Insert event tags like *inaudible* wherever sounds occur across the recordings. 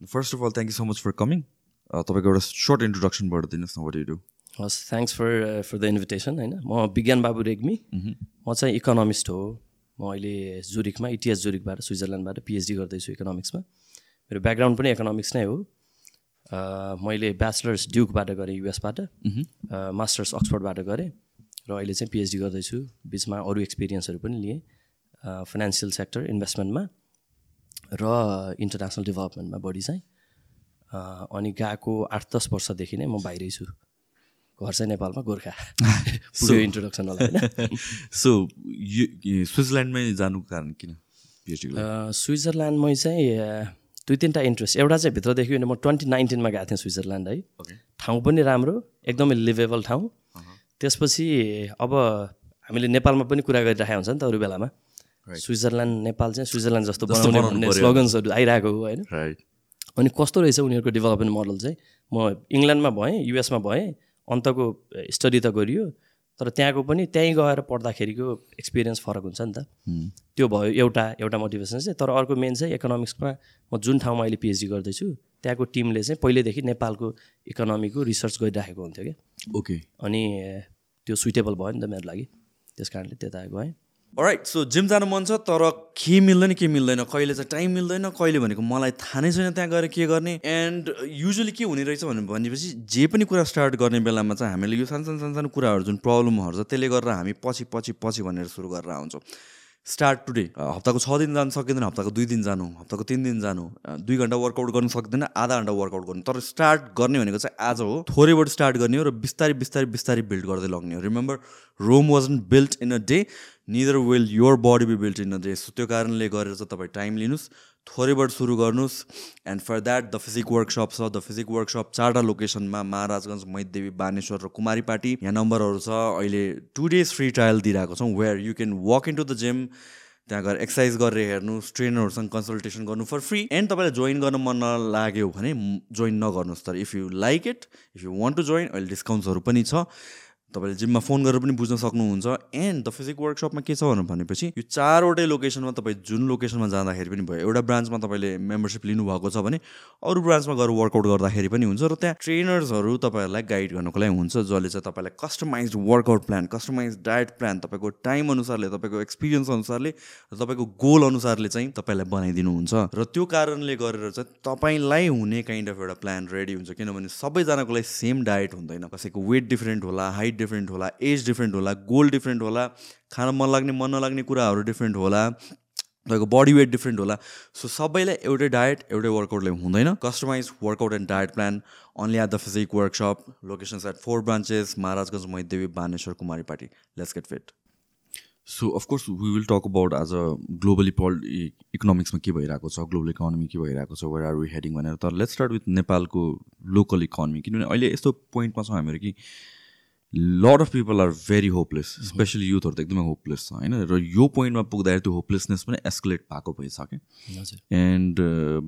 First of all thank you so much for coming तपाईँको एउटा short इन्ट्रोडक्सनबाट दिनुहोस् न वाट यु डु हस् thanks for for the invitation होइन म विज्ञान बाबु रेग्मी म चाहिँ इकोनोमिस्ट हो. म अहिले जुरिकमा इटिएस जुरिकबाट स्विजरल्यान्डबाट पिएचडी गर्दैछु इकोनोमिक्समा मेरो ब्याकग्राउन्ड पनि इकोनोमिक्स नै हो. मैले ब्याचलर्स ड्युकबाट गरेँ युएसबाट मास्टर्स अक्सफोर्डबाट गरेँ. र अहिले चाहिँ पिएचडी गर्दैछु. बिचमा अरू एक्सपिरियन्सहरू पनि लिएँ फाइनेन्सियल सेक्टर इन्भेस्टमेन्टमा र इन्टरनेसनल डेभलपमेन्टमा बढी चाहिँ अनि गएको आठ दस वर्षदेखि नै म बाहिरै छु। घर चाहिँ नेपालमा गोर्खा। *laughs* पुग्यो इन्ट्रोडक्सन होला होइन। *laughs* सो स्विजरल्यान्डमै जानुको कारण किन स्विजरल्यान्डमै चाहिँ दुई तिनवटा इन्ट्रेस्ट एउटा चाहिँ भित्रदेखि म ट्वेन्टी नाइन्टिनमा गएको थिएँ स्विजरल्यान्ड है। ठाउँ पनि राम्रो एकदमै लिभेबल ठाउँ। त्यसपछि अब हामीले नेपालमा पनि कुरा गरिराखेको हुन्छ नि त अरू बेलामा। स्विजरल्यान्ड नेपाल चाहिँ स्विजरल्यान्ड जस्तो बनाउने भन्ने स्लोगन्सहरू आइरहेको हो होइन? अनि कस्तो रहेछ उनीहरूको डेभलपमेन्ट मोडल चाहिँ? म इङ्ल्यान्डमा भएँ युएसमा भएँ अन्तको स्टडी त गरियो तर त्यहाँको पनि त्यहीँ गएर पढ्दाखेरिको एक्सपिरियन्स फरक हुन्छ नि त। त्यो भयो एउटा एउटा मोटिभेसन चाहिँ। तर अर्को मेन चाहिँ इकोनोमिक्समा म जुन ठाउँमा अहिले पिएचडी गर्दैछु त्यहाँको टिमले चाहिँ पहिल्यैदेखि नेपालको इकोनोमीको रिसर्च गरिराखेको हुन्थ्यो क्या। ओके अनि त्यो सुइटेबल भयो नि त मेरो लागि। त्यस कारणले त्यता गएँ राइट सो जिम जानु मन छ तर के मिल्दैन के मिल्दैन? कहिले चाहिँ टाइम मिल्दैन कहिले भनेको मलाई थाहा नै छैन त्यहाँ गएर के गर्ने? एन्ड युजली के हुने रहेछ भनेपछि जे पनि कुरा स्टार्ट गर्ने बेलामा चाहिँ हामीले यो सानो सानो सानो कुराहरू जुन प्रब्लमहरू छ त्यसले गर्दा हामी पछि पछि पछि भनेर सुरु गरेर आउँछौँ। स्टार्ट टुडे हप्ताको छ दिन जानु सकिँदैन हप्ताको दुई दिन जानु हप्ताको तिन दिन जानु दुई घन्टा वर्कआउट गर्नु सक्दैन आधा घन्टा वर्कआउट गर्नु। तर स्टार्ट गर्ने भनेको चाहिँ आज हो थोरैबाट स्टार्ट गर्ने हो र बिस्तारै बिस्तारै बिस्तारै बिल्ड गर्दै लग्ने हो। Remember Rome wasn't built in a day neither will your body be built in a day so त्यो कारणले गरेर चाहिँ तपाईँ टाइम लिनुहोस् थोरैबाट सुरु गर्नुहोस् and for that the physique workshop छ द फिजिक वर्कसप चारवटा लोकेसनमा महाराजगञ्ज मैदेवी बानेश्वर र कुमारी पार्टी। यहाँ नम्बरहरू छ। अहिले टु डेज फ्री ट्रायल दिइरहेको छौँ where you can walk in to the gym त्यहाँ गएर एक्सर्साइज गरेर हेर्नुहोस् ट्रेनरहरूसँग कन्सल्टेसन गर्नु फर फ्री एन्ड तपाईँलाई जोइन गर्न मन नलाग्यो भने जोइन नगर्नुहोस्। तर if you like it if you want to join अहिले डिस्काउन्ट्सहरू पनि छ। तपाईँले जिममा फोन गरेर पनि बुझ्न सक्नुहुन्छ। एन्ड द फिजिक वर्कसपमा के छ भनेपछि यो चारवटै लोकेसनमा तपाईँ जुन लोकेसनमा जाँदाखेरि पनि भयो एउटा ब्रान्चमा तपाईँले मेम्बरसिप लिनुभएको छ भने अरू ब्रान्चमा गएर वर्कआउट गर्दाखेरि पनि हुन्छ। र त्यहाँ ट्रेनर्सहरू तपाईँहरूलाई गाइड गर्नको लागि हुन्छ जसले चाहिँ तपाईँलाई customise workout plan customise diet plan तपाईँको टाइम अनुसारले तपाईँको एक्सपिरियन्स अनुसारले र तपाईँको गोल अनुसारले चाहिँ तपाईँलाई बनाइदिनुहुन्छ। र त्यो कारणले गरेर चाहिँ तपाईँलाई हुने काइन्ड अफ एउटा प्लान रेडी हुन्छ। किनभने सबैजनाको लागि सेम डायट हुँदैन। कसैको वेट डिफ्रेन्ट होला हाइट डिफ्रेन्ट होला एज डिफ्रेन्ट होला गोल डिफ्रेन्ट होला खान मन लाग्ने मन नलाग्ने कुराहरू डिफ्रेन्ट होला तपाईँको बडी वेट डिफ्रेन्ट होला। सो सबैलाई एउटै डायट एउटै वर्कआउटले हुँदैन। Customise workout and diet plan only at the physique workshop locations at four branches Maharajganj Maitidevi Baneshwar Kumaripati let's get fit so of course we will talk about as a globally पल इकोनोमिक्समा के भइरहेको छ global economy के भइरहेको छ where are we heading भनेर। तर लेट्स स्टार्ट विथ नेपालको लोकल इकोनोमी किनभने अहिले यस्तो पोइन्टमा छ हामीहरू कि lot of people are very hopeless specially युथहरू त एकदमै होपलेस छ होइन? र यो पोइन्टमा पुग्दाखेरि त्यो होपलेसनेस पनि एस्कुलेट भएको भइसक्यो एन्ड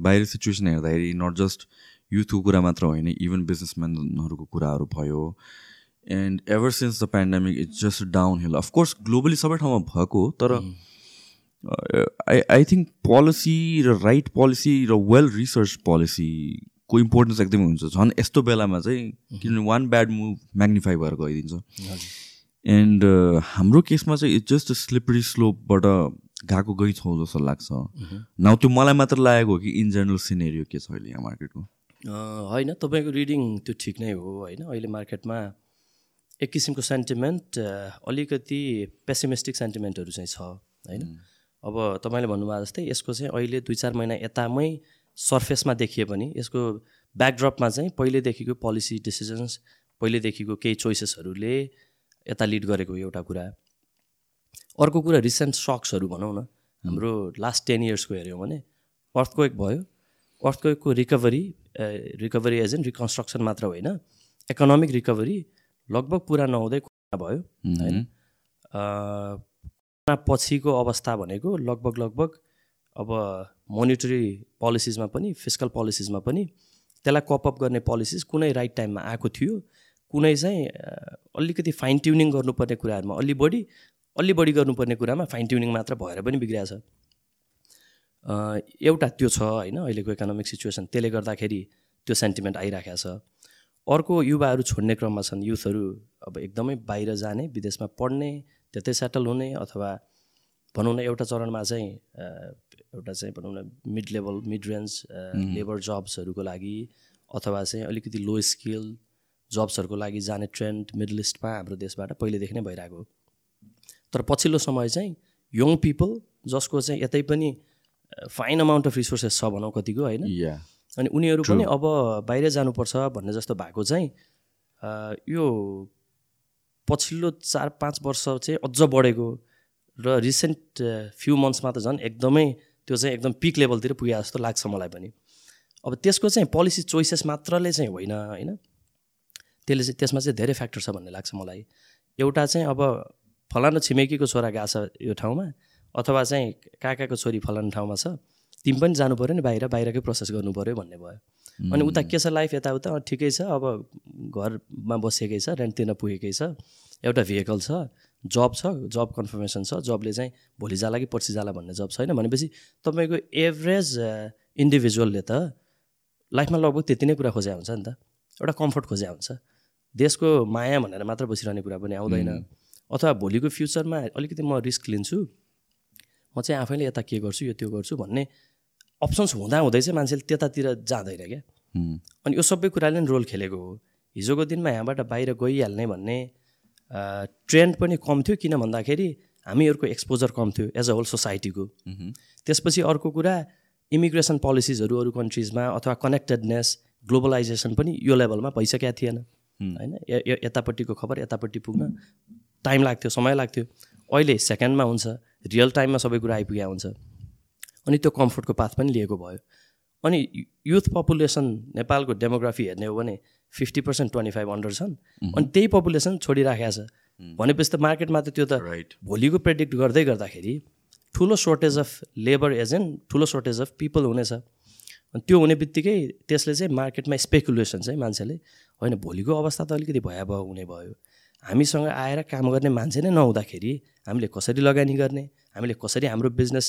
बाहिर सिचुएसन हेर्दाखेरि नट जस्ट युथको कुरा मात्र होइन इभन बिजनेसम्यानहरूको कुराहरू भयो। And ever since the pandemic it's just downhill of course globally सबै ठाउँमा भएको तर आई आई थिङ्क पोलिसी र राइट पोलिसी र वेल रिसर्च पोलिसी को इम्पोर्टेन्स एकदमै हुन्छ। झन् यस्तो बेलामा चाहिँ किनभने वान ब्याड मुभ म्याग्निफाई भएर गइदिन्छ। एन्ड हाम्रो केसमा चाहिँ इट्स जस्ट स्लिपरी स्लोपबाट गएको गइ छौँ जस्तो लाग्छ। न त्यो मलाई मात्र लागेको हो कि इन जेनरल सिनेरियो के छ अहिले यहाँ मार्केटको होइन तपाईँको रिडिङ त्यो ठिक नै हो होइन। अहिले मार्केटमा एक किसिमको सेन्टिमेन्ट अलिकति पेसिमेस्टिक सेन्टिमेन्टहरू चाहिँ छ होइन। अब तपाईँले भन्नुभएको जस्तै यसको चाहिँ अहिले दुई चार महिना यतामै सर्फेसमा देखिए पनि यसको ब्याकड्रपमा चाहिँ पहिल्यैदेखिको पोलिसी डिसिजन्स पहिल्यैदेखिको केही चोइसेसहरूले यता लिड गरेको एउटा कुरा। अर्को कुरा रिसेन्ट सक्सहरू भनौँ न। हाम्रो लास्ट टेन इयर्सको हेऱ्यौँ भने अर्थक्वेक भयो। अर्थक्वेकको recovery recovery as an reconstruction मात्र होइन। इकोनोमिक रिकभरी लगभग पुरा नहुँदै भयो। होइन पछिको अवस्था भनेको लगभग लगभग अब मोनिटरी पोलिसिजमा पनि फिजिकल पोलिसिजमा पनि त्यसलाई कपअप गर्ने पोलिसिज कुनै राइट टाइममा आएको थियो। कुनै चाहिँ अलिकति फाइन ट्युनिङ गर्नुपर्ने कुराहरूमा अलि बढी अलि बढी गर्नुपर्ने कुरामा फाइन ट्युनिङ मात्र भएर पनि बिग्रिएको छ। अ, एउटा त्यो छ होइन अहिलेको इकोनोमिक सिचुएसन त्यसले गर्दाखेरि त्यो सेन्टिमेन्ट आइराखेको छ। अर्को युवाहरू छोड्ने क्रममा छन्। युथहरू अब एकदमै बाहिर जाने विदेशमा पढ्ने त्यतै सेटल हुने अथवा भनौँ न एउटा चरणमा चाहिँ एउटा चाहिँ भनौँ न mid level mid range labour जब्सहरूको लागि अथवा चाहिँ अलिकति लो स्किल जब्सहरूको लागि जाने ट्रेन्ड मिडल इस्टमा हाम्रो देशबाट पहिलेदेखि नै भइरहेको हो। तर पछिल्लो समय चाहिँ यङ पिपल जसको चाहिँ यतै पनि फाइन अमाउन्ट अफ रिसोर्सेस छ भनौँ कतिको होइन? अनि उनीहरू पनि अब बाहिर जानुपर्छ भन्ने जस्तो भएको चाहिँ यो पछिल्लो चार पाँच वर्ष चाहिँ अझ बढेको र रिसेन्ट फ्यु मन्थ्समा त झन् एकदमै त्यो चाहिँ एकदम पिक लेभलतिर पुगे जस्तो लाग्छ मलाई पनि। अब त्यसको चाहिँ पोलिसी चोइसेस मात्रले चाहिँ होइन होइन? त्यसले चाहिँ त्यसमा चाहिँ धेरै फ्याक्टर छ भन्ने लाग्छ मलाई। एउटा चाहिँ अब फलानु छिमेकीको छोरा गएको छ यो ठाउँमा अथवा चाहिँ काकाको छोरी फलानु ठाउँमा छ तिमी पनि जानु पऱ्यो नि बाहिर बाहिरकै प्रोसेस गर्नु पऱ्यो भन्ने भयो। अनि उता के छ लाइफ यताउता? ठिकै छ अब घरमा बसेकै छ रेन्ट तिर्न पुगेकै छ एउटा भेहिकल छ जब छ जब कन्फर्मेसन छ जबले चाहिँ भोलि जाला कि पर्सि जाला भन्ने जब छैन भनेपछि तपाईँको एभरेज इन्डिभिजुअलले त लाइफमा लगभग त्यति नै कुरा खोज्या हुन्छ नि त। एउटा कम्फर्ट खोज्या हुन्छ। देशको माया भनेर मात्र बसिरहने कुरा पनि आउँदैन। अथवा भोलिको फ्युचरमा अलिकति म रिस्क लिन्छु। म चाहिँ आफैले यता के गर्छु यो त्यो गर्छु भन्ने अप्सन्स हुँदा हुँदै चाहिँ मान्छेले त्यतातिर जाँदैन क्या। अनि यो सबै कुराले नि रोल खेलेको हो। हिजोको दिनमा यहाँबाट बाहिर गइहाल्ने भन्ने ट्रेन्ड पनि कम थियो किन भन्दाखेरि हामीहरूको एक्सपोजर कम थियो एज अ होल सोसाइटीको त्यसपछि अर्को कुरा इमिग्रेसन पोलिसिजहरू अरू कन्ट्रिजमा अथवा कनेक्टेडनेस ग्लोबलाइजेसन पनि यो लेभलमा भइसकेका थिएन। होइन? यतापट्टिको खबर यतापट्टि पुग्न टाइम लाग्थ्यो समय लाग्थ्यो। अहिले सेकेन्डमा हुन्छ रियल टाइममा सबै कुरा आइपुगेको हुन्छ। अनि त्यो कम्फोर्टको पाथ पनि लिएको भयो। अनि युथ पपुलेसन नेपालको डेमोग्राफी हेर्ने हो भने fifty percent twenty five under छन् अनि त्यही पपुलेसन छोडिराखेको छ। भनेपछि त मार्केटमा त त्यो त राइट भोलिको प्रेडिक्ट गर्दै गर्दाखेरि ठुलो सोर्टेज अफ लेबर एजेन्ट ठुलो सोर्टेज अफ पिपल हुनेछ। अनि त्यो हुने बित्तिकै त्यसले चाहिँ मार्केटमा स्पेकुलेसन चाहिँ मान्छेले होइन भोलिको अवस्था त अलिकति भयावह हुने भयो। हामीसँग आएर काम गर्ने मान्छे नै नहुँदाखेरि हामीले कसरी लगानी गर्ने हामीले कसरी हाम्रो बिजनेस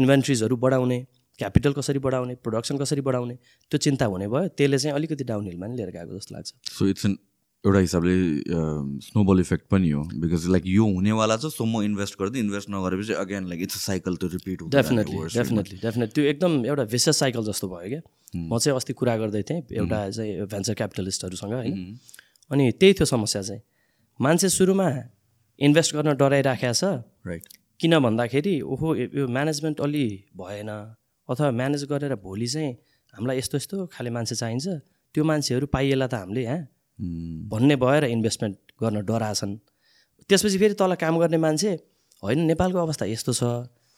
इन्भेन्ट्रिजहरू बढाउने क्यापिटल कसरी बढाउने प्रोडक्सन कसरी बढाउने त्यो चिन्ता हुने भयो। त्यसले चाहिँ अलिकति डाउन हिलमा नि लिएर गएको जस्तो लाग्छ। सो इट्स एन एउटा हिसाबले स्नोबल इफेक्ट पनि हो। बिकज लाइक यो हुनेवाला छ सो म इन्भेस्ट गर्दै इन्भेस्ट नगरेपछि again like it's cycle to repeat definitely definitely definitely त्यो एकदम एउटा विशेष साइकल जस्तो भयो क्या। म चाहिँ अस्ति कुरा गर्दै थिएँ एउटा चाहिँ भेन्चर क्यापिटलिस्टहरूसँग होइन। अनि त्यही थियो समस्या चाहिँ। मान्छे सुरुमा इन्भेस्ट गर्न डराइराखेको छ। राइट किन भन्दाखेरि ओहो यो म्यानेजमेन्ट अलि भएन। अथवा म्यानेज गरेर भोलि चाहिँ हामीलाई यस्तो यस्तो खाले मान्छे चाहिन्छ त्यो मान्छेहरू पाइएला त हामीले यहाँ भन्ने भएर इन्भेस्टमेन्ट गर्न डराछन्। त्यसपछि फेरि तल काम गर्ने मान्छे होइन नेपालको अवस्था यस्तो छ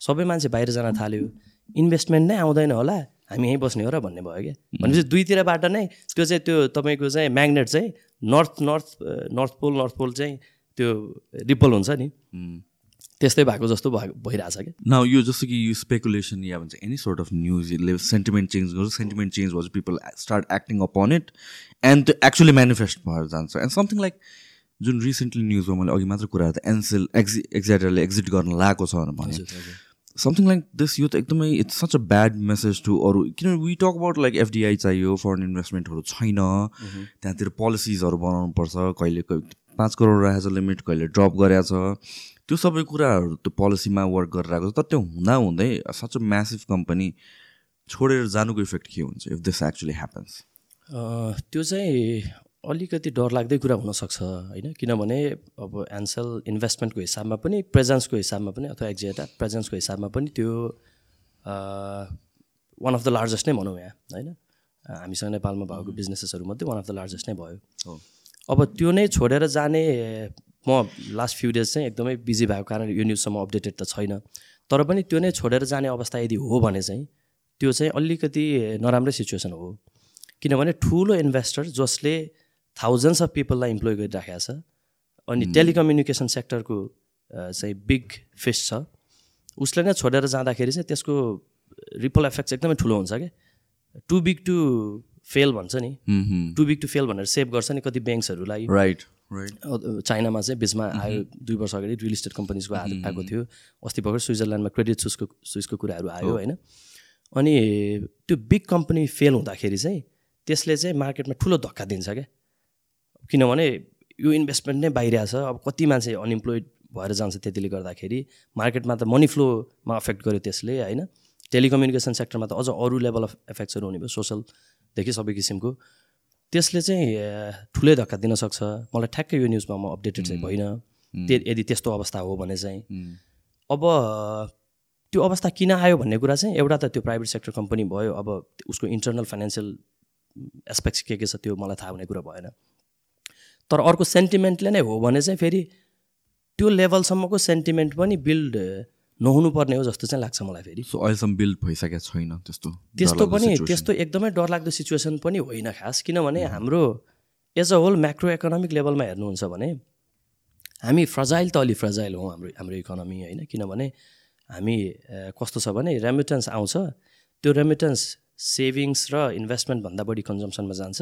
सबै मान्छे बाहिर जान थाल्यो इन्भेस्टमेन्ट नै आउँदैन होला हामी यहीँ बस्ने हो र भन्ने भयो क्या। भनेपछि दुईतिरबाट नै त्यो चाहिँ त्यो तपाईँको चाहिँ म्याग्नेट चाहिँ north north north pole north pole चाहिँ त्यो रिपल हुन्छ नि। त्यस्तै भएको जस्तो भइरहेछ क्या। नाउ यो जस्तो कि यो स्पेकुलेसन या भन्छ एनी सोर्ट अफ न्युज यसले सेन्टिमेन्ट चेन्ज गर्छ सेन्टिमेन्ट चेन्ज भएपछि people start acting upon it and त्यो एक्चुली मेनिफेस्ट भएर जान्छ। एन्ड समथिङ लाइक जुन रिसेन्टली न्युजमा मैले अघि मात्र कुरा त एनसेल एक्जि एक्जाइटरले एक्जिट गर्न लागेको छ भनेर भने। समथिङ लाइक दिस यो त एकदमै it's such a bad message to अरू किनभने we talk about like FDI चाहियो फरेन इन्भेस्टमेन्टहरू छैन। त्यहाँतिर पोलिसिजहरू बनाउनु पर्छ कहिले कहिले पाँच करोड राखेको छ लिमिट कहिले ड्रप गरेको छ त्यो सबै कुराहरू त्यो पोलिसीमा वर्क गरेर आएको छ तर त्यो हुँदा हुँदै सच अ म्यासिभ कम्पनी छोडेर जानुको इफेक्ट के हुन्छ इफ दिस एक्चुली ह्यापन्स त्यो चाहिँ अलिकति डरलाग्दै कुरा हुनसक्छ होइन? किनभने अब एन्सल इन्भेस्टमेन्टको हिसाबमा पनि प्रेजेन्सको हिसाबमा पनि अथवा एक्जेटा प्रेजेन्सको हिसाबमा पनि त्यो वान अफ द लार्जेस्ट नै भनौँ यहाँ होइन? हामीसँग नेपालमा भएको बिजनेसेसहरूमध्ये वान अफ द लार्जेस्ट नै भयो। हो। अब त्यो नै छोडेर जाने म लास्ट फ्यु डेज चाहिँ एकदमै बिजी भएको कारण यो न्युजसम्म अपडेटेड त छैन। तर पनि त्यो नै छोडेर जाने अवस्था यदि हो भने चाहिँ त्यो चाहिँ अलिकति नराम्रै सिचुएसन हो। किनभने ठुलो इन्भेस्टर जसले थाउजन्ड्स अफ पिपललाई इम्प्लोइ गरिराखेको छ अनि टेलिकम्युनिकेसन सेक्टरको चाहिँ बिग फिस छ उसले नै छोडेर जाँदाखेरि चाहिँ त्यसको रिपल इफेक्ट चाहिँ एकदमै ठुलो हुन्छ क्या टु बिग टु फेल भन्छ नि। टु बिग टु फेल भनेर सेभ गर्छ नि कति ब्याङ्क्सहरूलाई राइट चाइनामा चाहिँ बिचमा आयो दुई वर्ष अगाडि रियल इस्टेट कम्पनीजको हात आएको थियो। अस्ति भर्खर स्विजरल्यान्डमा क्रेडिट सुसको सुइसको कुराहरू आयो होइन। अनि त्यो बिग कम्पनी फेल हुँदाखेरि चाहिँ त्यसले चाहिँ मार्केटमा ठुलो धक्का दिन्छ क्या। किनभने यो इन्भेस्टमेन्ट नै बाहिर छ। अब कति मान्छे अनइम्प्लोइड भएर जान्छ त्यतिले गर्दाखेरि मार्केटमा त मनी फ्लोमा अफेक्ट गर्यो त्यसले होइन। टेलिकम्युनिकेसन सेक्टरमा त अझ अरू लेभल अफ इफेक्ट्सहरू हुने भयो सोसलदेखि सबै किसिमको। त्यसले चाहिँ ठुलै धक्का दिन सक्छ। मलाई ठ्याक्कै यो न्युजमा म अपडेटेड चाहिँ भइनँ। त्यो यदि त्यस्तो अवस्था हो भने चाहिँ। अब त्यो अवस्था किन आयो भन्ने कुरा चाहिँ एउटा त त्यो प्राइभेट सेक्टर कम्पनी भयो। अब उसको इन्टरनल फाइनेन्सियल एस्पेक्ट्स के के छ त्यो मलाई थाहा हुने कुरा भएन। तर अर्को सेन्टिमेन्टले नै हो भने चाहिँ फेरि त्यो लेभलसम्मको सेन्टिमेन्ट पनि बिल्ड नहुनुपर्ने हो जस्तो चाहिँ लाग्छ मलाई फेरि। सो अहिलेसम्म बिल्ड भइसकेको छैन त्यस्तो त्यस्तो पनि। त्यस्तो एकदमै डरलाग्दो सिचुएसन पनि होइन खास किनभने हाम्रो as a whole macro economic लेभलमा हेर्नुहुन्छ भने हामी फ्रजाइल त अलि फ्रजाइल हौँ हाम्रो हाम्रो इकोनोमी होइन किनभने हामी कस्तो छ भने रेमिटेन्स आउँछ त्यो रेमिटेन्स सेभिङ्स र इन्भेस्टमेन्टभन्दा बढी कन्जम्सनमा जान्छ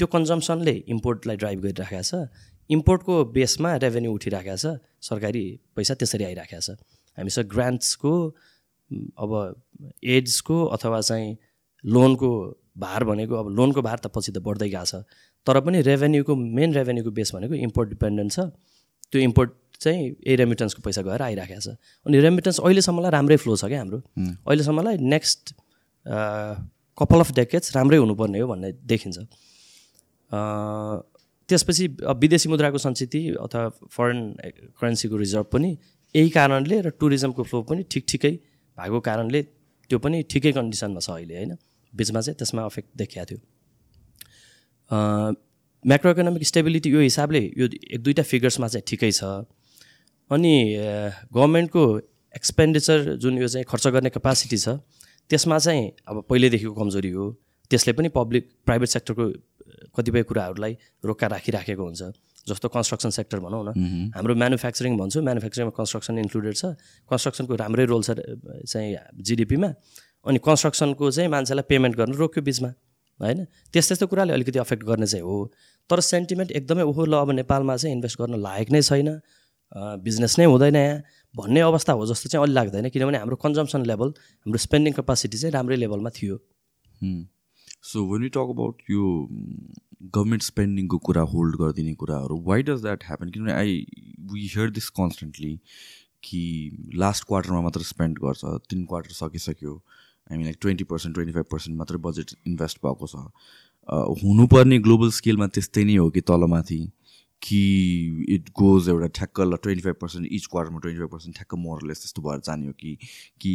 त्यो कन्जम्सनले इम्पोर्टलाई ड्राइभ गरिराखेको छ इम्पोर्टको बेसमा रेभेन्यू उठिराखेको छ सरकारी पैसा त्यसरी आइराखेको छ। हामीसँग ग्रान्ट्सको अब एड्सको अथवा चाहिँ लोनको भार भनेको अब लोनको भार त पछि त बढ्दै गएको छ। तर पनि रेभेन्यूको मेन रेभेन्यूको बेस भनेको इम्पोर्ट डिपेन्डेन्ट छ। त्यो इम्पोर्ट चाहिँ यही रेमिटेन्सको पैसा गएर आइराखेको छ। अनि रेमिटेन्स अहिलेसम्मलाई राम्रै फ्लो छ क्या हाम्रो। अहिलेसम्मलाई नेक्स्ट कपाल अफ डेकेट्स राम्रै हुनुपर्ने हो भन्ने देखिन्छ। त्यसपछि विदेशी मुद्राको सञ्चिति अथवा फरेन करेन्सीको रिजर्भ पनि यही कारणले र टुरिज्मको फ्लो पनि ठिक ठिकै भएको कारणले त्यो पनि ठिकै कन्डिसनमा छ अहिले होइन? बिचमा चाहिँ त्यसमा अफेक्ट देखिएको थियो। म्याक्रो इकोनोमिक स्टेबिलिटी यो हिसाबले यो एक दुईवटा फिगर्समा चाहिँ ठिकै छ। अनि गभर्मेन्टको एक्सपेन्डिचर जुन यो चाहिँ खर्च गर्ने क्यापासिटी छ त्यसमा चाहिँ अब पहिल्यैदेखिको कमजोरी हो। त्यसले पनि पब्लिक प्राइभेट सेक्टरको कतिपय कुराहरूलाई रोक्का राखिराखेको हुन्छ। जस्तो कन्स्ट्रक्सन सेक्टर भनौँ न। हाम्रो म्यानुफ्याक्चरिङ भन्छु म्यानुफ्याक्चरिङमा कन्स्ट्रक्सन इन्क्लुडेड छ। कन्स्ट्रक्सनको राम्रै रोल छ चाहिँ जिडिपीमा अनि कन्स्ट्रक्सनको चाहिँ मान्छेलाई पेमेन्ट गर्नु रोक्यो बिचमा होइन? त्यस्तो त्यस्तो कुराले अलिकति अफेक्ट गर्ने चाहिँ हो। तर सेन्टिमेन्ट एकदमै ओहो ल अब नेपालमा चाहिँ इन्भेस्ट गर्न लायक नै छैन। बिजनेस नै हुँदैन यहाँ। भन्ने अवस्था हो जस्तो चाहिँ अलि लाग्दैन। किनभने हाम्रो कन्जम्सन लेभल हाम्रो स्पेन्डिङ क्यापासिटी चाहिँ राम्रै लेभलमा थियो। So when you talk about यो गभर्मेन्ट स्पेन्डिङको कुरा होल्ड गरिदिने कुराहरू वाइ डज द्याट ह्यापन किनभने I we hear this constantly कि लास्ट क्वार्टरमा मात्र स्पेन्ड गर्छ तिन क्वार्टर सकिसक्यो। हामी like twenty percent twenty five percent मात्रै बजेट इन्भेस्ट भएको छ। हुनुपर्ने ग्लोबल स्केलमा त्यस्तै नै हो कि तलमाथि कि इट गोज एउटा ठ्याक्क ल ट्वेन्टी फाइभ पर्सेन्ट इच क्वार्टरमा ट्वेन्टी फाइभ पर्सेन्ट ठ्याक्क मोरलेस त्यस्तो भएर जाने हो कि कि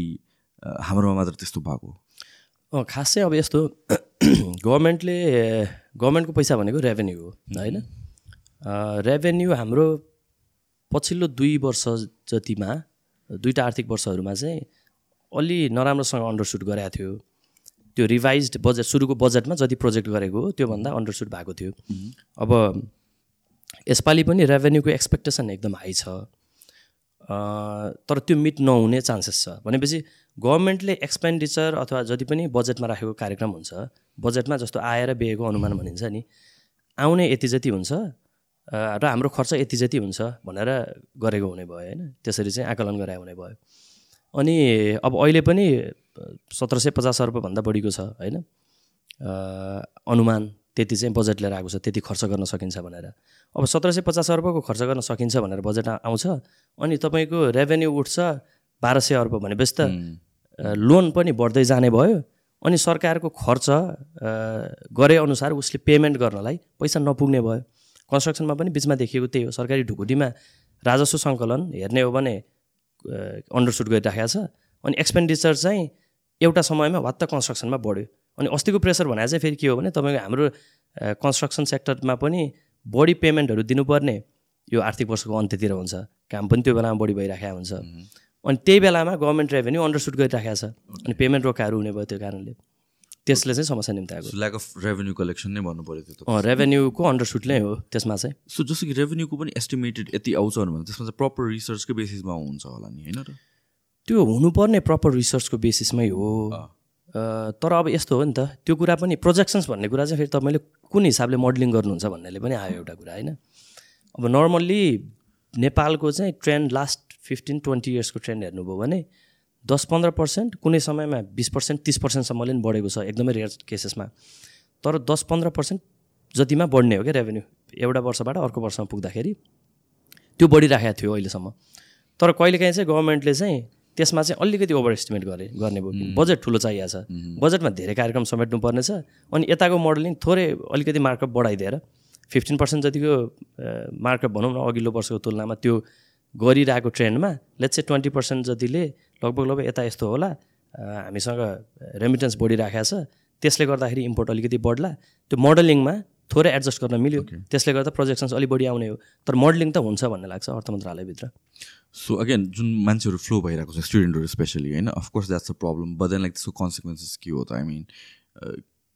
हाम्रोमा मात्र त्यस्तो भएको। अँ, खास चाहिँ अब यस्तो *clears throat* गभर्मेन्टले गभर्मेन्टको पैसा भनेको रेभेन्यू हो होइन? रेभेन्यू हाम्रो पछिल्लो दुई वर्ष जतिमा दुईवटा आर्थिक वर्षहरूमा चाहिँ अलि नराम्रोसँग अन्डरसुट गरेको थियो। त्यो रिभाइज बजेट सुरुको बजेटमा जति प्रोजेक्ट गरेको हो त्योभन्दा अन्डरसुट भएको थियो। अब यसपालि पनि रेभेन्यूको एक्सपेक्टेसन एकदम हाई छ। तर त्यो मिट नहुने चान्सेस छ। भनेपछि गभर्मेन्टले एक्सपेन्डिचर अथवा जति पनि बजेटमा राखेको कार्यक्रम हुन्छ बजेटमा जस्तो आएर बेगेको अनुमान भनिन्छ नि आउने यति जति हुन्छ र हाम्रो खर्च यति जति हुन्छ भनेर गरेको हुने भयो होइन। त्यसरी चाहिँ आकलन गरायो हुने भयो। अनि अब अहिले पनि सत्र सय पचास अर्बभन्दा बढीको छ होइन। अनुमान त्यति चाहिँ बजेट लिएर आएको छ त्यति खर्च गर्न सकिन्छ भनेर। अब सत्र सय पचास अर्बको खर्च गर्न सकिन्छ भनेर बजेट आउँछ। अनि तपाईँको रेभेन्यू उठ्छ बाह्र सय अर्ब भनेपछि त लोन पनि बढ्दै जाने भयो अनि सरकारको खर्च गरे अनुसार उसले पेमेन्ट गर्नलाई पैसा नपुग्ने भयो। कन्स्ट्रक्सनमा पनि बिचमा देखिएको त्यही हो। सरकारी ढुकुटीमा राजस्व सङ्कलन हेर्ने हो भने अन्डरसुट गरिराखेको छ अनि एक्सपेन्डिचर चाहिँ एउटा समयमा वात्त कन्स्ट्रक्सनमा बढ्यो। अनि अस्तिको प्रेसर भनेको चाहिँ फेरि के हो भने तपाईँको हाम्रो कन्स्ट्रक्सन सेक्टरमा पनि बढी पेमेन्टहरू दिनुपर्ने यो आर्थिक वर्षको अन्त्यतिर हुन्छ। काम पनि त्यो बेलामा बढी भइराखेको हुन्छ। अनि त्यही बेलामा गभर्मेन्ट रेभेन्यू अन्डरसुट गरिराखेको छ। अनि पेमेन्ट रोकाहरू हुने भयो त्यो कारणले। त्यसले चाहिँ समस्या निम्ति आएको ल्याक अफ रेभेन्यू कलेक्सन नै भन्नु पऱ्यो त्यो रेभेन्यूको अन्डरसुट नै हो त्यसमा चाहिँ। सो जस्तो कि रेभेन्यूको पनि एस्टिमेटेड यति आउँछ भने त्यसमा चाहिँ प्रपर रिसर्चकै बेसिसमा हुन्छ होला नि होइन र? त्यो हुनुपर्ने प्रपर रिसर्चको बेसिसमै हो। तर अब यस्तो हो नि त त्यो कुरा पनि प्रोजेक्सन्स भन्ने कुरा चाहिँ फेरि तपाईँले कुन हिसाबले मोडलिङ गर्नुहुन्छ भन्नेले पनि आयो एउटा कुरा होइन? अब नर्मल्ली नेपालको चाहिँ ट्रेन्ड लास्ट फिफ्टिन ट्वेन्टी इयर्सको ट्रेन्ड हेर्नुभयो भने दस पन्ध्र पर्सेन्ट कुनै समयमा बिस पर्सेन्ट तिस पर्सेन्टसम्मले पनि बढेको छ एकदमै रेयर केसेसमा तर दस पन्ध्र पर्सेन्ट जतिमा बढ्ने हो क्या रेभेन्यू एउटा वर्षबाट अर्को वर्षमा पुग्दाखेरि त्यो बढिराखेको थियो अहिलेसम्म। तर कहिलेकाहीँ चाहिँ गभर्मेन्टले चाहिँ त्यसमा चाहिँ अलिकति ओभर एस्टिमेट गरे गर्ने भयो। बजेट ठुलो चाहिएको छ। बजेटमा धेरै कार्यक्रम समेट्नु पर्नेछ अनि यताको मोडलिङ थोरै अलिकति मार्कअप बढाइदिएर फिफ्टिन पर्सेन्ट जतिको मार्कअप भनौँ न अघिल्लो वर्षको तुलनामा त्यो गरिरहेको ट्रेन्डमा लेट्स चाहिँ ट्वेन्टी पर्सेन्ट जतिले लगभग लगभग यता यस्तो होला हामीसँग रेमिटेन्स बढिराखेको छ। त्यसले गर्दाखेरि इम्पोर्ट अलिकति बढ्ला। त्यो मोडलिङमा थोरै एडजस्ट गर्न मिल्यो। त्यसले गर्दा प्रोजेक्सन्स अलिक बढी आउने हो। तर मोडलिङ त हुन्छ भन्ने लाग्छ अर्थ मन्त्रालयभित्र। सो अगेन जुन मान्छेहरू फ्लो भइरहेको छ स्टुडेन्टहरू स्पेसली होइन? Of course that's a problem but then like त्यसको कन्सिक्वेन्सेस के हो त? आई मिन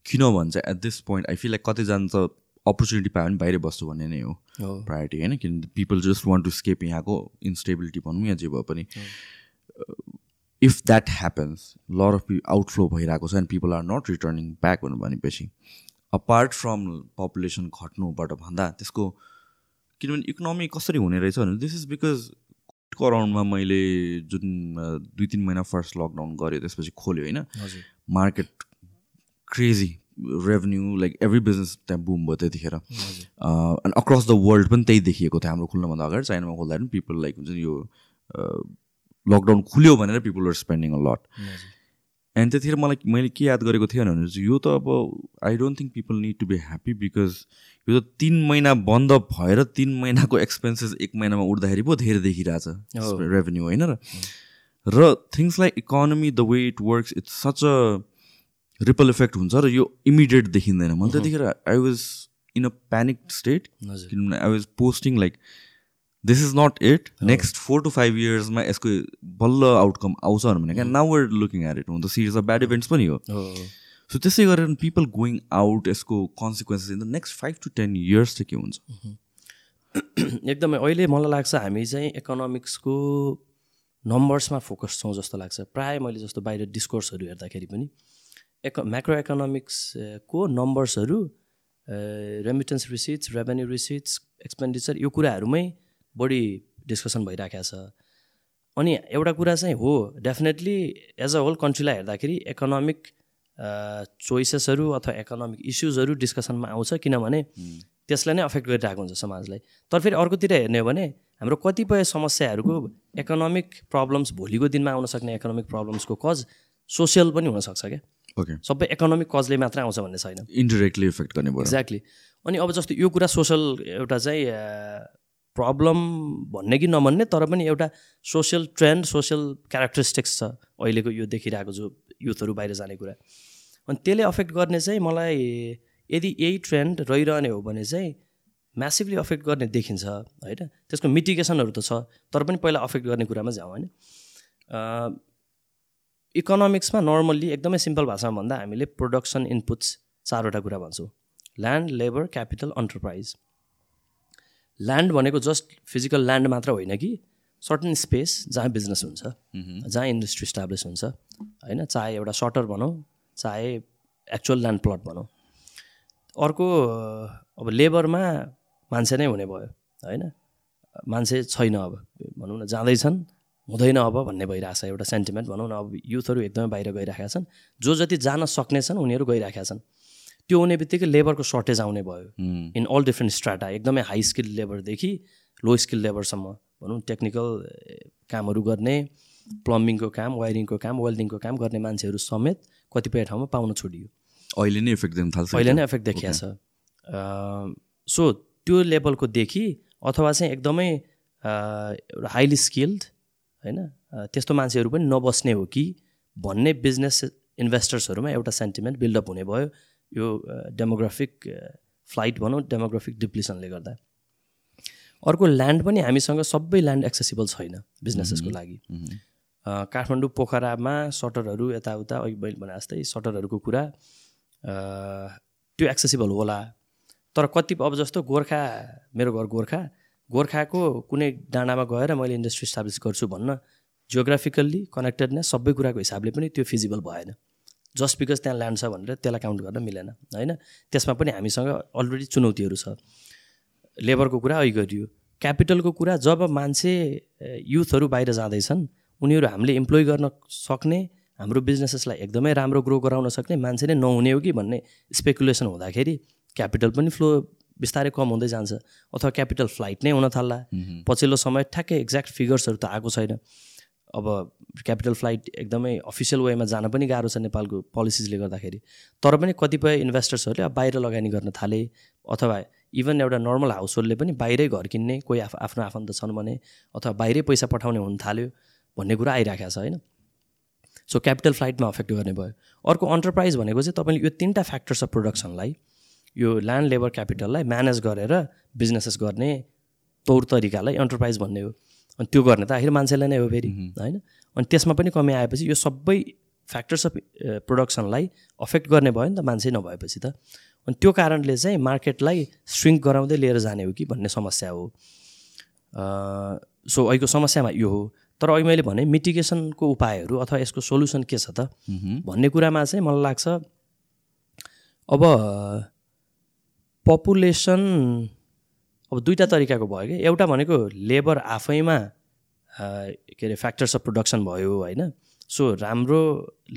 किन भन्छ? At this point I feel like कतिजना त अपर्च्युनिटी पायो भने बाहिर बस्छु भन्ने नै हो प्रायोरिटी होइन? किन people just want to escape यहाँको इन्स्टेबिलिटी भनौँ या जे भए पनि। If that happens lot of outflow भइरहेको छ and people are not returning back भनेपछि अपार्ट फ्रम पपुलेसन घट्नुबाट भन्दा त्यसको किनभने इकोनोमी कसरी हुने रहेछ भने दिस इज बिकज अराउन्डमा मैले जुन दुई तिन महिना फर्स्ट लकडाउन गरेँ त्यसपछि खोल्यो होइन? Market crazy revenue like every business त्यहाँ बुम भयो त्यतिखेर। अनि अक्रस द वर्ल्ड पनि त्यही देखिएको थियो हाम्रो खुल्नुभन्दा अगाडि। चाइनामा खोल्दा पनि पिपल लाइक हुन्छ नि यो लकडाउन खुल्यो भनेर people are spending a lot and त्यतिखेर मलाई मैले के याद गरेको थिएँ भने चाहिँ यो त अब I don't think people need to be happy because यो त तिन महिना बन्द भएर तिन महिनाको एक्सपेन्सेस एक महिनामा उठ्दाखेरि पो धेरै देखिरहेछ। रेभेन्यू होइन र? र things like economy the way it works it's such a ripple effect हुन्छ र यो इमिडिएट देखिँदैन। मैले त्यतिखेर I was in a panic state किनभने I was posting like this is not it next four to five इयर्समा यसको बल्ल outcome आउँछ भने क्या now we're looking at it हुन त सिरिज अफ ब्याड इभेन्ट्स पनि हो। सो त्यसै गरेर पिपल गोइङ आउट यसको consequences in the next five to ten years चाहिँ के हुन्छ? *clears throat* एकदमै अहिले मलाई लाग्छ हामी चाहिँ इकोनोमिक्सको नम्बर्समा फोकस छौँ जस्तो लाग्छ। प्रायः मैले जस्तो बाहिर डिस्कोर्सहरू हेर्दाखेरि पनि। एक म्याक्रो इकोनोमिक्सको नम्बर्सहरू remittance receipts revenue receipts expenditure यो कुराहरूमै बढी डिस्कसन भइरहेको छ। अनि एउटा कुरा चाहिँ हो डेफिनेटली एज अ होल कन्ट्रीलाई हेर्दाखेरि इकोनोमिक चोइसेसहरू अथवा इकोनोमिक इस्युजहरू डिस्कसनमा आउँछ किनभने त्यसलाई नै अफेक्ट गरिरहेको हुन्छ समाजलाई। तर फेरि अर्कोतिर हेर्ने हो भने हाम्रो कतिपय समस्याहरूको इकोनोमिक प्रब्लम्स भोलिको दिनमा आउन सक्ने इकोनोमिक प्रब्लम्सको कज सोसियल पनि हुनसक्छ क्या। सबै इकोनोमिक कजले मात्रै आउँछ भन्ने छैन। इन्डिरेक्टली इफेक्ट गर्ने भयो एक्ज्याक्टली अनि अब जस्तो यो कुरा सोसल एउटा चाहिँ प्रब्लम भन्ने कि नभन्ने तर पनि एउटा सोसियल ट्रेन्ड सोसियल क्यारेक्टरिस्टिक्स छ अहिलेको यो देखिरहेको जो युथहरू बाहिर जाने कुरा। अनि त्यसले अफेक्ट गर्ने चाहिँ मलाई यदि यही ट्रेन्ड रहिरहने हो भने चाहिँ म्यासिभली अफेक्ट गर्ने देखिन्छ होइन? त्यसको मिटिगेसनहरू त छ तर पनि पहिला अफेक्ट गर्ने कुरामा जाउँ होइन? इकोनोमिक्समा नर्मल्ली एकदमै सिम्पल भाषामा भन्दा हामीले प्रोडक्सन इनपुट्स चारवटा कुरा भन्छौँ। Land labour capital enterprise land भनेको जस्ट फिजिकल ल्यान्ड मात्र होइन कि सर्टन स्पेस जहाँ बिजनेस हुन्छ जहाँ इन्डस्ट्री इस्टाब्लिस हुन्छ होइन? चाहे एउटा सटर भनौँ चाहे एक्चुअल ल्यान्ड प्लट भनौँ। अर्को अब लेबरमा मान्छे नै हुने भयो होइन? मान्छे छैन अब भनौँ न जाँदैछन्। हुँदैन अब भन्ने भइरहेछ एउटा सेन्टिमेन्ट भनौँ न अब युथहरू एकदमै बाहिर गइरहेका छन्। जो जति जान सक्ने छन् उनीहरू गइरहेका छन्। त्यो हुने बित्तिकै लेबरको सर्टेज आउने भयो। इन अल डिफ्रेन्ट स्ट्राटा एकदमै हाई स्किल लेबरदेखि लो स्किल लेबरसम्म भनौँ टेक्निकल कामहरू गर्ने प्लम्बिङको काम वायरिङको काम वेल्डिङको काम गर्ने मान्छेहरू समेत कतिपय ठाउँमा पाउन छोडियो। अहिले नै इफेक्ट दिन थाल्छ अहिले नै इफेक्ट देखिया छ। सो त्यो लेभलको देखि अथवा चाहिँ एकदमै हाइली स्किल्ड होइन? त्यस्तो मान्छेहरू पनि नबस्ने हो कि भन्ने बिजनेस इन्भेस्टर्सहरूमा एउटा सेन्टिमेन्ट बिल्डअप हुने भयो। यो डेमोग्राफिक फ्लाइट भनौँ डेमोग्राफिक डिप्लिसनले गर्दा। अर्को ल्यान्ड पनि हामीसँग सबै ल्यान्ड एक्सेसिबल छैन बिजनेसेसको लागि। काठमाडौँ पोखरामा सटरहरू यताउता अघि मैले भने जस्तै सटरहरूको कुरा त्यो एक्सेसिबल होला। तर कति अब जस्तो गोर्खा मेरो घर गोर्खा गोर्खाको कुनै डाँडामा गएर मैले इन्डस्ट्री इस्टाब्लिस गर्छु भन्न जियोग्राफिकल्ली कनेक्टेडनेस सबै कुराको हिसाबले पनि त्यो फिजिबल भएन। जस्ट बिकज त्यहाँ ल्यान्ड छ भनेर त्यसलाई काउन्ट गर्न मिलेन होइन? त्यसमा पनि हामीसँग अलरेडी चुनौतीहरू छ। लेबरको कुरा अहिले गरियो। क्यापिटलको कुरा जब मान्छे युथहरू बाहिर जाँदैछन् उनीहरू हामीले इम्प्लोइ गर्न सक्ने हाम्रो बिजनेसेसलाई एकदमै राम्रो ग्रो गराउन सक्ने मान्छे नै नहुने हो कि भन्ने स्पेकुलेसन हुँदाखेरि क्यापिटल पनि फ्लो बिस्तारै कम हुँदै जान्छ। अथवा क्यापिटल फ्लाइट नै हुन थाल्ला। पछिल्लो समय ठ्याक्कै एक्ज्याक्ट फिगर्सहरू त आएको छैन। अब क्यापिटल फ्लाइट एकदमै अफिसियल वेमा जान पनि गाह्रो छ नेपालको पोलिसिजले गर्दाखेरि। तर पनि कतिपय इन्भेस्टर्सहरूले अब बाहिर लगानी गर्न थाले। अथवा इभन एउटा नर्मल हाउस होल्डले पनि बाहिरै घर किन्ने कोही आफ आफ्नो आफन्त छन् भने अथवा बाहिरै पैसा पठाउने हुन थाल्यो भन्ने कुरा आइरहेको छ होइन? सो क्यापिटल फ्लाइटमा अफेक्ट गर्ने भयो। अर्को अन्टरप्राइज भनेको चाहिँ तपाईँले यो तिनवटा फ्याक्टर्स अफ प्रोडक्सनलाई यो ल्यान्ड लेबर क्यापिटललाई म्यानेज गरेर बिजनेसेस गर्ने तौर तरिकालाई एन्टरप्राइज भन्ने हो। अनि त्यो गर्ने त आखिर मान्छेलाई नै हो फेरि होइन? अनि त्यसमा पनि कमी आएपछि यो सबै फ्याक्टर्स अफ प्रोडक्सनलाई अफेक्ट गर्ने भयो नि त मान्छे नभएपछि त। अनि त्यो कारणले चाहिँ मार्केटलाई स्ट्रिङ्क गराउँदै लिएर जाने हो कि भन्ने समस्या हो। सो अहिलेको समस्यामा यो हो। तर अहिले मैले भने मिटिगेसनको उपायहरू अथवा यसको सोल्युसन के छ त? भन्ने कुरामा चाहिँ मलाई लाग्छ अब पपुलेसन अब दुईवटा तरिकाको भयो कि। एउटा भनेको लेबर आफैमा के अरे फ्याक्टर्स अफ प्रोडक्सन भयो होइन। सो राम्रो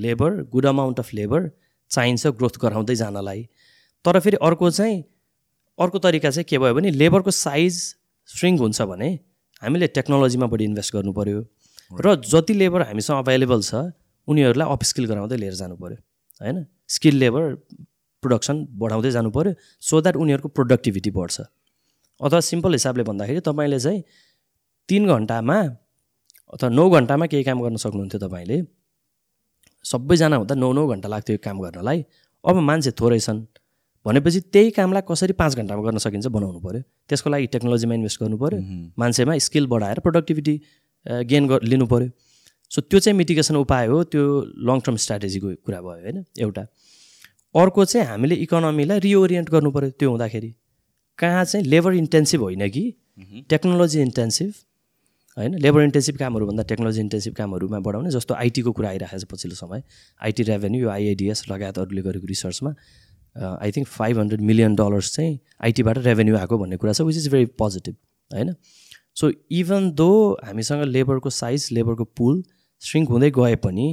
labour good amount of labour चाहिन्छ ग्रोथ गराउँदै जानलाई। तर फेरि अर्को चाहिँ अर्को तरिका चाहिँ के भयो भने लेबरको साइज स्ट्रिङ हुन्छ भने हामीले टेक्नोलोजीमा बढी इन्भेस्ट गर्नु पऱ्यो र जति लेबर हामीसँग अभाइलेबल छ उनीहरूलाई अपस्किल गराउँदै लिएर जानु पऱ्यो होइन। स्किल लेबर प्रोडक्सन बढाउँदै जानु पऱ्यो सो द्याट उनीहरूको प्रोडक्टिभिटी बढ्छ। अथवा सिम्पल हिसाबले भन्दाखेरि तपाईँले चाहिँ तिन घन्टामा अथवा नौ घन्टामा केही काम गर्न सक्नुहुन्थ्यो तपाईँले। सबैजना हुँदा नौ नौ घन्टा लाग्थ्यो यो काम गर्नलाई। अब मान्छे थोरै छन् भनेपछि त्यही कामलाई कसरी पाँच घन्टामा गर्न सकिन्छ बनाउनु पऱ्यो त्यसको लागि टेक्नोलोजीमा इन्भेस्ट गर्नु पऱ्यो मान्छेमा स्किल बढाएर प्रोडक्टिभिटी गेन गर लिनु पऱ्यो सो त्यो चाहिँ मिटिगेसन उपाय हो त्यो लङ टर्म स्ट्राटेजीको कुरा भयो होइन? एउटा। अर्को चाहिँ हामीले इकोनोमीलाई रिओरिएन्ट गर्नु पऱ्यो त्यो हुँदाखेरि। कहाँ चाहिँ लेबर इन्टेन्सिभ होइन कि? टेक्नोलोजी इन्टेन्सिभ होइन? लेबर इन्टेन्सिभ कामहरूभन्दा टेक्नोलोजी इन्टेन्सिभ कामहरूमा बढाउने जस्तो आइटीको कुरा आइरहेको छ पछिल्लो समय। आइटी रेभेन्यू यो आइएडिएस लगायत अरूले गरेको रिसर्चमा I think five hundred million dollars चाहिँ आइटीबाट रेभेन्यू आएको भन्ने कुरा छ विच इज भेरी पोजिटिभ होइन? सो इभन दो हामीसँग लेबरको साइज लेबरको पुल स्ट्रिङ्क हुँदै गए पनि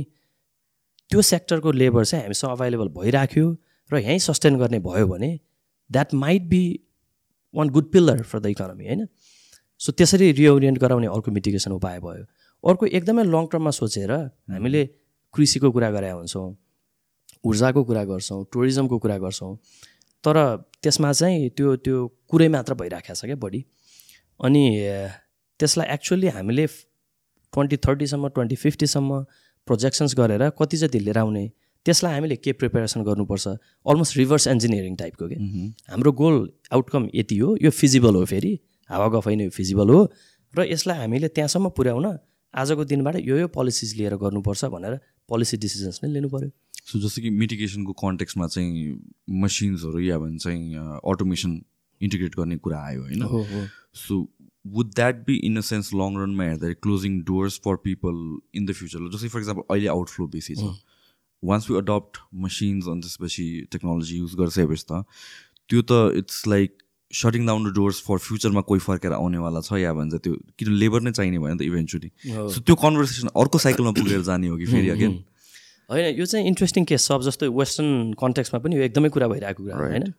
त्यो सेक्टरको लेबर चाहिँ हामीसँग अभाइलेबल भइराख्यो र यहीँ सस्टेन गर्ने भयो भने that might be one good pillar for the economy होइन? सो त्यसरी रिओरिएन्ट गराउने अर्को मिटिगेसन उपाय भयो। अर्को एकदमै लङ टर्ममा सोचेर हामीले कृषिको कुरा गरे हुन्छौँ ऊर्जाको कुरा गर्छौँ टुरिज्मको कुरा गर्छौँ तर त्यसमा चाहिँ त्यो त्यो कुरै मात्र भइराखेको छ क्या बढी। अनि त्यसलाई एक्चुअली हामीले ट्वेन्टी थर्टीसम्म ट्वेन्टी फिफ्टीसम्म प्रोजेक्सन्स गरेर कति चाहिँ लिएर आउने त्यसलाई हामीले के प्रिपेरेसन गर्नुपर्छ? अलमोस्ट रिभर्स इन्जिनियरिङ टाइपको के? हाम्रो गोल आउटकम यति हो यो फिजिबल हो फेरि। हावा गफ होइन यो फिजिबल हो। र यसलाई हामीले त्यहाँसम्म पुर्याउन आजको दिनबाट यो यो पोलिसिज लिएर गर्नुपर्छ भनेर पोलिसी डिसिजन्स नै लिनु पऱ्यो सो जस्तो कि मिटिगेसनको कन्टेक्समा चाहिँ मसिन्सहरू या भन्छ चाहिँ अटोमेसन इन्टिग्रेट गर्ने कुरा आयो होइन? So would that be in a sense long रनमा हेर्दाखेरि closing doors for people in the future जस्तै फर इक्जाम्पल अहिले आउटफ्लो बेसी छ वान्स वी अडप्ट मसिन्स अनि त्यसपछि टेक्नोलोजी युज गरिसकेपछि त त्यो त it's like shutting down the doors for फ्युचरमा कोही फर्केर आउनेवाला छ या भन्छ त्यो? किन लेबर नै चाहिने भयो नि त इभेन्चुली सो त्यो कन्भर्सेसन अर्को साइकलमा पुगेर जाने हो कि फेरि अगेन होइन यो चाहिँ इन्ट्रेस्टिङ केस छ अब जस्तो वेस्टर्न कन्टेक्समा पनि यो एकदमै कुरा भइरहेको कुरा होइन?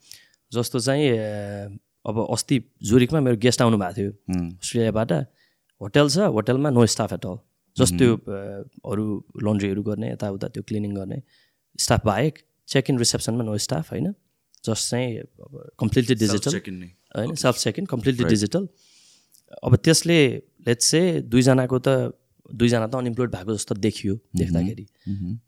जस्तो चाहिँ अब अस्ति जुरिकमा मेरो गेस्ट आउनु भएको थियो अस्ट्रेलियाबाट। होटल छ होटलमा नो स्टाफ एट अल जस्तो त्यो अरू लन्ड्रीहरू गर्ने यताउता त्यो क्लिनिङ गर्ने स्टाफ बाहेक चेक इन रिसेप्सनमा नो स्टाफ होइन? जस्ट चाहिँ अब कम्प्लिटली डिजिटल होइन self check in completely digital अब त्यसले लेट्स चाहिँ दुईजनाको त दुईजना त अनइम्प्लोइड भएको जस्तो देखियो देख्दाखेरि।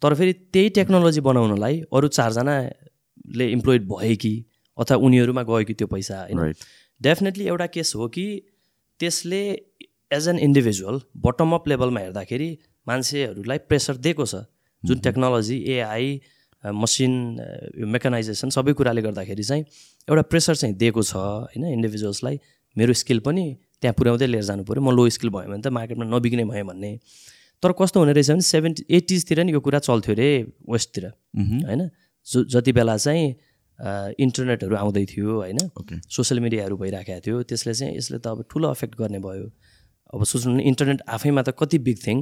तर फेरि त्यही टेक्नोलोजी बनाउनलाई अरू चारजनाले इम्प्लोइड भए कि अथवा उनीहरूमा गयो कि त्यो पैसा होइन? डेफिनेटली एउटा केस हो कि त्यसले as an individual bottom up लेभलमा हेर्दाखेरि मान्छेहरूलाई प्रेसर दिएको छ। जुन टेक्नोलोजी एआई मसिन मेकानाइजेसन सबै कुराले गर्दाखेरि चाहिँ एउटा प्रेसर चाहिँ दिएको छ होइन? इन्डिभिजुअल्सलाई मेरो स्किल पनि त्यहाँ पुर्याउँदै लिएर जानु पऱ्यो। म लो स्किल भयो भने त मार्केटमा नबिग्ने भयो भन्ने। तर कस्तो हुने रहेछ भने सेभेन्टी एटिजतिर नि यो कुरा चल्थ्यो अरे वेस्टतिर होइन? जो जति बेला चाहिँ इन्टरनेटहरू आउँदै थियो होइन. सोसियल मिडियाहरू भइराखेको थियो। त्यसले चाहिँ यसले त अब ठुलो अफेक्ट गर्ने भयो। अब सोच्नु इन्टरनेट आफैमा त कति बिग थिङ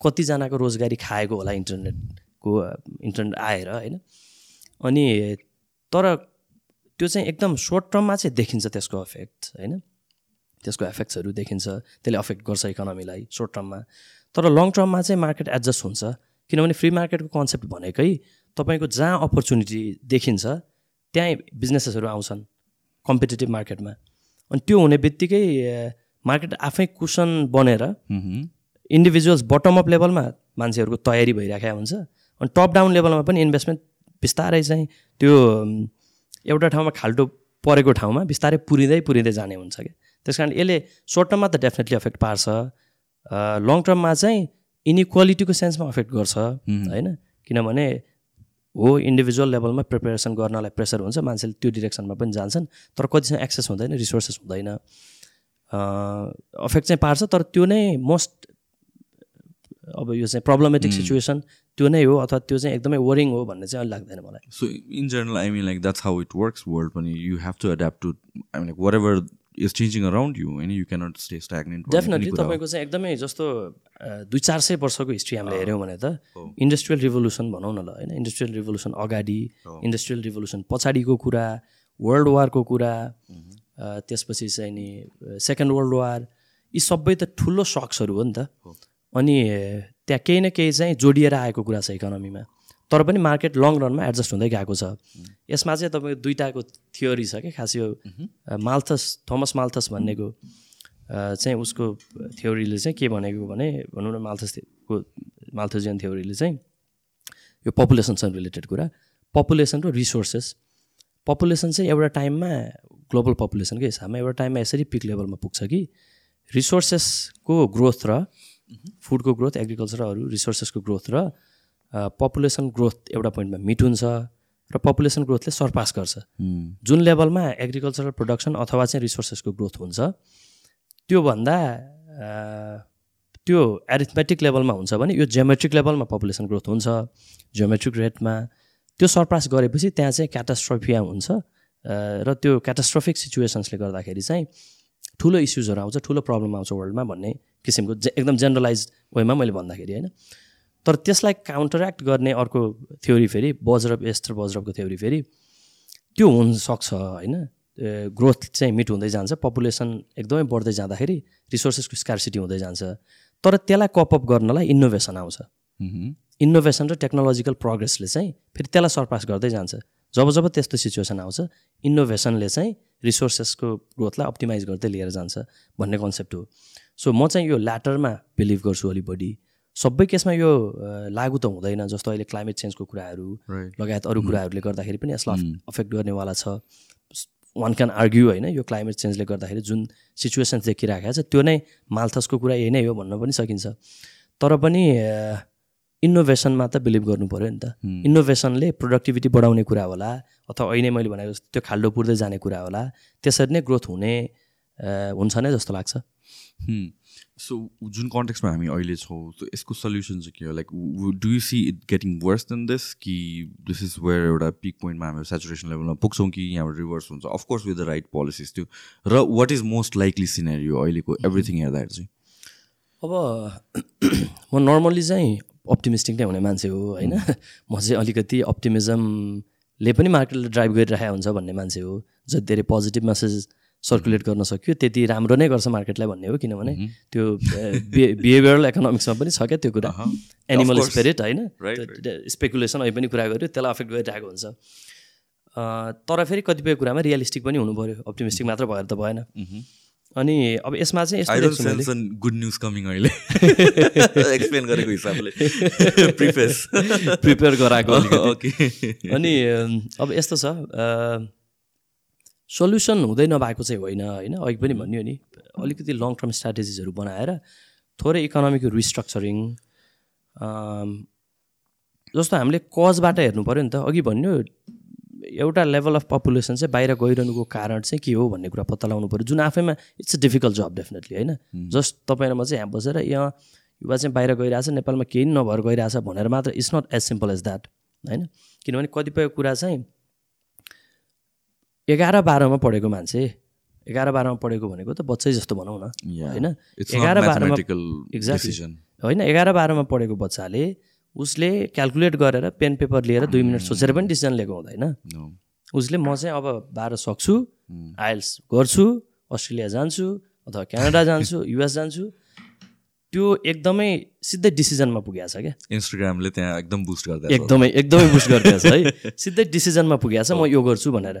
कतिजनाको रोजगारी खाएको होला इन्टरनेटको इन्टरनेट आएर होइन? अनि तर त्यो चाहिँ एकदम सर्ट टर्ममा चाहिँ देखिन्छ त्यसको अफेक्ट होइन? त्यसको एफेक्ट्सहरू देखिन्छ त्यसले अफेक्ट गर्छ इकोनोमीलाई सर्ट टर्ममा तर लङ टर्ममा चाहिँ मार्केट एडजस्ट हुन्छ। किनभने फ्री मार्केटको कन्सेप्ट भनेकै तपाईँको जहाँ अपर्च्युनिटी देखिन्छ त्यहीँ बिजनेसेसहरू आउँछन् कम्पिटेटिभ मार्केटमा अनि त्यो हुने बित्तिकै मार्केट आफै कुसन बनेर इन्डिभिजुअल्स बटम अप लेभलमा मान्छेहरूको तयारी भइरहेको हुन्छ। अनि टप डाउन लेभलमा पनि इन्भेस्टमेन्ट बिस्तारै चाहिँ त्यो एउटा ठाउँमा खाल्टो परेको ठाउँमा बिस्तारै पुरिँदै पुरिँदै जाने हुन्छ क्या। त्यस कारण यसले सर्ट टर्ममा त डेफिनेटली अफेक्ट पार्छ। लङ टर्ममा चाहिँ इनिक्वालिटीको सेन्समा अफेक्ट गर्छ होइन? किनभने हो इन्डिभिजुअल लेभलमा प्रिपेरेसन गर्नलाई प्रेसर हुन्छ मान्छेले त्यो डिरेक्सनमा पनि जान्छन् तर कतिसँग एक्सेस हुँदैन रिसोर्सेस हुँदैन अफेक्ट चाहिँ पार्छ तर त्यो नै मोस्ट अब यो चाहिँ प्रब्लमेटिक सिचुएसन त्यो नै हो अथवा त्यो चाहिँ एकदमै वरिङ हो भन्ने चाहिँ अहिले लाग्दैन मलाई So in general, I mean, like that's how it works. World, when you have to adapt to, I mean, like whatever is changing around you, and you cannot stay stagnant. भन्ने definitely. तपाईँको चाहिँ एकदमै जस्तो दुई चार सय वर्षको history हामीले हेऱ्यौँ भने त इन्डस्ट्रियल रिभोल्युसन भनौँ न ल होइन? इन्डस्ट्रियल रिभोल्युसन अगाडि इन्डस्ट्रियल रिभोल्युसन पछाडिको कुरा वर्ल्ड वारको कुरा अ, त्यसपछि चाहिँ नि सेकेन्ड वर्ल्ड वार यी सबै त ठुलो सक्सहरू हो नि त। अनि त्यहाँ केही न केही चाहिँ जोडिएर आएको कुरा छ इकोनोमीमा तर पनि मार्केट लङ रनमा एडजस्ट हुँदै गएको छ। यसमा चाहिँ तपाईँको दुइटाको थियोरी छ क्या खास यो माल्थस थोमस माल्थस भन्नेको चाहिँ उसको थ्योरीले चाहिँ के भनेको भने भनौँ न माल्थसको माल्थसियन थ्योरीले चाहिँ यो पपुलेसनसँग रिलेटेड कुरा। पपुलेसन र रिसोर्सेस पपुलेसन चाहिँ एउटा टाइममा ग्लोबल पपुलेसनकै हिसाबमा एउटा टाइममा यसरी पिक लेभलमा पुग्छ कि? रिसोर्सेसको ग्रोथ र फुडको ग्रोथ एग्रिकल्चर र अरू रिसोर्सेसको ग्रोथ र पपुलेसन ग्रोथ एउटा पोइन्टमा मिट हुन्छ र पपुलेसन ग्रोथले सरपास गर्छ। जुन लेभलमा एग्रिकल्चरल प्रोडक्सन अथवा चाहिँ रिसोर्सेसको ग्रोथ हुन्छ त्योभन्दा त्यो एरिथमेटिक लेभलमा हुन्छ भने यो जियोमेट्रिक लेभलमा पपुलेसन ग्रोथ हुन्छ। जियोमेट्रिक रेटमा त्यो सरपास गरेपछि त्यहाँ चाहिँ क्याटास्ट्रोफिया हुन्छ। र त्यो क्याटास्ट्रोफिक सिचुएसन्सले गर्दाखेरि चाहिँ ठुलो इस्युजहरू आउँछ ठुलो प्रब्लम आउँछ वर्ल्डमा भन्ने किसिमको जे- एकदम जेनरलाइज वेमा मैले भन्दाखेरि होइन? तर त्यसलाई काउन्टरएक्ट गर्ने अर्को थ्योरी फेरि बज्रब एस्टर बज्रबको थ्योरी फेरि त्यो हुनसक्छ होइन? ग्रोथ चाहिँ मिट हुँदै जान्छ पपुलेसन एकदमै बढ्दै जाँदाखेरि रिसोर्सेसको स्कार्सिटी हुँदै जान्छ। तर त्यसलाई कपअप गर्नलाई इनोभेसन आउँछ. इनोभेसन र टेक्नोलोजिकल प्रोग्रेसले चाहिँ फेरि त्यसलाई सरपास गर्दै जान्छ। जब जब त्यस्तो सिचुएसन आउँछ इनोभेसनले चाहिँ रिसोर्सेसको ग्रोथलाई अप्टिमाइज गर्दै लिएर जान्छ भन्ने कन्सेप्ट हो। सो म चाहिँ यो ल्याटरमा बिलिभ गर्छु अलिक बढी सबै केसमा यो लागु त हुँदैन जस्तो अहिले क्लाइमेट चेन्जको कुराहरू. लगायत अरू कुराहरूले गर्दाखेरि पनि यसलाई अफेक्ट गर्नेवाला छ। वान क्यान आर्ग्यु होइन यो क्लाइमेट चेन्जले गर्दाखेरि जुन सिचुएसन देखिरहेको छ त्यो नै माल्थसको कुरा यही नै हो भन्न पनि सकिन्छ। तर पनि इनोभेसनमा त बिलिभ गर्नु पऱ्यो नि त। इनोभेसनले प्रोडक्टिभिटी बढाउने कुरा होला अथवा अहिले मैले भनेको जस्तो त्यो खाल्डो पुर्दै जाने कुरा होला त्यसरी नै ग्रोथ हुने हुन्छ नै जस्तो लाग्छ। So जुन कन्टेक्समा हामी अहिले छौँ so यसको सल्युसन चाहिँ के हो? Like do you see it getting worse than this कि दिस इज वेयर एउटा पिक पोइन्टमा हामी सेचुरेसन लेभलमा पुग्छौँ कि यहाँबाट रिभर्स हुन्छ? Of course with the right policies त्यो र what is most likely scenario अहिलेको एभ्रिथिङ हेर्दाखेरि चाहिँ? अब *clears throat* म नर्मल्ली चाहिँ अप्टिमिस्टिक नै हुने मान्छे हो होइन? *laughs* म चाहिँ अलिकति अप्टिमिजमले पनि मार्केटले ड्राइभ गरिरहेको हुन्छ भन्ने मान्छे हो जति धेरै पोजिटिभ मेसेज सर्कुलेट गर्न सक्यो। त्यति राम्रो नै गर्छ मार्केटलाई भन्ने हो किनभने त्यो बिहेभियरल इकोनोमिक्समा पनि छ क्या त्यो कुरा। *laughs* एनिमल. स्पिरिट होइन? स्पेकुलेसन अहिले पनि कुरा गर्यो त्यसलाई अफेक्ट गरिरहेको हुन्छ। तर फेरि कतिपय कुरामा रियलिस्टिक पनि हुनु पऱ्यो अप्टिमिस्टिक मात्र भएर त भएन। अनि अब यसमा चाहिँ गुड न्युज कमिङ अहिले। *laughs* एक्सप्लेन गरेको हिसाबले। *laughs* प्रिपेयर गराएको अनि अब यस्तो छ सल्युसन हुँदै नभएको चाहिँ होइन होइन? अघि पनि भन्यो नि अलिकति लङ टर्म स्ट्राटेजिजहरू बनाएर थोरै इकोनोमिक रिस्ट्रक्चरिङ जस्तो हामीले कजबाट हेर्नु पऱ्यो नि त। अघि भन्यो एउटा लेभल अफ पपुलेसन चाहिँ बाहिर गइरहनुको कारण चाहिँ के हो भन्ने कुरा पत्ता लगाउनु पऱ्यो। जुन आफैमा it's a difficult job definitely होइन? जस्ट तपाईँ र म चाहिँ यहाँ बसेर यहाँ युवा चाहिँ बाहिर गइरहेछ नेपालमा केही नभएर गइरहेछ भनेर मात्र it's not as simple as that होइन? किनभने कतिपय कुरा चाहिँ एघार बाह्रमा पढेको मान्छे एघार बाह्रमा पढेको भनेको त बच्चै जस्तो भनौँ न. होइन? एघार बाह्रमा decision. होइन एघार बाह्रमा पढेको बच्चाले उसले क्यालकुलेट गरेर पेन पेपर लिएर दुई मिनट सोचेर पनि डिसिजन लिएको हुँदैन. उसले म चाहिँ अब बाह्र सक्छु आइल्स गर्छु अस्ट्रेलिया जान्छु अथवा क्यानाडा जान्छु *laughs* युएस जान्छु। त्यो एकदमै सिधै डिसिजनमा पुगेको छ क्या। इन्स्टाग्रामले त्यहाँ एकदम बुस्ट गर्दा एकदमै एकदमै बुस्ट गरिदिएको छ है। *laughs* सिधै डिसिजनमा पुगेको छ म यो गर्छु भनेर।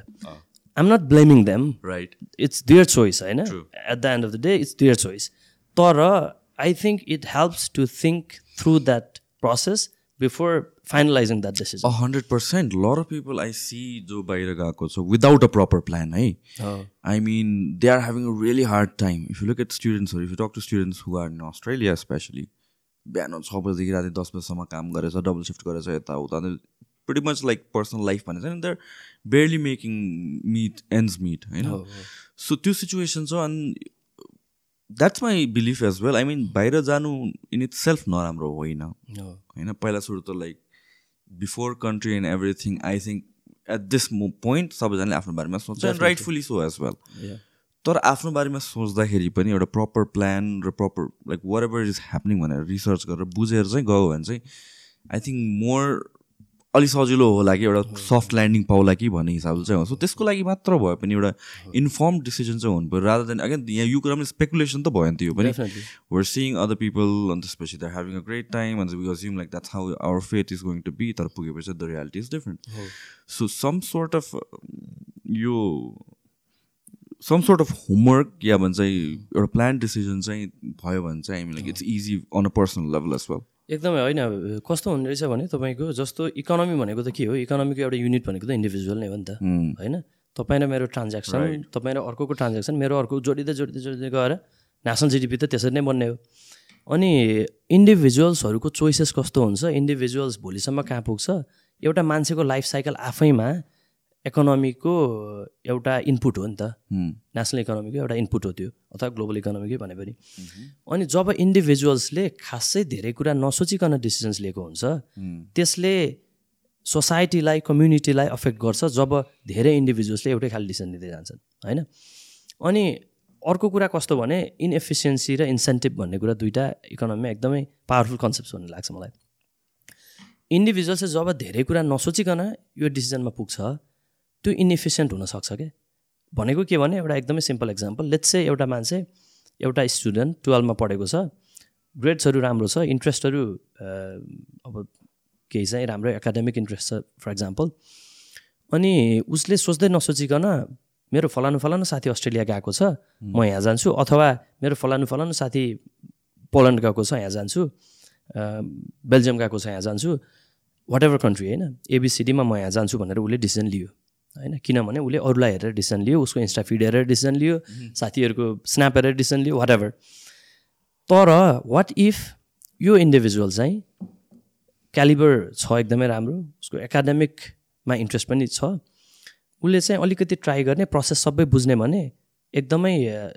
I'm not blaming them right it's their choice होइन at the end of the day it's their choice तर I think it helps to think through that process before finalising that decision hundred percent lot of people I see जो बाहिर गएको छ without a proper plan है I mean they are having a really hard time if you look at स्टुडेन्ट्सहरू if you talk to students who are in Australia specially बिहान छ बजीदेखि राति दस बजीसम्म काम गरेछ डबल सिफ्ट गरेछ यताउता pretty much like personal life भनेको छ नि they're barely making meet ends meet होइन सो त्यो सिचुएसन छ अनि that's my belief as well I mean बाहिर जानु इन इट सेल्फ नराम्रो होइन। होइन पहिला सुरु त like before country and everything I think at this point सबैजनाले आफ्नो बारेमा सोच्छ and rightfully so as well तर आफ्नो बारेमा सोच्दाखेरि पनि एउटा प्रपर प्लान र proper like whatever is happening भनेर रिसर्च गरेर बुझेर चाहिँ गयो भने चाहिँ आई थिङ्क मोर अलिक सजिलो होला कि एउटा सफ्ट ल्यान्डिङ पाउला कि भन्ने हिसाबले चाहिँ हो सो त्यसको लागि मात्र भए पनि एउटा इन्फर्म डिसिजन चाहिँ हुनु पऱ्यो। रादर देन अगेन यहाँ यो कुरामा स्पेकुलेसन त भयो नि त यो पनि। We're seeing other people and त्यसपछि they're having a great time and we assume like that's how our fate is going to be तर पुगेपछि reality is different so some sort of uh, यो some sort of homework या भन्छ एउटा plan decision चाहिँ भयो भने चाहिँ like it's easy on a personal level as well एकदमै होइन कस्तो हुने रहेछ भने तपाईँको जस्तो इकोनोमी भनेको त के हो? इकोनोमीको एउटा युनिट भनेको त इन्डिभिजुअल नै हो नि त होइन? तपाईँ र मेरो ट्रान्ज्याक्सन तपाईँ र अर्कोको ट्रान्ज्याक्सन मेरो अर्को जोडिँदै जोडिँदै जोडिँदै गएर नेसनल जिडिपी त त्यसरी नै बन्ने हो। अनि इन्डिभिजुअल्सहरूको चोइसेस कस्तो हुन्छ? इन्डिभिजुअल्स भोलिसम्म कहाँ पुग्छ? एउटा मान्छेको लाइफ साइकल आफैमा इकोनोमीको एउटा इनपुट हो नि त। नेसनल इकोनोमीको एउटा इनपुट हो त्यो अथवा ग्लोबल इकोनोमीकै भने पनि। अनि जब इन्डिभिजुअल्सले खासै धेरै कुरा नसोचिकन डिसिजन्स लिएको हुन्छ त्यसले सोसाइटीलाई कम्युनिटीलाई अफेक्ट गर्छ जब धेरै इन्डिभिजुअल्सले एउटै खाले डिसिजन लिँदै जान्छन् होइन? अनि अर्को कुरा कस्तो भने इनएफिसियन्सी र इन्सेन्टिभ भन्ने कुरा दुइटा इकोनोमीमा एकदमै पावरफुल कन्सेप्ट भन्ने लाग्छ मलाई। इन्डिभिजुअल चाहिँ जब धेरै कुरा नसोचिकन यो डिसिजनमा पुग्छ त्यो इनएफिसियन्ट हुनसक्छ क्या भनेको के भने एउटा एकदमै सिम्पल एक्जाम्पल लेट्स चाहिँ एउटा मान्छे एउटा स्टुडेन्ट टुवेल्भमा पढेको छ ग्रेड्सहरू राम्रो छ इन्ट्रेस्टहरू अब केही चाहिँ राम्रो एकाडेमिक इन्ट्रेस्ट छ फर इक्जाम्पल अनि उसले सोच्दै नसोचिकन मेरो फलानु फलानु साथी अस्ट्रेलिया गएको छ म यहाँ जान्छु अथवा मेरो फलानु फलानु साथी पोल्यान्ड गएको छ यहाँ जान्छु बेल्जियम गएको छ यहाँ जान्छु वाट एभर कन्ट्री होइन एबिसिडीमा म यहाँ जान्छु भनेर उसले डिसिजन लियो। होइन किनभने उसले अरूलाई हेरेर डिसिजन लियो उसको इन्स्टा फिड हेरेर डिसिजन लियो साथीहरूको स्न्याप हेरेर डिसिजन लियो वाट एभर तर वाट इफ यो इन्डिभिजुअल चाहिँ क्यालिबर छ एकदमै राम्रो उसको एकाडेमिकमा इन्ट्रेस्ट पनि छ उसले चाहिँ अलिकति ट्राई गर्ने प्रोसेस सबै बुझ्ने भने एकदमै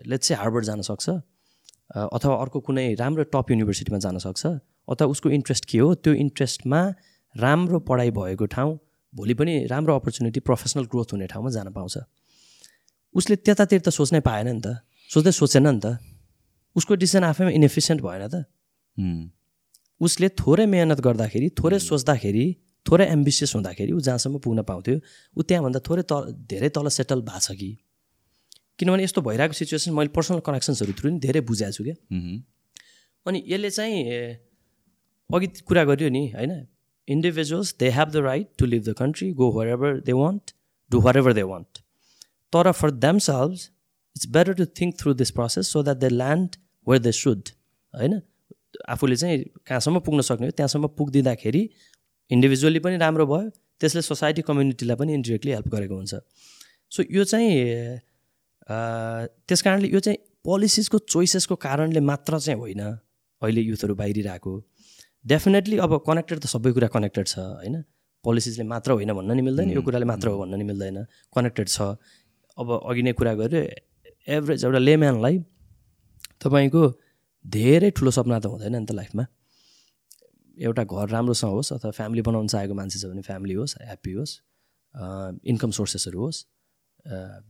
लेट्स चाहिँ हार्वर्ड जान सक्छ अ, अथवा अर्को कुनै राम्रो टप युनिभर्सिटीमा जान सक्छ अथवा उसको इन्ट्रेस्ट के हो त्यो इन्ट्रेस्टमा राम्रो पढाइ भएको ठाउँ भोलि पनि राम्रो अपर्च्युनिटी प्रोफेसनल ग्रोथ हुने ठाउँमा जान पाउँछ। उसले त्यतातिर त सोच्नै पाएन नि त। सोच्दै सोचेन नि त। उसको डिसिजन आफैमा इनएफिसियन्ट भएन त। उसले थोरै मेहनत गर्दाखेरि थोरै सोच्दाखेरि थोरै एम्बिसियस हुँदाखेरि ऊ जहाँसम्म पुग्न पाउँथ्यो ऊ त्यहाँभन्दा थोरै तल धेरै तल सेटल भएको छ कि? किनभने यस्तो भइरहेको सिचुएसन मैले पर्सनल कनेक्सन्सहरू थ्रु नि धेरै बुझाएको छु क्या। अनि यसले चाहिँ अघि कुरा गरियो नि होइन? Individuals they have the right to leave the country go wherever they want do wherever they want तर for themselves it's better to think through this process so that they land where they should होइन? आफूले चाहिँ कहाँसम्म पुग्न सक्ने हो त्यहाँसम्म पुगिदिँदाखेरि individually पनि राम्रो भयो त्यसले सोसाइटी कम्युनिटीलाई पनि इन्डिरेक्टली हेल्प गरेको हुन्छ। सो यो चाहिँ त्यस कारणले यो चाहिँ पोलिसिसको चोइसेसको कारणले मात्र चाहिँ होइन अहिले युथहरू बाहिरिरहेको। डेफिनेटली अब कनेक्टेड त सबै कुरा कनेक्टेड छ होइन? पोलिसिसले मात्र होइन भन्न नि मिल्दैन यो कुराले मात्र हो भन्न नि मिल्दैन कनेक्टेड छ। अब अघि नै कुरा गऱ्यो एभरेज एउटा लेम्यानलाई तपाईँको धेरै ठुलो सपना त हुँदैन नि त लाइफमा। एउटा घर राम्रोसँग होस् अथवा फ्यामिली बनाउन चाहेको मान्छे छ भने फ्यामिली होस् ह्याप्पी होस् इन्कम सोर्सेसहरू होस्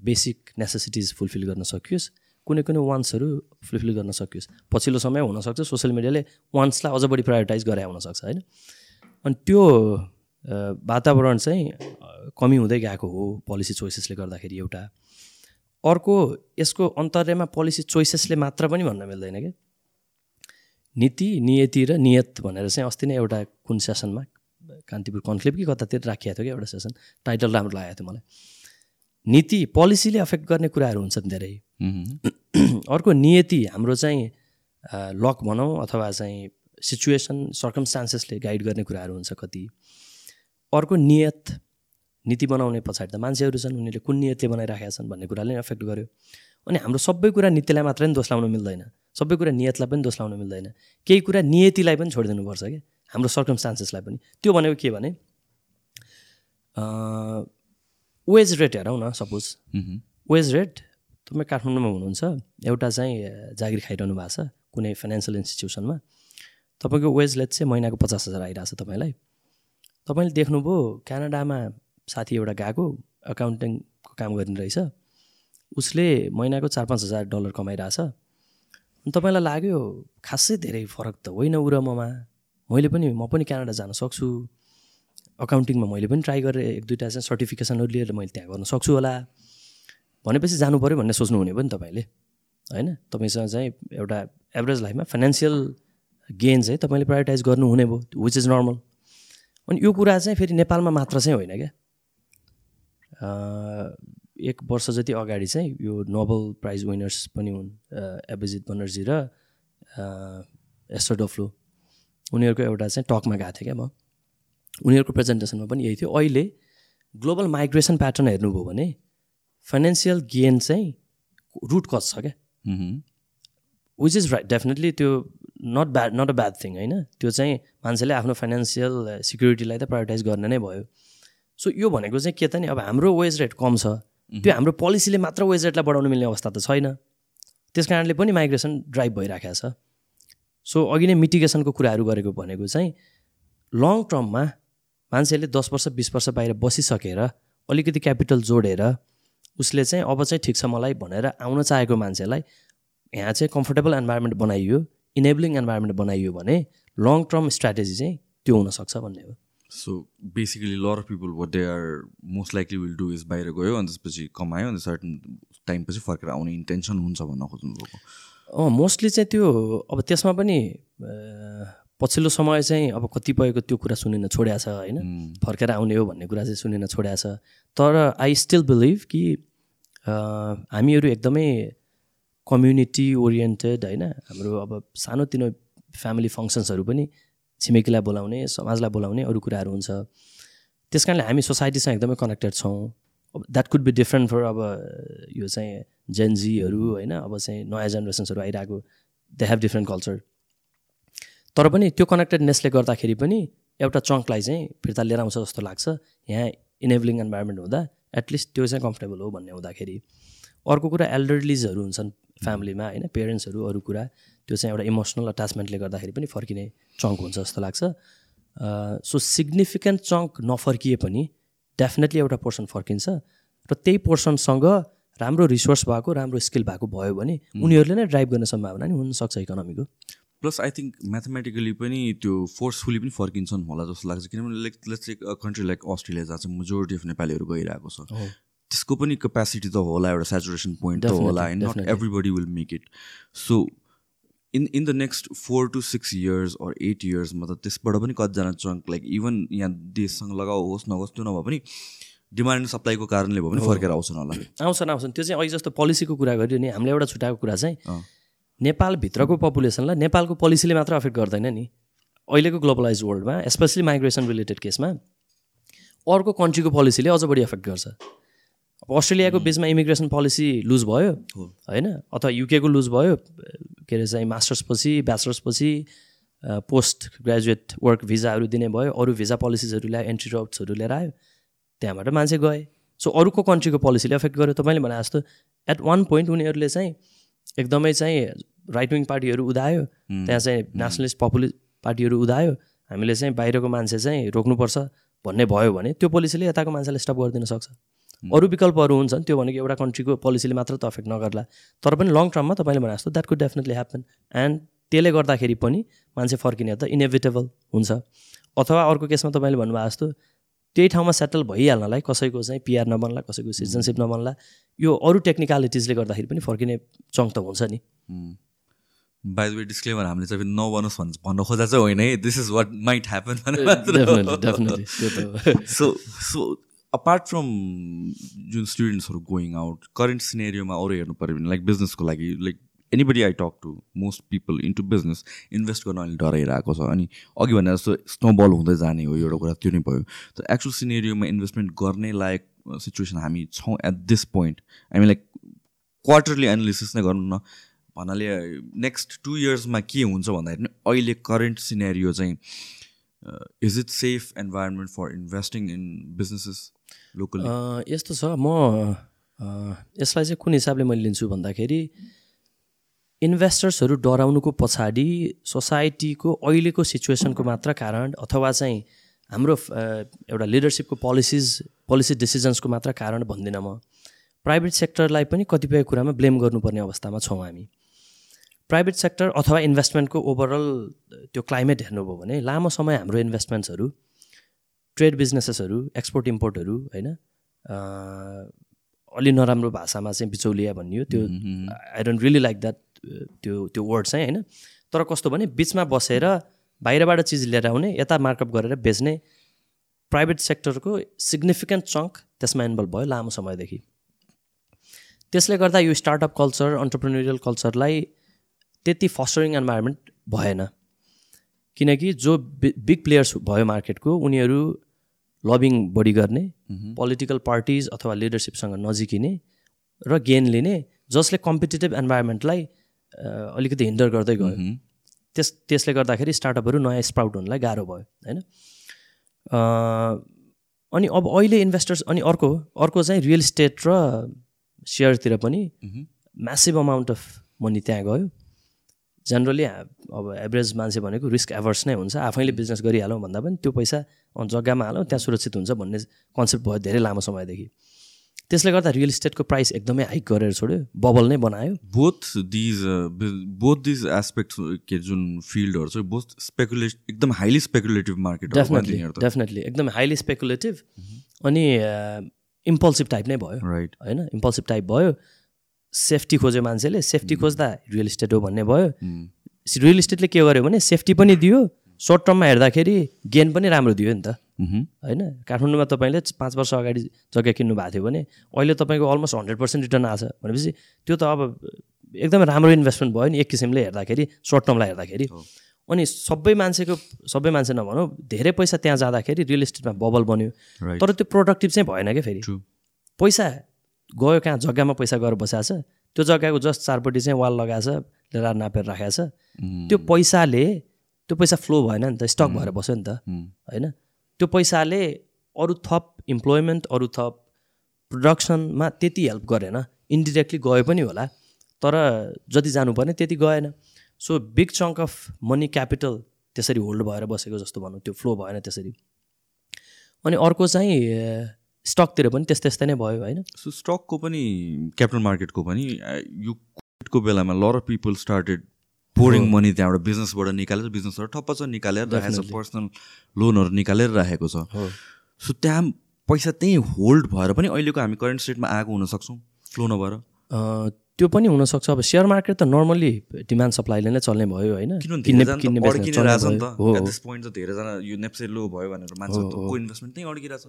बेसिक नेसेसिटिज फुलफिल गर्न सकियोस्। कुनै कुनै वान्सहरू फुलफिल गर्न सकियोस्। पछिल्लो समय हुनसक्छ सोसियल मिडियाले वान्सलाई अझ बढी प्रायोरिटाइज गरे हुनसक्छ होइन? अनि त्यो वातावरण चाहिँ कमी हुँदै गएको हो पोलिसी चोइसेसले गर्दाखेरि एउटा। अर्को यसको अन्तर्यमा पोलिसी चोइसेसले मात्र पनि भन्न मिल्दैन क्या नीति नियति र नियत भनेर चाहिँ अस्ति नै एउटा कुन सेसनमा कान्तिपुर कन्क्लेभ कि कतातिर राखिएको थियो क्या एउटा सेसन टाइटल राम्रो लागेको थियो मलाई। नीति पोलिसीले अफेक्ट गर्ने कुराहरू हुन्छन् धेरै। *clears throat* अर्को नियति हाम्रो चाहिँ लक भनौँ अथवा चाहिँ सिचुएसन सर्कमस्टान्सेसले गाइड गर्ने कुराहरू हुन्छ कति। अर्को नियत नीति बनाउने पछाडि त मान्छेहरू छन् उनीहरूले कुन नियतले बनाइराखेका छन् भन्ने कुराले नै एफेक्ट गर्यो। अनि हाम्रो सबै कुरा नीतिलाई मात्रै पनि दोष लाउन मिल्दैन। सबै कुरा नियतलाई पनि दोष लाउन मिल्दैन। केही कुरा नियतिलाई पनि छोडिदिनुपर्छ क्या। हाम्रो सर्कमस्टान्सेसलाई पनि। त्यो भनेको के भने वेज रेट हेरौँ न सपोज वेज रेट तपाईँ काठमाडौँमा हुनुहुन्छ। एउटा चाहिँ जागिर खाइरहनु भएको छ कुनै फाइनेन्सियल इन्स्टिट्युसनमा तपाईँको वेज रेट चाहिँ महिनाको पचास हजार आइरहेको छ तपाईँलाई। तपाईँले देख्नुभयो क्यानाडामा साथी एउटा गएको अकाउन्टिङको काम गर्ने रहेछ। उसले महिनाको चार पाँच हजार डलर कमाइरहेछ। अनि तपाईँलाई लाग्यो खासै धेरै फरक त होइन उ र ममा। मैले पनि म पनि क्यानाडा जान सक्छु। अकाउन्टिङमा मैले पनि ट्राई गरेँ एक दुइटा चाहिँ सर्टिफिकेसनहरू लिएर मैले त्यहाँ गर्न सक्छु होला। भनेपछि जानु पऱ्यो भन्ने सोच्नुहुने भयो नि तपाईँले। होइन? तपाईँसँग चाहिँ एउटा एभरेज लाइफमा फाइनेन्सियल गेन चाहिँ तपाईँले प्रायोरिटाइज गर्नुहुने भयो विच इज नर्मल अनि यो कुरा चाहिँ फेरि नेपालमा मात्र चाहिँ होइन क्या। एक वर्ष जति अगाडि चाहिँ यो नोबल प्राइज विनर्स पनि हुन् एभिजित बनर्जी र एस्टर डफ्लो उनीहरूको एउटा चाहिँ टकमा गएको थिएँ क्या म। उनीहरूको प्रेजेन्टेसनमा पनि यही थियो। अहिले ग्लोबल माइग्रेसन प्याटर्न हेर्नुभयो भने फाइनेन्सियल गेन चाहिँ रुट कज छ क्या। विच इज राइट डेफिनेटली त्यो not bad not a bad thing होइन? त्यो चाहिँ मान्छेले आफ्नो फाइनेन्सियल सिक्युरिटीलाई त प्रायोरिटाइज गर्ने नै भयो। सो यो भनेको चाहिँ के त नि? अब हाम्रो वेज रेट कम छ। त्यो हाम्रो पोलिसीले मात्र वेज रेटलाई बढाउनु मिल्ने अवस्था त छैन। त्यस कारणले पनि माइग्रेसन ड्राइभ भइराखेको छ। सो अघि नै मिटिगेसनको कुराहरू गरेको भनेको चाहिँ लङ टर्ममा मान्छेले दस वर्ष बिस वर्ष बाहिर बसिसकेर अलिकति क्यापिटल जोडेर उसले चाहिँ अब चाहिँ ठिक छ मलाई भनेर आउन चाहेको मान्छेलाई यहाँ चाहिँ कम्फोर्टेबल इन्भाइरोमेन्ट बनाइयो इनेबलिङ इन्भाइरोमेन्ट बनाइयो भने लङ टर्म स्ट्राटेजी चाहिँ त्यो हुनसक्छ भन्ने हो। So basically lot of people what they are most likely will do is बाहिर गयो अनि त्यसपछि कमायो अनि सर्टन टाइमपछि फर्केर आउने इन्टेन्सन हुन्छ भन्न खोज्नुभएको अँ मोस्टली चाहिँ त्यो अब त्यसमा पनि पछिल्लो समय चाहिँ अब कतिपयको त्यो कुरा सुनिन छोड्या छ होइन? फर्केर आउने हो भन्ने कुरा चाहिँ सुनिन छोड्या छ। तर आई स्टिल बिलिभ कि हामीहरू एकदमै कम्युनिटी ओरिएन्टेड होइन? हाम्रो अब सानोतिनो फ्यामिली फङ्सन्सहरू पनि छिमेकीलाई बोलाउने समाजलाई बोलाउने अरू कुराहरू हुन्छ। त्यस कारणले हामी सोसाइटीसँग एकदमै कनेक्टेड छौँ। अब that could be different for अब यो चाहिँ जेनजीहरू होइन? अब चाहिँ नयाँ जेनेरेसन्सहरू आइरहेको दे हेभ डिफ्रेन्ट कल्चर तर पनि त्यो कनेक्टेडनेसले गर्दाखेरि पनि एउटा चङ्कलाई चाहिँ फिर्ता लिएर आउँछ जस्तो लाग्छ। यहाँ इनेबलिङ इन्भाइरोमेन्ट हुँदा एटलिस्ट त्यो चाहिँ कम्फर्टेबल हो भन्ने हुँदाखेरि। अर्को कुरा एल्डरलिजहरू हुन्छन् फ्यामिलीमा होइन? पेरेन्ट्सहरू अरू कुरा त्यो चाहिँ एउटा इमोसनल अट्याचमेन्टले गर्दाखेरि पनि फर्किने चङ्क हुन्छ जस्तो लाग्छ। सो सिग्निफिकेन्ट चङ्क नफर्किए पनि डेफिनेटली एउटा पोर्सन फर्किन्छ र त्यही पोर्सनसँग राम्रो रिसोर्स भएको राम्रो स्किल भएको भयो भने उनीहरूले नै ड्राइभ गर्ने सम्भावना नि हुनसक्छ इकोनोमीको प्लस आई थिङ्क म्याथमेटिकली पनि त्यो फोर्सफुली पनि फर्किन्छन् होला जस्तो लाग्छ। किनभने like let's like country like Australia जहाँ चाहिँ मेजोरिटी अफ नेपालीहरू गइरहेको छ। त्यसको पनि क्यापेसिटी त होला एउटा सेचुरेसन पोइन्ट त होला होइन not. Everybody will make it so in in the next four to six years or eight इयर्समा त त्यसबाट पनि कतिजना चङ्क लाइक इभन यहाँ देशसँग लगाओ होस् नहोस् त्यो नभए पनि डिमान्ड एन्ड सप्लाईको कारणले भयो भने फर्केर आउँछन् होला। आउँछन् आउँछन्। त्यो चाहिँ अघि जस्तो पोलिसीको कुरा गरियो नि हामीले एउटा छुट्याएको कुरा चाहिँ। नेपालभित्रको पपुलेसनलाई नेपालको पोलिसीले मात्र अफेक्ट गर्दैन नि। अहिलेको ग्लोबलाइज वर्ल्डमा स्पेसली माइग्रेसन रिलेटेड केसमा अर्को कन्ट्रीको पोलिसीले अझ बढी एफेक्ट गर्छ। अब अस्ट्रेलियाको बिचमा इमिग्रेसन पोलिसी लुज भयो होइन? अथवा युकेको लुज भयो के अरे चाहिँ मास्टर्स पछि ब्याचलर्स पछि पोस्ट ग्रेजुएट वर्क भिजाहरू दिने भयो अरू भिजा पोलिसिजहरू ल्यायो एन्ट्री राउट्सहरू लिएर आयो त्यहाँबाट मान्छे गए। सो अरूको कन्ट्रीको पोलिसीले एफेक्ट गर्यो। तपाईँले भने जस्तो एट वान पोइन्ट उनीहरूले चाहिँ एकदमै चाहिँ राइट विङ पार्टीहरू उदायो त्यहाँ चाहिँ नेसनलिस्ट पपुलि पार्टीहरू उदायो। हामीले चाहिँ बाहिरको मान्छे चाहिँ रोक्नुपर्छ भन्ने भयो भने त्यो पोलिसीले यताको मान्छेलाई स्टप गरिदिन सक्छ। अरू विकल्पहरू हुन्छन् त्यो भनेको एउटा कन्ट्रीको पोलिसीले मात्र त अफेक्ट नगर्ला। तर पनि लङ टर्ममा तपाईँले भने जस्तो that could definitely happen and त्यसले गर्दाखेरि पनि मान्छे फर्किने त इनेभिटेबल हुन्छ। अथवा अर्को केसमा तपाईँले भन्नुभएको जस्तो त्यही ठाउँमा सेटल भइहाल्नलाई कसैको चाहिँ पिआर नबन्ला कसैको सिटिजनसिप नबन्ला यो अरू टेक्निकलिटिजले गर्दाखेरि पनि फर्किने चङ्क त हुन्छ नि। बाई द वे डिस्क्लेमर हामीले चाहिँ नबनोस् भन्छ भन्न खोजा चाहिँ होइन है। This is what might happen so so apart from जुन स्टुडेन्ट्सहरू गोइङ आउट करेन्ट सिनेरियोमा अरू हेर्नु पऱ्यो भने लाइक बिजनेसको लागि like anybody I talk to most people into business invest गर्न अहिले डराइरहेको छ। अनि अघि भने जस्तो स्नोबल हुँदै जाने हो एउटा कुरा त्यो नै भयो। तर एक्चुअल सिनेरियोमा इन्भेस्टमेन्ट गर्ने लायक सिचुएसन हामी छौँ एट दिस पोइन्ट हामी लाइक क्वार्टरली एनालिसिस नै गरौँ न। भन्नाले नेक्स्ट टु इयर्समा के हुन्छ भन्दाखेरि अहिले करेन्ट सिनेरियो चाहिँ is it safe environment for investing in businesses locally यस्तो छ। म यसलाई चाहिँ कुन हिसाबले मैले लिन्छु भन्दाखेरि इन्भेस्टर्सहरू डराउनुको पछाडि सोसाइटीको अहिलेको सिचुएसनको मात्र कारण अथवा चाहिँ हाम्रो एउटा लिडरसिपको पोलिसिज पोलिसी डिसिजन्सको मात्र कारण भन्दिनँ म। प्राइभेट सेक्टरलाई पनि कतिपय कुरामा ब्लेम गर्नुपर्ने अवस्थामा छौँ हामी। प्राइभेट सेक्टर अथवा इन्भेस्टमेन्टको ओभरअल त्यो क्लाइमेट हेर्नुभयो भने लामो समय हाम्रो इन्भेस्टमेन्ट्सहरू ट्रेड बिजनेसेसहरू एक्सपोर्ट इम्पोर्टहरू होइन अलि नराम्रो भाषामा चाहिँ बिचौलिया भनियो त्यो I don't really like that त्यो त्यो वर्ड चाहिँ होइन? तर कस्तो भने बिचमा बसेर बाहिरबाट चिज लिएर आउने यता मार्कअप गरेर बेच्ने प्राइभेट सेक्टरको सिग्निफिकेन्ट चङ्क त्यसमा इन्भल्भ भयो लामो समयदेखि। त्यसले गर्दा यो स्टार्टअप कल्चर अन्टरप्रेन्युरियल कल्चरलाई त्यति फस्टरिङ इन्भाइरोमेन्ट भएन। किनकि जो बिग प्लेयर्स भयो मार्केटको उनीहरू लबिङ बढी गर्ने पोलिटिकल पार्टिज अथवा लिडरसिपसँग नजिकिने र गेन लिने जसले कम्पिटेटिभ इन्भाइरोमेन्टलाई अलिकति हिन्डर गर्दै गयो। त्यस त्यसले गर्दाखेरि स्टार्टअपहरू नयाँ स्प्राउट हुनलाई गाह्रो भयो होइन? अनि अब अहिले इन्भेस्टर्स अनि अर्को अर्को चाहिँ रियल इस्टेट र सेयरतिर पनि म्यासिभ अमाउन्ट अफ मनी त्यहाँ गयो। जेनरली अब एभरेज मान्छे भनेको रिस्क एभर्स नै हुन्छ। आफैले बिजनेस गरिहालौँ भन्दा पनि त्यो पैसा जग्गामा हालौँ त्यहाँ सुरक्षित हुन्छ भन्ने कन्सेप्ट भयो धेरै लामो समयदेखि। त्यसले गर्दा रियल इस्टेटको प्राइस एकदमै हाइक गरेर छोड्यो बबल नै बनायो। Both these both these aspect के जुन फिल्डहरू छ बोथ स्पेकुलेट एकदम highly speculative market definitely definitely एकदमै हाइली स्पेकुलेटिभ अनि इम्पल्सिभ टाइप नै भयो। राइट होइन इम्पल्सिभ टाइप भयो। सेफ्टी खोज्यो मान्छेले सेफ्टी खोज्दा रियल इस्टेट हो भन्ने भयो। रियल इस्टेटले के गर्यो भने सेफ्टी पनि दियो। सर्ट टर्ममा हेर्दाखेरि गेन पनि राम्रो दियो नि त। होइन? काठमाडौँमा तपाईँले पाँच वर्ष अगाडि जग्गा किन्नु भएको थियो भने अहिले तपाईँको अलमोस्ट हन्ड्रेड पर्सेन्ट रिटर्न आएको छ। भनेपछि त्यो त अब एकदमै राम्रो इन्भेस्टमेन्ट भयो नि एक किसिमले हेर्दाखेरि सर्ट टर्मलाई हेर्दाखेरि। अनि सबै मान्छेको सबै मान्छे नभनौँ धेरै पैसा त्यहाँ जाँदाखेरि रियल इस्टेटमा बबल बन्यो. तर त्यो प्रोडक्टिभ चाहिँ भएन क्या फेरि. पैसा गयो कहाँ? जग्गामा पैसा गएर बसाएको छ। त्यो जग्गाको जस्ट चारपट्टि चाहिँ वाल लगाएको छ लेरा नापेर राखेको छ। त्यो पैसाले त्यो पैसा फ्लो भएन नि त स्टक भएर बस्यो नि त। होइन? त्यो पैसाले अरू थप इम्प्लोइमेन्ट अरू थप प्रोडक्सनमा त्यति हेल्प गरेन। इन्डिरेक्टली गयो पनि होला तर जति जानुपर्ने त्यति गएन। So big chunk of money capital त्यसरी होल्ड भएर बसेको जस्तो भनौँ त्यो फ्लो भएन त्यसरी। अनि अर्को चाहिँ स्टकतिर पनि त्यस्तै त्यस्तै नै भयो होइन? सो स्टकको पनि क्यापिटल मार्केटको पनि यो कोभिडको बेलामा lot of people started pouring money त्यहाँबाट बिजनेसबाट निकालेर बिजनेसबाट ठप्प छ निकालेर राखेको छ पर्सनल लोनहरू निकालेर राखेको छ। सो त्यहाँ पैसा त्यहीँ होल्ड भएर पनि अहिलेको हामी करेन्ट स्टेटमा आएको हुनसक्छौँ फ्लो नभएर। त्यो पनि हुनसक्छ। अब सेयर मार्केट त नर्मली डिमान्ड सप्लाईले नै चल्ने भयो होइन?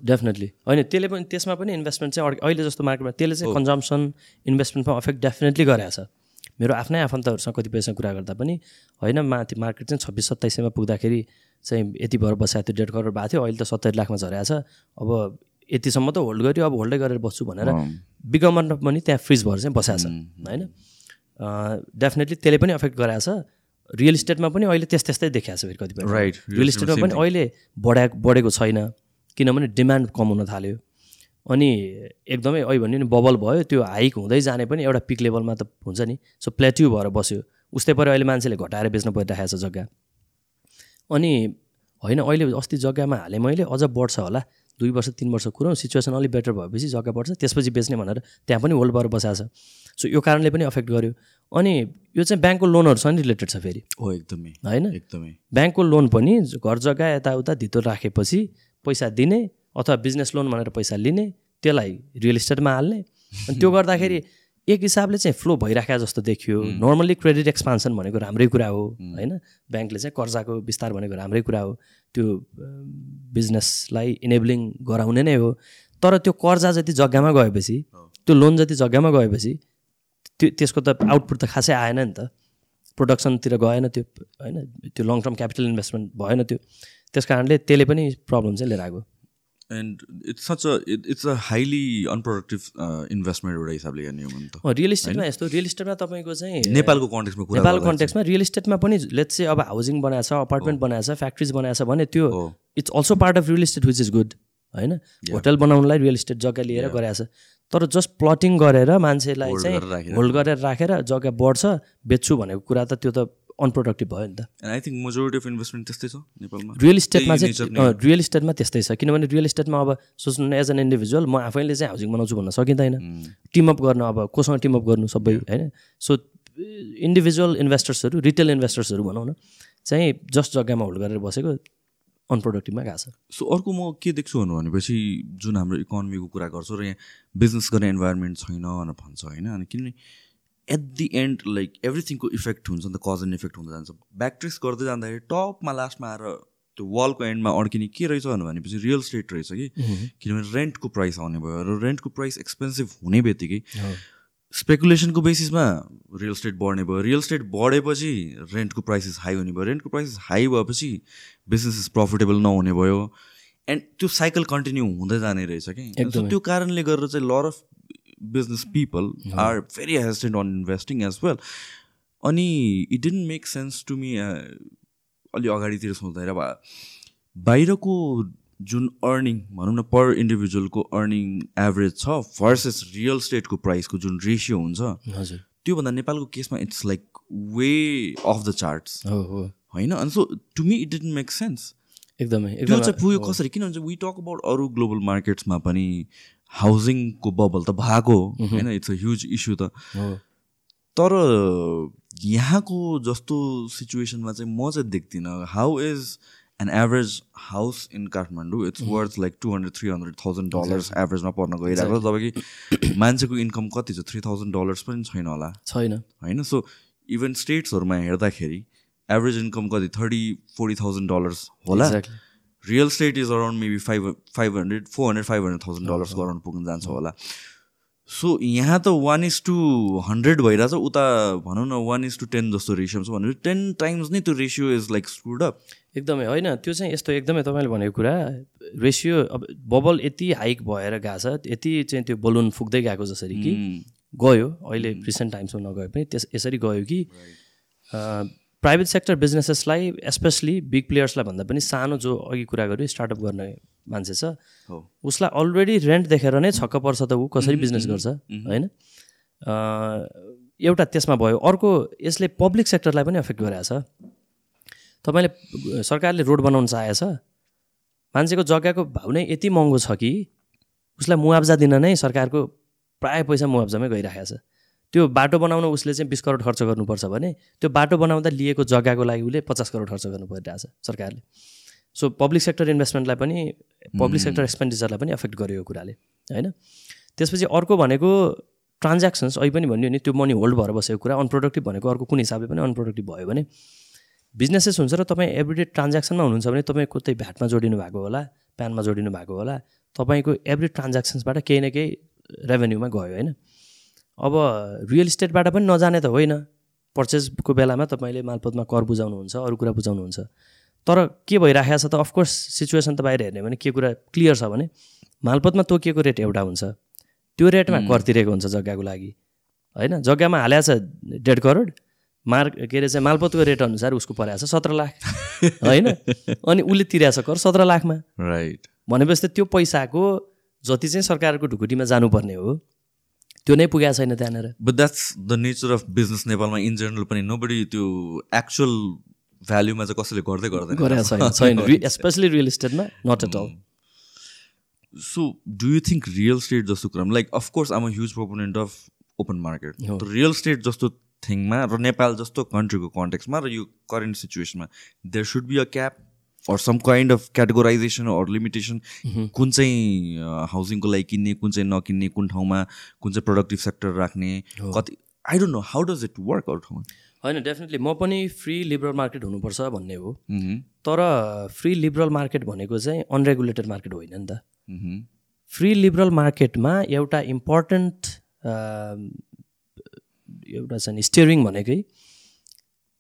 डेफिनेटली होइन त्यसले पनि त्यसमा पनि इन्भेस्टमेन्ट चाहिँ अहिले जस्तो मार्केटमा त्यसले चाहिँ कन्जम्सन इन्भेस्टमेन्टमा अफेक्ट डेफिनेटली गरेको छ। मेरो आफ्नै आफन्तहरूसँग कतिपयसँग कुरा गर्दा पनि होइन माथि मार्केट चाहिँ छब्बिस सत्ताइस सयमा पुग्दाखेरि चाहिँ यति भएर बसाएको थियो डेढ करोड भएको थियो अहिले त सत्तरी लाखमा झरेको छ। अब यतिसम्म त होल्ड गर्यो अब होल्डै गरेर बस्छु भनेर अमाउन्ट पनि त्यहाँ फ्रिज भएर चाहिँ बसाएको छ होइन। डेफिनेटली त्यसले पनि अफेक्ट गराएको छ। रियल इस्टेटमा पनि अहिले त्यस त्यस्तै देखाएको छ फेरि कतिपय। Right. रियल इस्टेटमा पनि अहिले बढा बढेको छैन किनभने डिमान्ड कम हुन थाल्यो। अनि एकदमै अहिले भन्यो नि बबल भयो त्यो हाइक हुँदै जाने पनि एउटा पिक लेभलमा त हुन्छ नि। सो प्लेट्यु भएर बस्यो। उस्तै पऱ्यो अहिले मान्छेले घटाएर बेच्न परिरहेको छ जग्गा। अनि होइन अहिले अस्ति जग्गामा हालेँ मैले अझ बढ्छ होला। दुई वर्ष तिन वर्ष कुरौँ सिचुएसन अलिक बेटर भएपछि जग्गा पर्छ त्यसपछि बेच्ने भनेर त्यहाँ पनि होल्ड भएर बसाएको छ। सो यो कारणले पनि अफेक्ट गर्यो। अनि यो चाहिँ ब्याङ्कको लोनहरूसँग रिलेटेड छ फेरि। हो एकदमै। होइन? एकदमै। ब्याङ्कको लोन पनि घर जग्गा यताउता धितो राखेपछि पैसा दिने अथवा बिजनेस लोन भनेर पैसा लिने त्यसलाई रियल इस्टेटमा हाल्ने। अनि त्यो गर्दाखेरि एक हिसाबले चाहिँ फ्लो भइराखेको जस्तो देखियो। नर्मल्ली क्रेडिट एक्सपान्सन भनेको राम्रै कुरा हो होइन? ब्याङ्कले चाहिँ कर्जाको विस्तार भनेको राम्रै कुरा हो। त्यो बिजनेसलाई इनेबलिङ गराउने नै हो। तर त्यो कर्जा जति जग्गामा गएपछि त्यो लोन जति जग्गामा गएपछि त्यो त्यसको त आउटपुट त खासै आएन नि त। प्रोडक्सनतिर गएन त्यो होइन? त्यो लङ टर्म क्यापिटल इन्भेस्टमेन्ट भएन त्यो। त्यस कारणले त्यसले पनि प्रब्लम चाहिँ लिएर आएको। And it's such a it's a highly unproductive investment एउटा हिसाबले हेर्ने हो भने त। रियल इस्टेटमा यस्तो रियल इस्टेटमा तपाईँको चाहिँ नेपालको कन्टेक्समा कुरा नेपाल कन्टेक्समा रियल इस्टेटमा पनि लेट्स चाहिँ अब हाउसिङ बनाएको छ अपार्टमेन्ट बनाएको छ फ्याक्ट्रिज बनाएको छ भने त्यो it's also part of real estate which is good होइन? होटल बनाउनलाई रियल इस्टेट जग्गा लिएर गराएको छ तर जस्ट प्लटिङ गरेर मान्छेलाई चाहिँ। होल्ड गरेर राखेर जग्गा बढ्छ बेच्छु भनेको कुरा त त्यो त अनप्रोडक्टिभ भयो नि त। And I think majority of investment त्यस्तै छ नेपालमा। रियल इस्टेटमा चाहिँ रियल इस्टेटमा त्यस्तै छ। किनभने रियल इस्टेटमा अब सोच्नु एज एन इन्डिभिजुअल म आफैले चाहिँ हाउसिङ बनाउँछु भन्न सकिँदैन। टिमअप गर्न अब कोसँग टिमअप गर्नु सबै होइन? सो इन्डिभिजुअल इन्भेस्टर्सहरू रिटेल इन्भेस्टर्सहरू भनौँ न चाहिँ जस्ट जग्गामा होल्ड गरेर बसेको अनप्रोडक्टिभमा गएको छ। सो अर्को म के देख्छु भन्नु भनेपछि जुन हाम्रो इकोनोमीको कुरा गर्छौँ र यहाँ बिजनेस गर्ने इन्भाइरोमेन्ट छैन भनेर भन्छ होइन? अनि किनभने एट दि एन्ड लाइक एभ्रिथिङको इफेक्ट हुन्छ नि त कज एन्ड इफेक्ट हुँदै जान्छ ब्याक ट्रेस गर्दै जाँदाखेरि टपमा लास्टमा आएर त्यो वालको एन्डमा अड्किने के रहेछ भनेपछि रियल स्टेट रहेछ कि? किनभने रेन्टको प्राइस आउने भयो र रेन्टको प्राइस एक्सपेन्सिभ हुने बित्तिकै स्पेकुलेसनको बेसिसमा रियल स्टेट बढ्ने भयो। रियल स्टेट बढेपछि रेन्टको प्राइसेस हाई हुने भयो। रेन्टको प्राइसेस हाई भएपछि बिजनेसेस प्रफिटेबल नहुने भयो। एन्ड त्यो साइकल कन्टिन्यू हुँदै जाने रहेछ कि? त्यो कारणले गर्दा चाहिँ lot of business people are very hesitant on investing as well अनि it didn't make sense to me अलि अगाडितिर सोच्दाखेरि अब बाहिरको जुन अर्निङ भनौँ न पर इन्डिभिजुअलको अर्निङ एभरेज छ भर्सेस रियल स्टेटको प्राइसको जुन रेसियो हुन्छ हजुर। त्योभन्दा नेपालको केसमा it's like way off the charts होइन? अनि so to me it didn't make sense एकदमै त्यो चाहिँ पुग्यो कसरी? किनभने वी टक अबाउट अरू ग्लोबल मार्केट्समा पनि हाउसिङको बबल त भएको होइन इट्स अ ह्युज इस्यु त। तर यहाँको जस्तो सिचुएसनमा चाहिँ म चाहिँ देख्दिनँ how is an average house in Kathmandu it's worth like two hundred three hundred thousand dollars एभरेजमा पर्न गइरहेको छ। जब कि मान्छेको इन्कम कति छ? थ्री थाउजन्ड डलर्स पनि छैन होला। छैन। होइन सो इभन स्टेट्सहरूमा हेर्दाखेरि एभरेज इन्कम कति? थर्टी फोर्टी थाउजन्ड डलर्स होला. Real estate is around maybe five five hundred four hundred five hundred thousand डलर्सको around पुग्न जान्छ होला। सो यहाँ त वान इज टू हन्ड्रेड भइरहेछ उता भनौँ न वान इज टू टेन जस्तो रेसियो छ भने टेन टाइम्स नै त्यो ratio is like screwed up एकदमै होइन त्यो चाहिँ यस्तो एकदमै तपाईँले भनेको कुरा रेसियो अब बबल यति हाइक भएर गएको छ यति चाहिँ त्यो बलुन फुक्दै गएको जसरी कि गयो अहिले रिसेन्ट टाइम्समा नगए पनि त्यस यसरी गयो कि प्राइभेट सेक्टर बिजनेसेसलाई स्पेसली बिग प्लेयर्सलाई भन्दा पनि सानो जो अघि कुरा गर्यो स्टार्टअप गर्ने मान्छे छ हो। उसलाई अलरेडी रेन्ट देखेर नै छक्क पर्छ त ऊ कसरी बिजनेस गर्छ होइन? एउटा त्यसमा भयो अर्को यसले पब्लिक सेक्टरलाई पनि एफेक्ट छ। तपाईँले सरकारले रोड बनाउन चाहेछ मान्छेको जग्गाको भाउ नै यति महँगो छ कि उसलाई मुआवजा दिन नै सरकारको प्राय पैसा मुआवजामै गइरहेको छ। त्यो बाटो बनाउन उसले चाहिँ बिस करोड खर्च गर्नुपर्छ भने त्यो बाटो बनाउँदा लिएको जग्गाको लागि उसले पचास करोड खर्च गर्नु परिरहेछ सरकारले। सो पब्लिक सेक्टर इन्भेस्टमेन्टलाई पनि पब्लिक सेक्टर एक्सपेन्डिचरलाई पनि एफेक्ट गर्यो यो कुराले होइन? त्यसपछि अर्को भनेको ट्रान्ज्याक्सन्स अहिले पनि भन्यो नि त्यो मनी होल्ड भएर बसेको कुरा अनप्रोडक्टिभ भनेको अर्को कुन हिसाबले पनि अनप्रोडक्टिभ भयो भने बिजनेसेस हुन्छ र तपाईँ एभ्रिडे ट्रान्ज्याक्सनमा हुनुहुन्छ भने तपाईँ कतै भ्याटमा जोडिनु भएको होला प्यानमा जोडिनु भएको होला तपाईँको एभ्री ट्रान्ज्याक्सन्सबाट केही न केही रेभेन्यूमा गयो होइन? अब रियल इस्टेटबाट पनि नजाने त होइन। पर्चेजको बेलामा तपाईँले मालपोतमा कर बुझाउनुहुन्छ अरू कुरा बुझाउनुहुन्छ। तर के भइराखेको छ त? अफकोर्स सिचुएसन त बाहिर हेर्ने भने के कुरा क्लियर छ भने मालपोतमा तोकिएको रेट एउटा हुन्छ। त्यो रेटमा कर तिरेको हुन्छ जग्गाको लागि। होइन? जग्गामा हालेको छ डेढ करोड। मार्क के अरे चाहिँ मालपोतको रेट अनुसार उसको परेको छ सत्र लाख। *laughs* होइन? अनि उसले तिरेको छ कर सत्र लाखमा। राइट भनेपछि त त्यो पैसाको जति चाहिँ सरकारको ढुकुटीमा जानुपर्ने हो त्यो नै पुगेको छैन त्यहाँनिर। But that's the nature of business नेपालमा इन जेनरल पनि। नोबडी त्यो एक्चुअल भ्याल्युमा चाहिँ कसैले गर्दै गर्दैन। गरेको छैन *laughs* छैन। Specially real इस्टेटमा not at all so do you think real estate जस्तो कुरामा like of course I'm huge proponent of open market. Real estate जस्तो थिङमा र नेपाल जस्तो कन्ट्रीको कन्टेक्समा र यो current सिचुएसनमा there should be a cap or some kind of categorisation or limitation कुन चाहिँ हाउसिङको लागि किन्ने कुन चाहिँ नकिन्ने कुन ठाउँमा कुन चाहिँ प्रोडक्टिभ सेक्टर राख्ने कति I don't know how does it work अरू ठाउँमा होइन डेफिनेटली म पनि फ्री लिबरल मार्केट हुनुपर्छ भन्ने हो। मह्म, तर फ्री लिबरल मार्केट भनेको चाहिँ अनरेगुलेटेड मार्केट होइन नि त। फ्री लिबरल मार्केटमा एउटा इम्पोर्टेन्ट एउटा छ नि स्टियरिङ भनेकै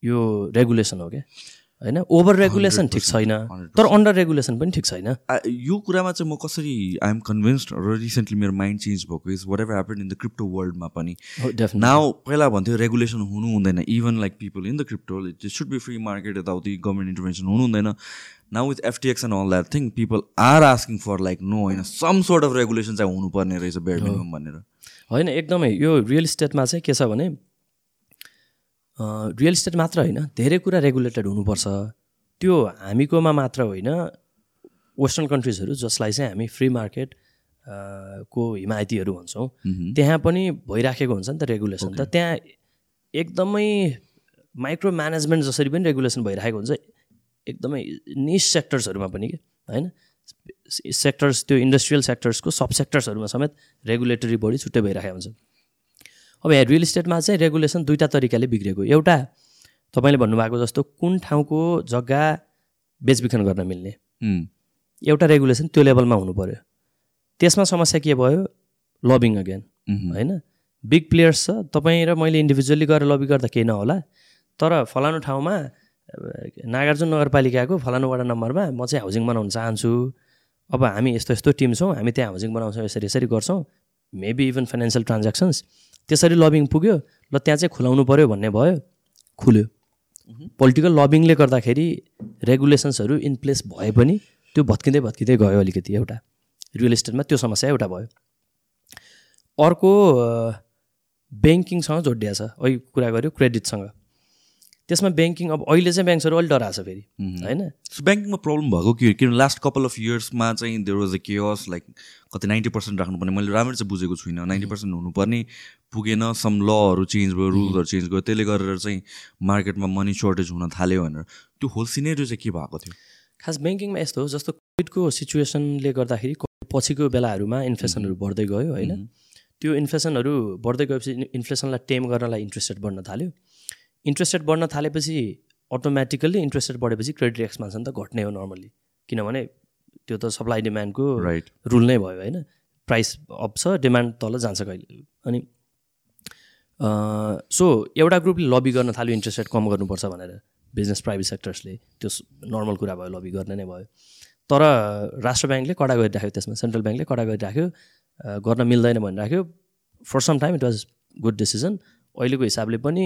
यो रेगुलेसन हो क्या। होइन ओभर रेगुलेसन ठिक छैन तर अन्डर रेगुलेसन पनि ठिक छैन। यो कुरामा चाहिँ म कसरी आइएम कन्भिन्स्ड र रिसेन्टली मेरो माइन्ड चेन्ज भएको is whatever happen in the crypto वर्ल्डमा पनि नाउ पहिला भन्थ्यो रेगुलेसन हुनु हुँदैन even like people in the crypto it should be free market यताउति गभर्मेन्ट इन्टरभेन्सन हुनु हुँदैन। Now with FTX and all that thing people are asking for like no होइन सम सोर्ट अफ रेगुलेसन चाहिँ हुनुपर्ने रहेछ bare minimum भनेर। होइन एकदमै यो रियल इस्टेटमा चाहिँ के छ भने रियल इस्टेट मात्र होइन धेरै कुरा रेगुलेटेड हुनुपर्छ। त्यो हामीकोमा मात्र होइन वेस्टर्न कन्ट्रिजहरू जसलाई चाहिँ हामी फ्री मार्केट को हिमायतीहरू भन्छौँ त्यहाँ पनि भइराखेको हुन्छ नि त रेगुलेसन त। त्यहाँ एकदमै माइक्रो म्यानेजमेन्ट जसरी पनि रेगुलेसन भइरहेको हुन्छ एकदमै निस सेक्टर्सहरूमा पनि के होइन? सेक्टर्स त्यो इन्डस्ट्रियल सेक्टर्सको सब सेक्टर्सहरूमा समेत रेगुलेटरी बडी छुट्टै भइरहेको हुन्छ। अब यहाँ रियल इस्टेटमा चाहिँ रेगुलेसन दुईवटा तरिकाले बिग्रेको। एउटा तपाईँले भन्नुभएको जस्तो कुन ठाउँको जग्गा बेचबिखन गर्न मिल्ने। एउटा रेगुलेसन त्यो लेभलमा हुनु पऱ्यो त्यसमा समस्या के भयो? लबिङ अगेन होइन? बिग प्लेयर्स छ। तपाईँ र मैले इन्डिभिजुअली गएर लबी गर्दा केही नहोला। तर फलानु ठाउँमा नागार्जुन नगरपालिकाको फलानु वडा नम्बरमा म चाहिँ हाउसिङ बनाउन चाहन्छु। अब हामी यस्तो यस्तो टिम छौँ। हामी त्यहाँ हाउसिङ बनाउँछौँ यसरी यसरी गर्छौँ। मेबी इभन फाइनेन्सियल ट्रान्ज्याक्सन्स त्यसरी लबिङ पुग्यो ल त्यहाँ चाहिँ खुलाउनु पऱ्यो भन्ने भयो। खुल्यो। पोलिटिकल लबिङले गर्दाखेरि रेगुलेसन्सहरू इन प्लेस भए पनि त्यो भत्किँदै भत्किँदै गयो अलिकति एउटा। रियल इस्टेटमा त्यो समस्या एउटा भयो। अर्को ब्याङ्किङसँग जोडिया छ। अहिले कुरा गऱ्यो क्रेडिटसँग। त्यसमा ब्याङ्किङ अब अहिले चाहिँ ब्याङ्क्सहरू अलिक डराएको छ फेरि होइन? सो ब्याङ्किङमा प्रब्लम भएको के? किनभने लास्ट कपाल अफ इयर्समा चाहिँ there was a chaos like कति नाइन्टी पर्सेन्ट राख्नुपर्ने। मैले राम्ररी चाहिँ बुझेको छुइनँ। नाइन्टी पर्सेन्ट हुनुपर्ने। पुगेन सम लहरू चेन्ज भयो रुलहरू चेन्ज भयो। त्यसले गरेर चाहिँ मार्केटमा मनी सर्टेज हुन थाल्यो भनेर। त्यो होल सिनेरियो चाहिँ के भएको थियो? खास ब्याङ्किङमा यस्तो हो जस्तो कोभिडको सिचुएसनले गर्दाखेरि पछिको बेलाहरूमा इन्फ्लेसनहरू बढ्दै गयो होइन? त्यो इन्फ्लेसनहरू बढ्दै गएपछि इन्फ्लेसनलाई टेम गर्नलाई इन्ट्रेस्ट रेट बढ्न थाल्यो। इन्ट्रेस्ट रेट बढ्न थालेपछि अटोमेटिकल्ली इन्ट्रेस्ट रेट बढेपछि क्रेडिट एक्सपान्सन त घट्ने हो नर्मली किनभने त्यो त सप्लाई डिमान्डको राइट रुल नै भयो होइन? प्राइस अप छ डिमान्ड तल जान्छ कहिले। अनि सो एउटा ग्रुपले लबी गर्न थाल्यो इन्ट्रेस्ट रेट कम गर्नुपर्छ भनेर। बिजनेस प्राइभेट सेक्टर्सले त्यो नर्मल कुरा भयो लबी गर्ने नै भयो। तर राष्ट्र ब्याङ्कले कडा गरिराख्यो त्यसमा सेन्ट्रल ब्याङ्कले कडा गरिराख्यो गर्न मिल्दैन भनिराख्यो। For some time it was good decision अहिलेको हिसाबले पनि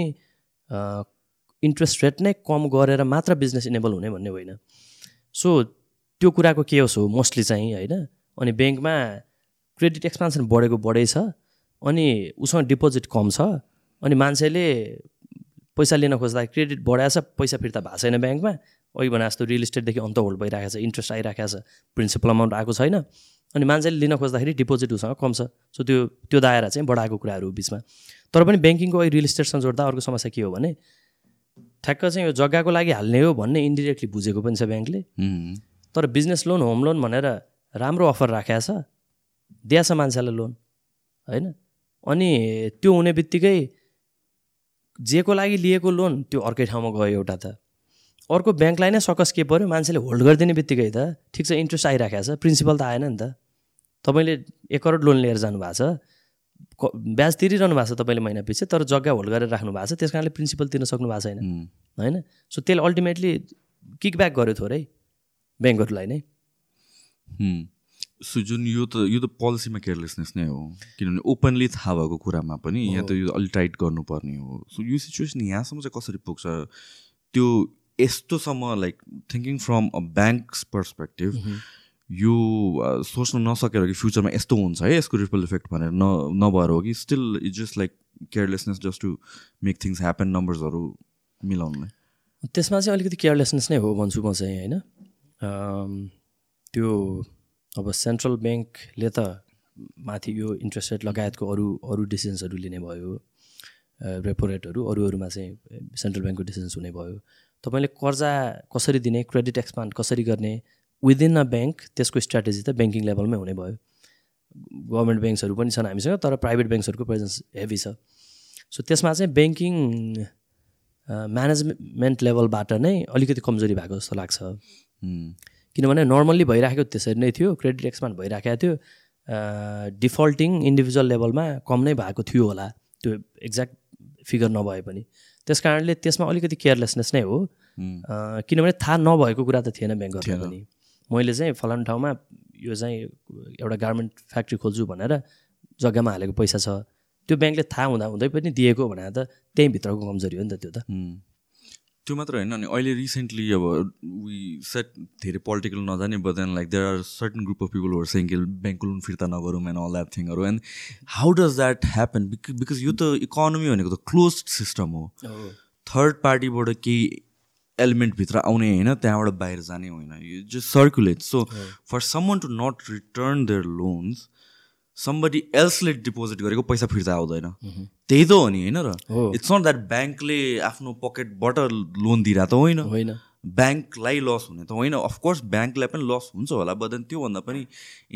इन्ट्रेस्ट रेट नै कम गरेर मात्र बिजनेस इनेबल हुने भन्ने होइन। सो त्यो कुराको के हो मोस्टली चाहिँ होइन अनि ब्याङ्कमा क्रेडिट एक्सपान्सन बढेको बढै अनि उसँग डिपोजिट कम छ अनि मान्छेले पैसा लिन खोज्दा क्रेडिट बढाएको छ पैसा फिर्ता भएको छैन ब्याङ्कमा अघि भने जस्तो रियल इस्टेटदेखि अन्त होल्ड भइरहेको छ इन्ट्रेस्ट आइरहेको छ प्रिन्सिपल अमाउन्ट आएको छैन। अनि मान्छेले लिन खोज्दाखेरि डिपोजिट उसँग कम छ। सो त्यो त्यो दायरा चाहिँ बढाएको कुराहरू बिचमा। तर पनि ब्याङ्किङको अहिले रियल इस्टेटसँग जोड्दा अर्को समस्या के हो भने ठ्याक्क चाहिँ यो जग्गाको लागि हाल्ने हो भन्ने इन्डिरेक्टली बुझेको पनि छ ब्याङ्कले। तर बिजनेस लोन होम लोन भनेर राम्रो अफर राखेको छ दिया छ मान्छेलाई लोन होइन? अनि त्यो हुने बित्तिकै जेको लागि लिएको लोन त्यो अर्कै ठाउँमा गयो एउटा त। अर्को ब्याङ्कलाई नै सकस के पऱ्यो? मान्छेले होल्ड गरिदिने बित्तिकै त। ठिक छ इन्ट्रेस्ट आइराखेको छ। प्रिन्सिपल त आएन नि त। तपाईँले एक करोड लोन लिएर जानुभएको छ। क- ब्याज तिरिरहनु भएको छ तपाईँले महिना पछि तर जग्गा होल्ड गरेर राख्नु भएको छ। त्यस कारणले प्रिन्सिपल तिर्न सक्नु भएको छैन होइन? सो त्यसले अल्टिमेटली किकब्याक गर्यो थोरै ब्याङ्कहरूलाई नै. सो जुन यो त यो त पोलिसीमा केयरलेसनेस नै हो। किनभने ओपनली थाहा भएको कुरामा पनि यहाँ त यो अलिक टाइट गर्नुपर्ने हो। सो यो सिचुएसन यहाँसम्म चाहिँ कसरी पुग्छ? त्यो यस्तोसम्म like thinking from a bank's perspective यो सोच्न नसकेर कि फ्युचरमा यस्तो हुन्छ है यसको रिपल इफेक्ट भनेर न नभएर हो कि still it's just like carelessness just to make things happen नम्बर्सहरू मिलाउनलाई त्यसमा चाहिँ अलिकति केयरलेसनेस नै हो भन्छु म चाहिँ होइन त्यो अब सेन्ट्रल ब्याङ्कले त माथि यो इन्ट्रेस्ट रेट लगायतको अरू अरू डिसिजन्सहरू लिने भयो। रेपो रेटहरू अरू अरूमा चाहिँ सेन्ट्रल ब्याङ्कको डिसिजन्स हुने भयो। तपाईँले कर्जा कसरी दिने क्रेडिट एक्सपान्ड कसरी गर्ने विदिन अ ब्याङ्क त्यसको स्ट्राटेजी त ब्याङ्किङ लेभलमै हुने भयो। गभर्मेन्ट ब्याङ्क्सहरू पनि छन् हामीसँग तर प्राइभेट ब्याङ्क्सहरूको प्रेजेन्स हेभी छ। सो त्यसमा चाहिँ ब्याङ्किङ म्यानेजमेन्ट लेभलबाट नै अलिकति कमजोरी भएको जस्तो लाग्छ। किनभने नर्मल्ली भइराखेको त्यसरी नै थियो क्रेडिट एक्सपान्ड भइराखेको थियो। डिफल्टिङ इन्डिभिजुअल लेभलमा कम नै भएको थियो होला। त्यो एक्ज्याक्ट फिगर नभए पनि। त्यस कारणले त्यसमा अलिकति केयरलेसनेस नै हो। किनभने थाहा नभएको कुरा त थिएन ब्याङ्कहरूले पनि। मैले चाहिँ फलानु ठाउँमा यो चाहिँ एउटा गार्मेन्ट फ्याक्ट्री खोल्छु भनेर जग्गामा हालेको पैसा छ। त्यो ब्याङ्कले थाहा हुँदा हुँदै पनि दिएको भने त त्यहीँ भित्रको कमजोरी हो नि त त्यो त। त्यो मात्र होइन अनि अहिले रिसेन्टली अब वी सेट धेरै पोलिटिकल नजाने but then like there are certain group of people saying कि ब्याङ्कको लोन फिर्ता नगरौँ and all that थिङहरू and how does that happen because यो त इकोनोमी भनेको त क्लोज सिस्टम हो। थर्ड पार्टीबाट केही एलिमेन्टभित्र आउने होइन त्यहाँबाट बाहिर जाने होइन। यो just circulate so for someone to not return their loans somebody एल्सले deposit गरेको पैसा फिर्ता आउँदैन। त्यही त हो नि होइन र? इट्स नट द्याट ब्याङ्कले आफ्नो पकेटबाट लोन दिइरहेको त होइन। होइन। ब्याङ्कलाई लस हुने त होइन। अफकोर्स ब्याङ्कलाई पनि लस हुन्छ होला बट देन त्योभन्दा पनि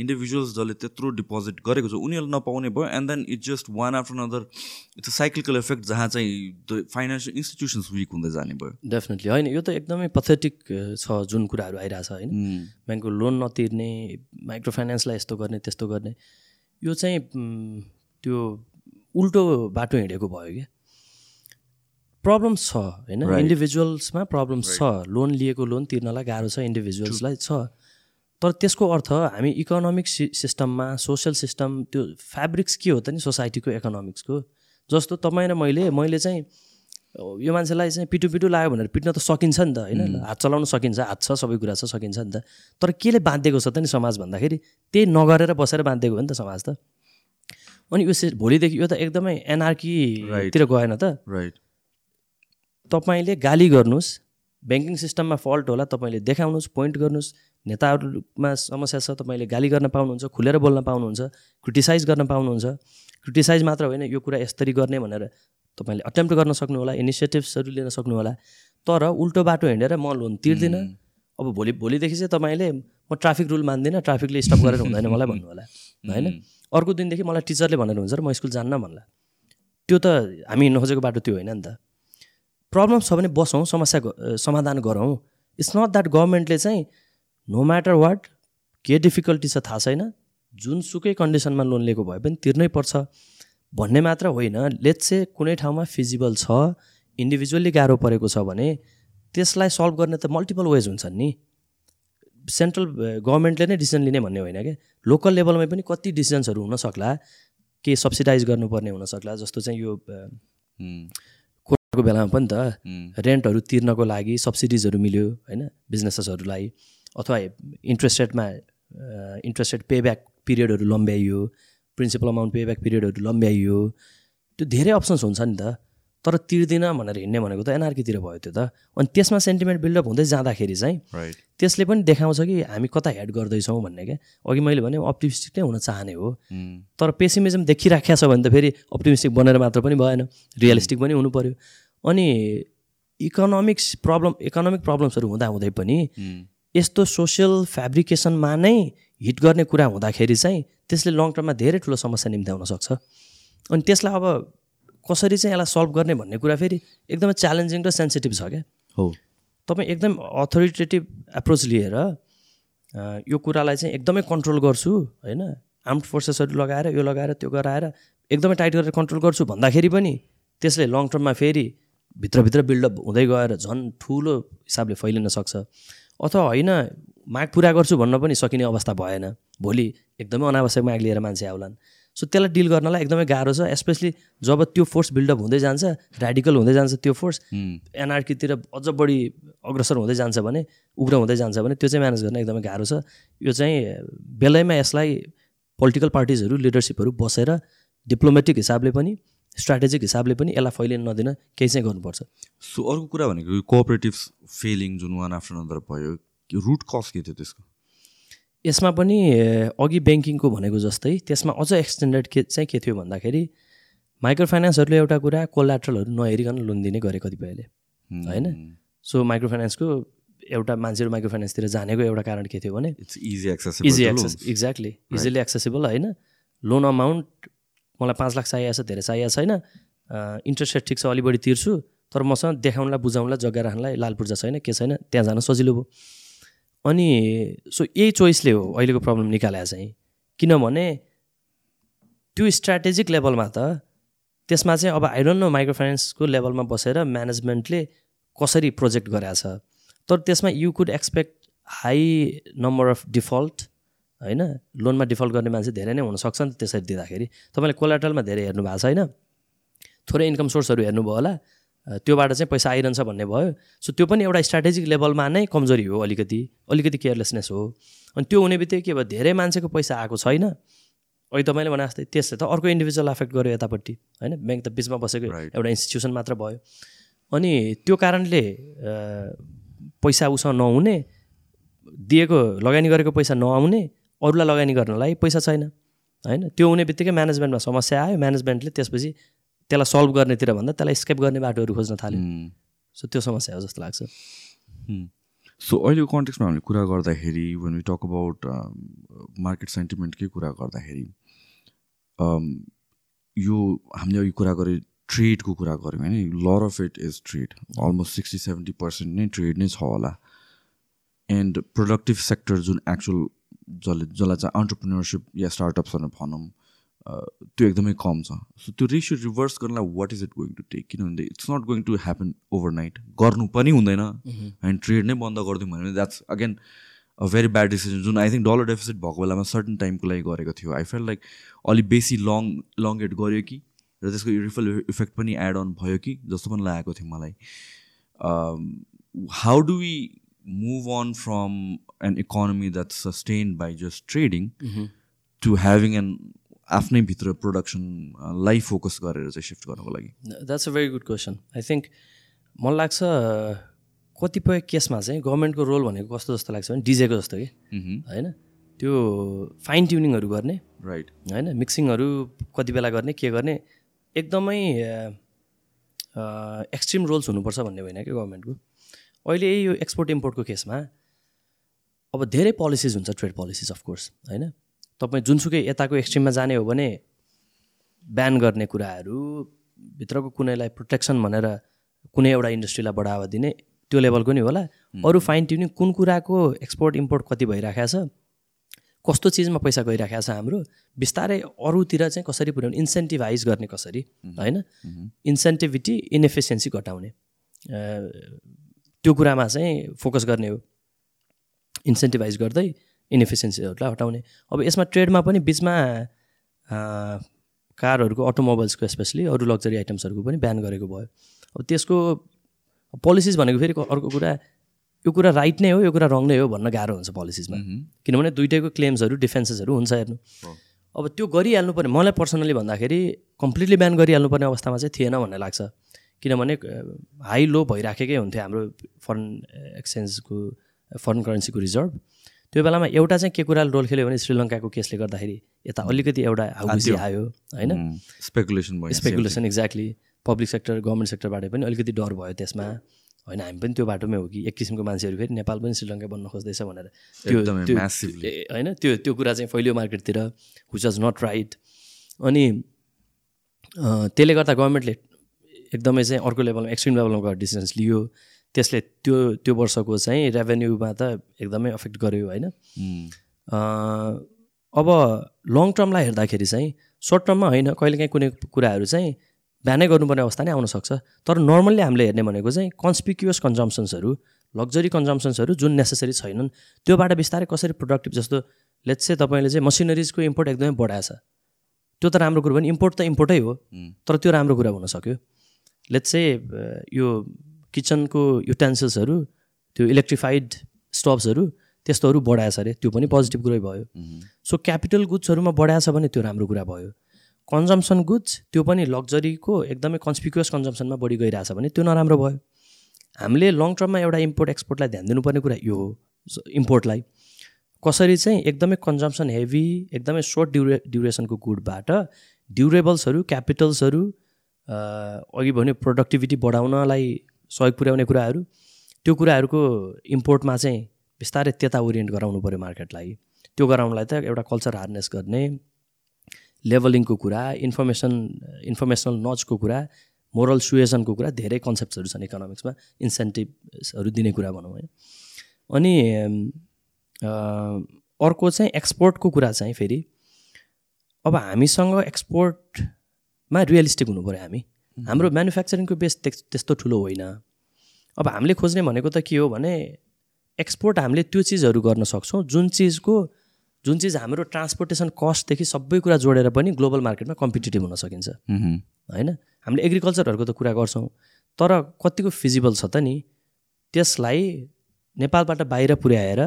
इन्डिभिजुअल्स जसले त्यत्रो डिपोजिट गरेको छ उनीहरूले नपाउने भयो and then it's just one after another it's a cyclical effect जहाँ चाहिँ द फाइनेन्सियल इन्स्टिट्युसन्स विक हुँदै जाने भयो। डेफिनेटली होइन। यो त एकदमै पथेटिक छ जुन कुराहरू आइरहेछ होइन। ब्याङ्कको लोन नतिर्ने माइक्रो फाइनेन्सलाई यस्तो गर्ने त्यस्तो गर्ने। यो चाहिँ त्यो उल्टो बाटो हिँडेको भयो क्या। प्रब्लम्स छ होइन? इन्डिभिजुअल्समा प्रब्लम्स छ। लोन लिएको लोन तिर्नलाई गाह्रो छ इन्डिभिजुअल्सलाई छ। तर त्यसको अर्थ हामी इकोनोमिक सिस्टममा सोसियल सिस्टम त्यो फेब्रिक्स के हो त नि सोसाइटीको इकोनोमिक्सको जस्तो तपाईँ र मैले मैले चाहिँ यो मान्छेलाई चाहिँ पिटु पिटु लाग्यो भनेर पिट्न त सकिन्छ नि त होइन? हात चलाउन सकिन्छ हात छ सबै कुरा छ सकिन्छ नि त। तर केले बाँधिएको छ त नि समाज भन्दाखेरि? त्यही नगरेर बसेर बाँधिएको हो नि त समाज त। अनि यो भोलिदेखि यो त एकदमै एनआरकीतिर गएन त। राइट तपाईँले गाली गर्नुहोस् ब्याङ्किङ सिस्टममा फल्ट होला तपाईँले देखाउनुहोस् पोइन्ट गर्नुहोस्। नेताहरूमा समस्या छ तपाईँले गाली गर्न पाउनुहुन्छ खुलेर बोल्न पाउनुहुन्छ क्रिटिसाइज गर्न पाउनुहुन्छ। क्रिटिसाइज मात्र होइन यो कुरा यसरी गर्ने भनेर तपाईँले अटेम्प्ट गर्न सक्नु होला इनिसिएटिभ्सहरू लिन सक्नु होला तर उल्टो बाटो हिँडेर म लोन तिर्दिनँ। अब भोलि भोलिदेखि चाहिँ तपाईँले म ट्राफिक रुल मान्दिनँ ट्राफिकले स्टप गरेर हुँदैन मलाई *laughs* भन्नु होला होइन अर्को दिनदेखि मलाई टिचरले भनेर हुन्छ र म स्कुल जान्न भन्ला। त्यो त हामी हिँड्नु खोजेको बाटो त्यो होइन नि त। प्रब्लम छ भने बसौँ समस्या समाधान गरौँ। इट्स नट द्याट गभर्मेन्टले चाहिँ नो म्याटर वाट के डिफिकल्टी छ थाहा छैन। जुनसुकै कन्डिसनमा लोन लिएको भए पनि तिर्नै पर्छ। भन्ने मात्र होइन। लेट्स चाहिँ कुनै ठाउँमा फिजिबल छ इन्डिभिजुअल्ली गाह्रो परेको छ भने त्यसलाई सल्भ गर्ने त मल्टिपल वेज हुन्छन् नि। सेन्ट्रल गभर्मेन्टले नै डिसिजन लिने भन्ने होइन क्या लोकल लेभलमै पनि कति डिसिजन्सहरू हुनसक्ला के सब्सिडाइज गर्नुपर्ने हुनसक्ला जस्तो चाहिँ यो कोरोनाको बेलामा पनि त रेन्टहरू तिर्नको लागि सब्सिडिजहरू मिल्यो होइन बिजनेसेसहरूलाई अथवा इन्ट्रेस्ट रेटमा इन्ट्रेस्ट रेट पेब्याक पिरियडहरू लम्ब्याइयो। प्रिन्सिपल अमाउन्ट पेब्याक पिरियडहरू लम्ब्याइयो। त्यो धेरै अप्सन्स हुन्छ नि त। तर तिर्दिनँ भनेर हिँड्ने भनेको त एनआरकीतिर भयो त्यो त। अनि त्यसमा सेन्टिमेन्ट बिल्डअप हुँदै जाँदाखेरि चाहिँ त्यसले पनि देखाउँछ कि हामी कता हेड गर्दैछौँ भन्ने क्या। अघि मैले भने अप्टिमिस्टिक नै हुन चाहने हो। तर पेसिमिजम देखिराखेको छ भने त फेरि अप्टिमिस्टिक बनेर मात्र पनि भएन। रियलिस्टिक पनि हुनु पऱ्यो अनि इकोनोमिक्स प्रब्लम इकोनोमिक प्रब्लम्सहरू हुँदा हुँदै पनि यस्तो सोसियल फेब्रिकेसनमा नै हिट गर्ने कुरा हुँदाखेरि चाहिँ त्यसले लङ टर्ममा धेरै ठुलो समस्या निम्त्याउन सक्छ। अनि त्यसलाई अब कसरी चाहिँ यसलाई सल्भ गर्ने भन्ने कुरा फेरि एकदमै च्यालेन्जिङ र सेन्सिटिभ छ क्या। हो। तपाईँ एकदम अथोरिटेटिभ एप्रोच लिएर यो कुरालाई चाहिँ एकदमै कन्ट्रोल गर्छु होइन? आर्म्ड फोर्सेसहरू लगाएर यो लगाएर त्यो गराएर एकदमै टाइट गरेर कन्ट्रोल गर्छु भन्दाखेरि पनि त्यसले लङ टर्ममा फेरि भित्रभित्र बिल्डअप हुँदै गएर झन् ठुलो हिसाबले फैलिन सक्छ। अथवा होइन माग पुरा गर्छु भन्न पनि सकिने अवस्था भएन। भोलि एकदमै अनावश्यक माग लिएर मान्छे आउलान्। सो त्यसलाई डिल गर्नलाई एकदमै गाह्रो छ स्पेसली जब त्यो फोर्स बिल्डअप हुँदै जान्छ ऱ्याडिकल हुँदै जान्छ त्यो फोर्स एनआरकीतिर अझ बढी अग्रसर हुँदै जान्छ भने उग्र हुँदै जान्छ भने त्यो चाहिँ म्यानेज गर्न एकदमै गाह्रो छ। यो चाहिँ बेलैमा यसलाई पोलिटिकल पार्टिजहरू लिडरसिपहरू बसेर डिप्लोमेटिक हिसाबले पनि स्ट्राटेजिक हिसाबले पनि यसलाई फैलिन नदिन केही चाहिँ गर्नुपर्छ। सो अर्को कुरा भनेको कोअपरेटिभ फेलिङ जुन वान आफ्टर अनदर भयो रुट कज के थियो त्यसको? यसमा पनि अघि ब्याङ्किङको भनेको जस्तै त्यसमा अझ एक्सटेन्डेड के चाहिँ के थियो भन्दाखेरि माइक्रो फाइनेन्सहरूले एउटा कुरा कोलाट्रलहरू नहेरिकन लोन दिने गरे कतिपयले होइन? सो माइक्रो फाइनेन्सको एउटा मान्छेहरू माइक्रो फाइनेन्सतिर जानेको एउटा कारण के थियो भने it's easy access easy access exactly easily accessible होइन? लोन अमाउन्ट मलाई पाँच लाख चाहिएको छ धेरै चाहिएको छैन। इन्ट्रेस्ट रेट ठिक छ अलि बढी तिर्छु तर मसँग देखाउनलाई बुझाउनलाई जग्गा राख्नलाई लाल पूर्जा छैन के छैन त्यहाँ जान सजिलो भयो। अनि सो यही चोइसले हो अहिलेको प्रब्लम निकालेको चाहिँ। किनभने त्यो स्ट्राटेजिक लेभलमा त त्यसमा चाहिँ अब आई डोन्ट नो माइक्रो फाइनेन्सको लेभलमा बसेर म्यानेजमेन्टले कसरी प्रोजेक्ट गरेको छ। तर त्यसमा you could expect high number of default होइन? लोनमा डिफल्ट गर्ने मान्छे धेरै नै हुनसक्छ नि त त्यसरी दिँदाखेरि। तपाईँले कोलाटलमा धेरै हेर्नु भएको छ होइन? थोरै इन्कम सोर्सहरू हेर्नुभयो होला। त्योबाट चाहिँ पैसा आइरहन्छ भन्ने भयो। सो त्यो पनि एउटा स्ट्राटेजिक लेभलमा नै कमजोरी हो अलिकति। अलिकति केयरलेसनेस हो। अनि त्यो हुने बित्तिकै के भयो? धेरै मान्छेको पैसा आएको छैन। अहिले तपाईँले भने जस्तै त्यसले त अर्को इन्डिभिजुअल एफेक्ट गर्यो यतापट्टि। होइन? ब्याङ्क त बिचमा बसेको एउटा इन्स्टिट्युसन मात्र भयो। अनि त्यो कारणले पैसा उसँग नहुने दिएको लगानी गरेको पैसा नआउने अरूलाई लगानी गर्नलाई पैसा छैन होइन? त्यो हुने बित्तिकै म्यानेजमेन्टमा समस्या आयो। म्यानेजमेन्टले त्यसपछि त्यसलाई सल्भ गर्नेतिर भन्दा त्यसलाई स्केप गर्ने बाटोहरू खोज्न थाल्यो। सो त्यो समस्या हो जस्तो लाग्छ। सो अहिलेको कन्टेक्समा हामीले कुरा गर्दाखेरि one we talk about market सेन्टिमेन्टकै कुरा गर्दाखेरि यो हामीले अघि कुरा गरेँ ट्रेडको कुरा गऱ्यौँ होइन? Lot of it is trade almost sixty seventy percent नै ट्रेड नै छ होला। एन्ड प्रोडक्टिभ सेक्टर जुन एक्चुअल जसले जसलाई चाहिँ अन्टरप्रिनरसिप या स्टार्टअप्सहरू भनौँ त्यो एकदमै कम छ। सो त्यो रेसियो रिभर्स गर्नलाई what is it going to take किनभने it's not going to happen overnight गर्नु पनि हुँदैन। एन्ड ट्रेड नै बन्द गरिदिउँ भने that's again a very bad decision जुन आई थिङ्क डलर डेफिसिट भएको बेलामा सर्टन टाइमको लागि गरेको थियो। आई फेल लाइक अलिक बेसी लङ लङ्गेट गऱ्यो कि? र त्यसको रिफल इफेक्ट पनि एड अन भयो कि? जस्तो पनि लागेको थियो मलाई। How do we move on from an economy that sustain by just trading to having an आफ्नै भित्र प्रोडक्सनलाई फोकस गरेर चाहिँ सिफ्ट गर्नको लागि? That's a very good question I think मलाई लाग्छ कतिपय केसमा चाहिँ गभर्मेन्टको रोल भनेको कस्तो जस्तो लाग्छ भने डिजेको जस्तो कि। होइन? त्यो फाइन ट्युनिङहरू गर्ने। राइट होइन? मिक्सिङहरू कति बेला गर्ने के गर्ने? एकदमै एक्सट्रिम रोल्स हुनुपर्छ भन्ने होइन कि गभर्मेन्टको। अहिले यो एक्सपोर्ट इम्पोर्टको केसमा अब धेरै पोलिसिज हुन्छ ट्रेड पोलिसिज अफकोर्स होइन? तपाईँ जुनसुकै यताको एक्सट्रिममा जाने हो भने ब्यान गर्ने कुराहरू भित्रको कुनैलाई प्रोटेक्सन भनेर कुनै एउटा इन्डस्ट्रीलाई बढावा दिने त्यो लेभलको नि होला। अरू फाइन ट्युनिङ कुन कुराको एक्सपोर्ट इम्पोर्ट कति भइरहेको छ कस्तो चिजमा पैसा गइरहेको छ हाम्रो बिस्तारै अरूतिर चाहिँ कसरी पुर्याउने इन्सेन्टिभाइज गर्ने कसरी होइन? इन्सेन्टिभिटी इनएफिसियन्सी घटाउने। त्यो कुरामा चाहिँ फोकस गर्ने हो। इन्सेन्टिभाइज गर्दै इनएफिसियन्सीहरूलाई हटाउने। अब यसमा ट्रेडमा पनि बिचमा कारहरूको अटोमोबाइल्सको स्पेसली अरू लग्जरी आइटम्सहरूको पनि बिहान गरेको भयो। अब त्यसको पोलिसिज भनेको फेरि अर्को कुरा यो कुरा राइट नै हो यो कुरा रङ नै हो भन्न गाह्रो हुन्छ पोलिसिजमा किनभने दुइटैको क्लेम्सहरू डिफेन्सेसहरू हुन्छ हेर्नु। अब त्यो गरिहाल्नु पर्ने मलाई पर्सनली भन्दाखेरि कम्प्लिटली बिहान गरिहाल्नुपर्ने अवस्थामा चाहिँ थिएन भन्ने लाग्छ। किनभने हाई लो भइराखेकै हुन्थ्यो हाम्रो फरेन एक्सचेन्जको फरेन करेन्सीको रिजर्भ। त्यो बेलामा एउटा चाहिँ के कुराले रोल खेल्यो भने श्रीलङ्काको केसले गर्दाखेरि यता अलिकति एउटा हाउसी आयो होइन? Speculation speculation exactly public sector government सेक्टरबाट पनि अलिकति डर भयो त्यसमा। होइन हामी पनि त्यो बाटोमै हो कि एक किसिमको मान्छेहरू फेरि नेपाल पनि श्रीलङ्का बन्न खोज्दैछ भनेर। त्यो होइन त्यो त्यो कुरा चाहिँ फैलियो मार्केटतिर विच वाज नट राइट अनि त्यसले गर्दा गभर्मेन्टले एकदमै चाहिँ अर्को लेभलमा एक्सट्रिम लेभलमा गएर डिसिजन्स लियो। त्यसले त्यो त्यो वर्षको चाहिँ रेभेन्यूमा त एकदमै अफेक्ट गर्यो होइन? अब लङ टर्मलाई हेर्दाखेरि चाहिँ सर्ट टर्ममा होइन कहिलेकाहीँ कुनै कुराहरू चाहिँ बिहानै गर्नुपर्ने अवस्था नै आउनसक्छ तर नर्मल्ली हामीले हेर्ने भनेको चाहिँ कन्सपिक्युस कन्जम्सन्सहरू लग्जरी कन्जम्सन्सहरू जुन नेसेसरी छैनन् त्योबाट बिस्तारै कसरी प्रोडक्टिभ जस्तो लेट्स चाहिँ तपाईँले चाहिँ मसिनरिजको इम्पोर्ट एकदमै बढाएछ त्यो त राम्रो कुरो पनि इम्पोर्ट त इम्पोर्टै हो तर त्यो राम्रो कुरा हुनसक्यो लेट्स चाहिँ यो किचनको युटेन्सिल्सहरू त्यो इलेक्ट्रिफाइड स्टप्सहरू त्यस्तोहरू बढाएछ अरे त्यो पनि पोजिटिभ कुरै भयो। सो क्यापिटल गुड्सहरूमा बढाएछ भने त्यो राम्रो कुरा भयो। कन्जम्सन गुड्स त्यो पनि लग्जरीको एकदमै कन्सपिक्युस कन्जम्सनमा बढी गइरहेछ भने त्यो नराम्रो भयो। हामीले लङ टर्ममा एउटा इम्पोर्ट एक्सपोर्टलाई ध्यान दिनुपर्ने कुरा यो हो इम्पोर्टलाई कसरी चाहिँ एकदमै कन्जम्सन हेभी एकदमै सर्ट ड्युरे ड्युरेसनको गुडबाट ड्युरेबल्सहरू क्यापिटल्सहरू अघि भन्यो प्रोडक्टिभिटी बढाउनलाई सहयोग पुर्याउने कुराहरू। त्यो कुराहरूको इम्पोर्टमा चाहिँ बिस्तारै त्यता ओरिएन्ट गराउनु पऱ्यो मार्केटलाई त्यो गराउनलाई त एउटा कल्चर हार्नेस गर्ने लेभलिङको कुरा इन्फर्मेसन इन्फर्मेसनल नजको कुरा मोरल सुएसनको कुरा धेरै कन्सेप्ट्सहरू छन् इकोनोमिक्समा इन्सेन्टिभ्सहरू दिने कुरा भनौँ है। अनि अर्को चाहिँ एक्सपोर्टको कुरा चाहिँ फेरि अब हामीसँग एक्सपोर्टमा रियलिस्टिक हुनु पऱ्यो हामी। हाम्रो म्यानुफ्याक्चरिङको बेस त्यस्तो ठुलो होइन। अब हामीले खोज्ने भनेको त के हो भने एक्सपोर्ट हामीले त्यो चिजहरू गर्न सक्छौँ जुन चिजको जुन चिज हाम्रो ट्रान्सपोर्टेसन कस्टदेखि सबै कुरा जोडेर पनि ग्लोबल मार्केटमा कम्पिटेटिभ हुन सकिन्छ। होइन? हामीले एग्रिकल्चरहरूको त कुरा गर्छौँ तर कतिको फिजिबल छ त नि त्यसलाई नेपालबाट बाहिर पुर्याएर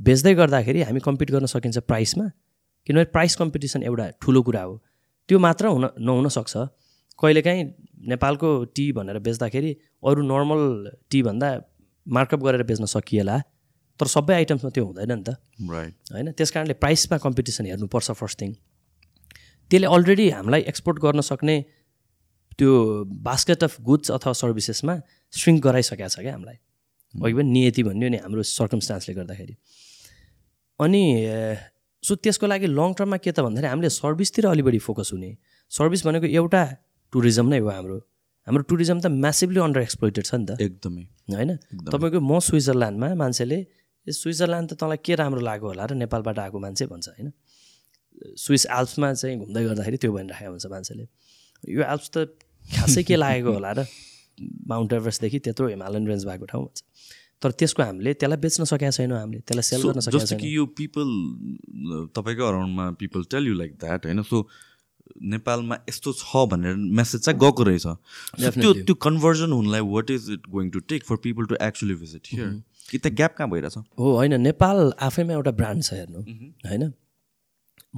बेच्दै गर्दाखेरि हामी कम्पिट गर्न सकिन्छ प्राइसमा किनभने प्राइस कम्पिटिसन एउटा ठुलो कुरा हो। त्यो मात्र हुन नहुनसक्छ। कहिलेकाहीँ नेपालको टी भनेर बेच्दाखेरि अरू नर्मल टीभन्दा मार्कअप गरेर बेच्न सकिएला तर सबै आइटम्समा त्यो हुँदैन नि त। राइट होइन? त्यस कारणले प्राइसमा कम्पिटिसन हेर्नुपर्छ फर्स्ट थिङ त्यसले अलरेडी हामीलाई एक्सपोर्ट गर्न सक्ने त्यो बास्केट अफ गुड्स अथवा सर्भिसेसमा स्ट्रिङ्क गराइसकेको छ क्या हामीलाई। अघि पनि नियति भन्यो नि हाम्रो सर्कमस्टान्सले गर्दाखेरि। अनि सो त्यसको लागि लङ टर्ममा के त भन्दाखेरि हामीले सर्भिसतिर अलि बढी फोकस हुने। सर्भिस भनेको एउटा टुरिज्म नै हो हाम्रो। हाम्रो टुरिज्म त म्यासिभली अन्डर एक्सप्लोइटेड छ नि त। एकदमै। होइन? तपाईँको म स्विजरल्यान्डमा मान्छेले ए स्विजरल्यान्ड त तँलाई के राम्रो लाग्यो होला र नेपालबाट आएको मान्छे भन्छ होइन? स्विस एल्प्समा चाहिँ घुम्दै गर्दाखेरि त्यो भनिराखेको हुन्छ मान्छेले। यो एल्प्स त खासै के लागेको होला र? *laughs* माउन्ट एभरेस्टदेखि त्यत्रो हिमालयन रेन्ज भएको ठाउँ भन्छ। तर त्यसको हामीले त्यसलाई बेच्न सकेका छैनौँ हामीले त्यसलाई सेल गर्न सकेका जस्तो कि यो पिपल तपाईँकै अराउन्डमा people tell you like that होइन? सो नेपालमा यस्तो छ भनेर मेसेज चाहिँ गएको रहेछ। त्यो त्यो कन्भर्जन हुनलाई what is it going to take for people to actually visit here कि त ग्याप कहाँ भइरहेछ? हो होइन नेपाल आफैमा एउटा ब्रान्ड छ हेर्नु होइन?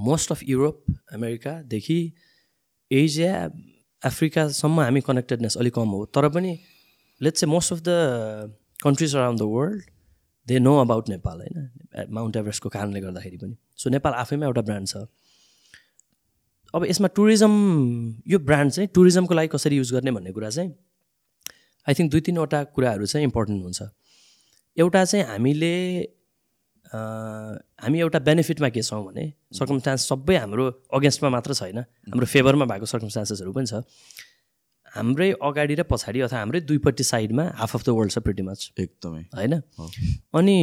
मोस्ट अफ युरोप अमेरिकादेखि एसिया अफ्रिकासम्म हामी कनेक्टेडनेस अलिक कम हो। तर पनि लेट्स चाहिँ most of the countries around the world they know about Nepal होइन? माउन्ट एभरेस्टको कारणले गर्दाखेरि पनि। सो नेपाल आफैमा एउटा ब्रान्ड छ। अब यसमा टुरिज्म यो ब्रान्ड चाहिँ टुरिज्मको लागि कसरी युज गर्ने भन्ने कुरा चाहिँ आई थिङ्क दुई तिनवटा कुराहरू चाहिँ इम्पोर्टेन्ट हुन्छ। एउटा चाहिँ हामीले हामी एउटा बेनिफिटमा के छौँ भने सर्कमस्टान्स सबै हाम्रो अगेन्स्टमा मात्र छैन। हाम्रो फेभरमा भएको सर्कमस्टान्सेसहरू पनि छ। हाम्रै अगाडि र पछाडि अथवा हाम्रै दुईपट्टि साइडमा हाफ अफ द वर्ल्ड छ प्रिटी मच एकदमै। होइन? अनि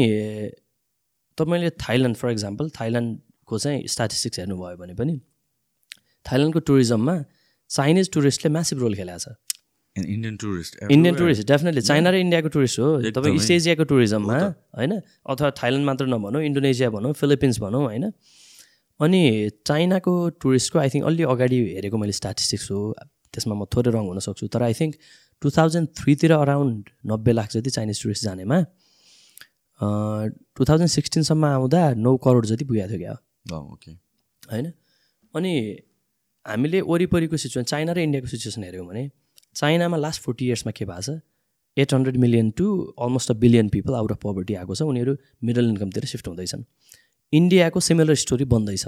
तपाईँले थाइल्यान्ड फर इक्जाम्पल थाइल्यान्डको चाहिँ स्ट्याटिस्टिक्स हेर्नुभयो भने पनि थाइल्यान्डको टुरिज्ममा चाइनिज टुरिस्टले म्यासिभ रोल खेलेको छ। Indian tourist Indian tourist definitely China र इन्डियाको टुरिस्ट हो। तपाईँ इस्ट एसियाको टुरिज्ममा होइन? अथवा थाइल्यान्ड मात्र नभनौँ इन्डोनेसिया भनौँ फिलिपिन्स भनौँ होइन? अनि चाइनाको टुरिस्टको आई थिङ्क अलि अगाडि हेरेको मैले स्ट्याटिस्टिक्स हो। त्यसमा म थोरै रङ हुनसक्छु। तर आई थिङ्क टु थाउजन्ड थ्रीतिर अराउन्ड नब्बे लाख जति चाइनिज टुरिस्ट जानेमा टु थाउजन्ड सिक्सटिनसम्म आउँदा नौ करोड जति पुगेको थियो क्या ओके होइन? अनि हामीले वरिपरिको सिचुएसन चाइना र इन्डियाको सिचुएसन हेऱ्यौँ भने चाइनामा लास्ट फोर्टी इयर्समा के भएको छ? Eight hundred million to almost a billion people out of poverty आएको छ। उनीहरू मिडल इन्कमतिर सिफ्ट हुँदैछन्। इन्डियाको सिमिलर स्टोरी बन्दैछ।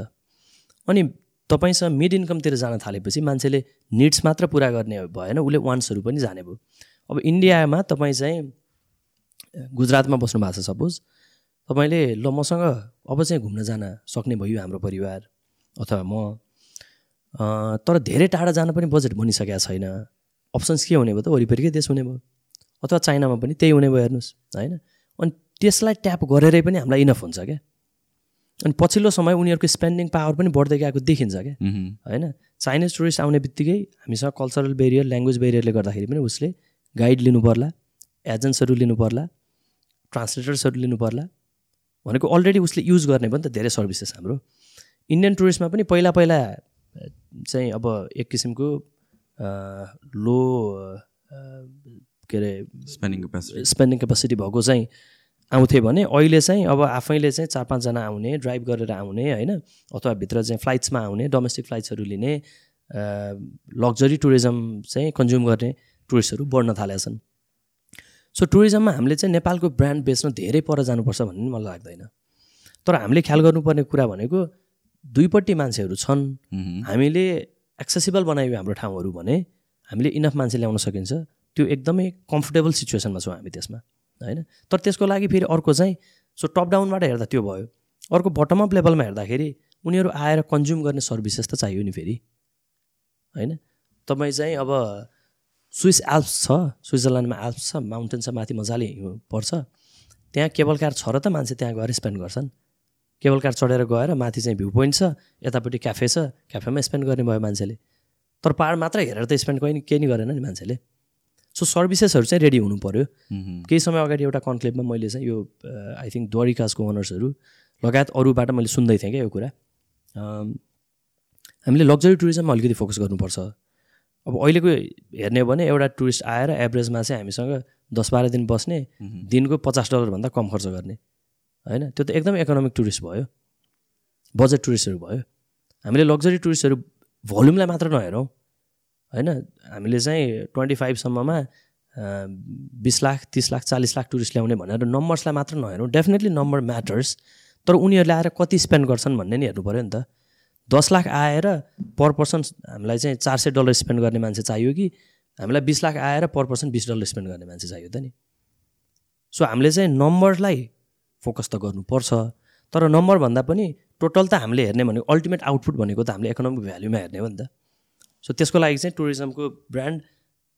अनि तपाईँसँग मिड इन्कमतिर जान थालेपछि मान्छेले निड्स मात्र पुरा गर्ने भएन उसले वान्ट्सहरू पनि जाने भयो। अब इन्डियामा तपाईँ चाहिँ गुजरातमा बस्नु भएको छ सपोज। तपाईँले ल मसँग अब चाहिँ घुम्न जान सक्ने भयो हाम्रो परिवार अथवा म। तर धेरै टाढा जान पनि बजेट बनिसकेको छैन। अप्सन्स के हुने भयो त? वरिपरिकै देश हुने भयो। अथवा चाइनामा पनि त्यही हुने भयो हेर्नुहोस् होइन? अनि त्यसलाई ट्याप गरेरै पनि हामीलाई इनफ हुन्छ क्या। अनि पछिल्लो समय उनीहरूको स्पेन्डिङ पावर पनि बढ्दै गएको देखिन्छ क्या। होइन? चाइनिज टुरिस्ट आउने बित्तिकै हामीसँग कल्चरल बेरियर ल्याङ्ग्वेज बेरियरले गर्दाखेरि पनि उसले गाइड लिनु पर्ला एजेन्ट्सहरू लिनु पर्ला ट्रान्सलेटर्सहरू लिनु पर्ला भनेको अलरेडी उसले युज गर्ने पनि त धेरै सर्भिसेस हाम्रो। इन्डियन टुरिस्टमा पनि पहिला पहिला चाहिँ अब एक किसिमको लो के अरे स्पेन्डिङ क्यापेसिटी स्पेन्डिङ क्यापेसिटी भएको चाहिँ आउँथे भने अहिले चाहिँ अब आफैले चाहिँ चार पाँचजना आउने ड्राइभ गरेर आउने होइन? अथवा भित्र चाहिँ फ्लाइट्समा आउने डोमेस्टिक फ्लाइट्सहरू लिने लग्जरी टुरिज्म चाहिँ कन्ज्युम गर्ने टुरिस्टहरू बढ्न थालेका छन्। सो टुरिज्ममा हामीले चाहिँ नेपालको ब्रान्ड बेच्न धेरै पर जानुपर्छ भन्ने मलाई लाग्दैन। तर हामीले ख्याल गर्नुपर्ने कुरा भनेको दुईपट्टि मान्छेहरू छन्। हामीले एक्सेसिबल बनायो हाम्रो ठाउँहरू भने हामीले इनफ मान्छे ल्याउन सकिन्छ। त्यो एकदमै कम्फोर्टेबल सिचुएसनमा छौँ हामी त्यसमा। होइन? तर त्यसको लागि फेरि अर्को चाहिँ सो टप डाउनबाट हेर्दा त्यो भयो। अर्को बटम अप लेभलमा हेर्दाखेरि उनीहरू आएर कन्ज्युम गर्ने सर्भिसेस त चाहियो नि फेरि। होइन? तपाईँ चाहिँ अब स्विस एल्प्स छ स्विजरल्यान्डमा एल्प्स छ माउन्टेन छ माथि मजाले पर्छ। त्यहाँ केबल कार छ र त मान्छे त्यहाँ गएर स्पेन्ड गर्छन्। केबल कार चढेर गएर माथि चाहिँ भ्यू पोइन्ट छ यतापट्टि क्याफे छ क्याफेमा स्पेन्ड गर्ने भयो मान्छेले। तर पाहाड मात्र हेरेर त स्पेन्ड कोही केही नि गरेन नि मान्छेले। सो सर्भिसेसहरू चाहिँ रेडी हुनु पऱ्यो केही समय अगाडि एउटा कन्क्लेभमा मैले चाहिँ यो आई थिङ्क द्वारिकाजको ओनर्सहरू लगायत अरूबाट मैले सुन्दै थिएँ क्या यो कुरा। हामीले लग्जरी टुरिज्ममा अलिकति फोकस गर्नुपर्छ। अब अहिलेको हेर्ने हो भने एउटा टुरिस्ट आएर एभरेजमा चाहिँ हामीसँग दस बाह्र दिन बस्ने दिनको पचास डलरभन्दा कम खर्च गर्ने। होइन? त्यो त एकदम इकोनोमिक टुरिस्ट भयो। बजेट टुरिस्टहरू भयो। हामीले लग्जरी टुरिस्टहरू भोल्युमलाई मात्र नहेरौँ। होइन हामीले चाहिँ ट्वेन्टी फाइभसम्ममा बिस लाख तिस लाख चालिस लाख टुरिस्ट ल्याउने भनेर नम्बर्सलाई मात्र नहेरौँ। डेफिनेटली नम्बर म्याटर्स तर उनीहरूले आएर कति स्पेन्ड गर्छन् भन्ने नि हेर्नु पऱ्यो नि त। दस लाख आएर पर पर्सन हामीलाई चाहिँ चार सय डलर स्पेन्ड गर्ने मान्छे चाहियो कि हामीलाई बिस लाख आएर पर पर्सन बिस डलर स्पेन्ड गर्ने मान्छे चाहियो त नि। सो हामीले चाहिँ नम्बरलाई फोकस त गर्नुपर्छ। तर नम्बरभन्दा पनि टोटल त हामीले हेर्ने भनेको अल्टिमेट आउटपुट भनेको त हामीले इकोनोमिक भ्याल्युमा हेर्ने हो नि त। सो त्यसको लागि चाहिँ टुरिज्मको ब्रान्ड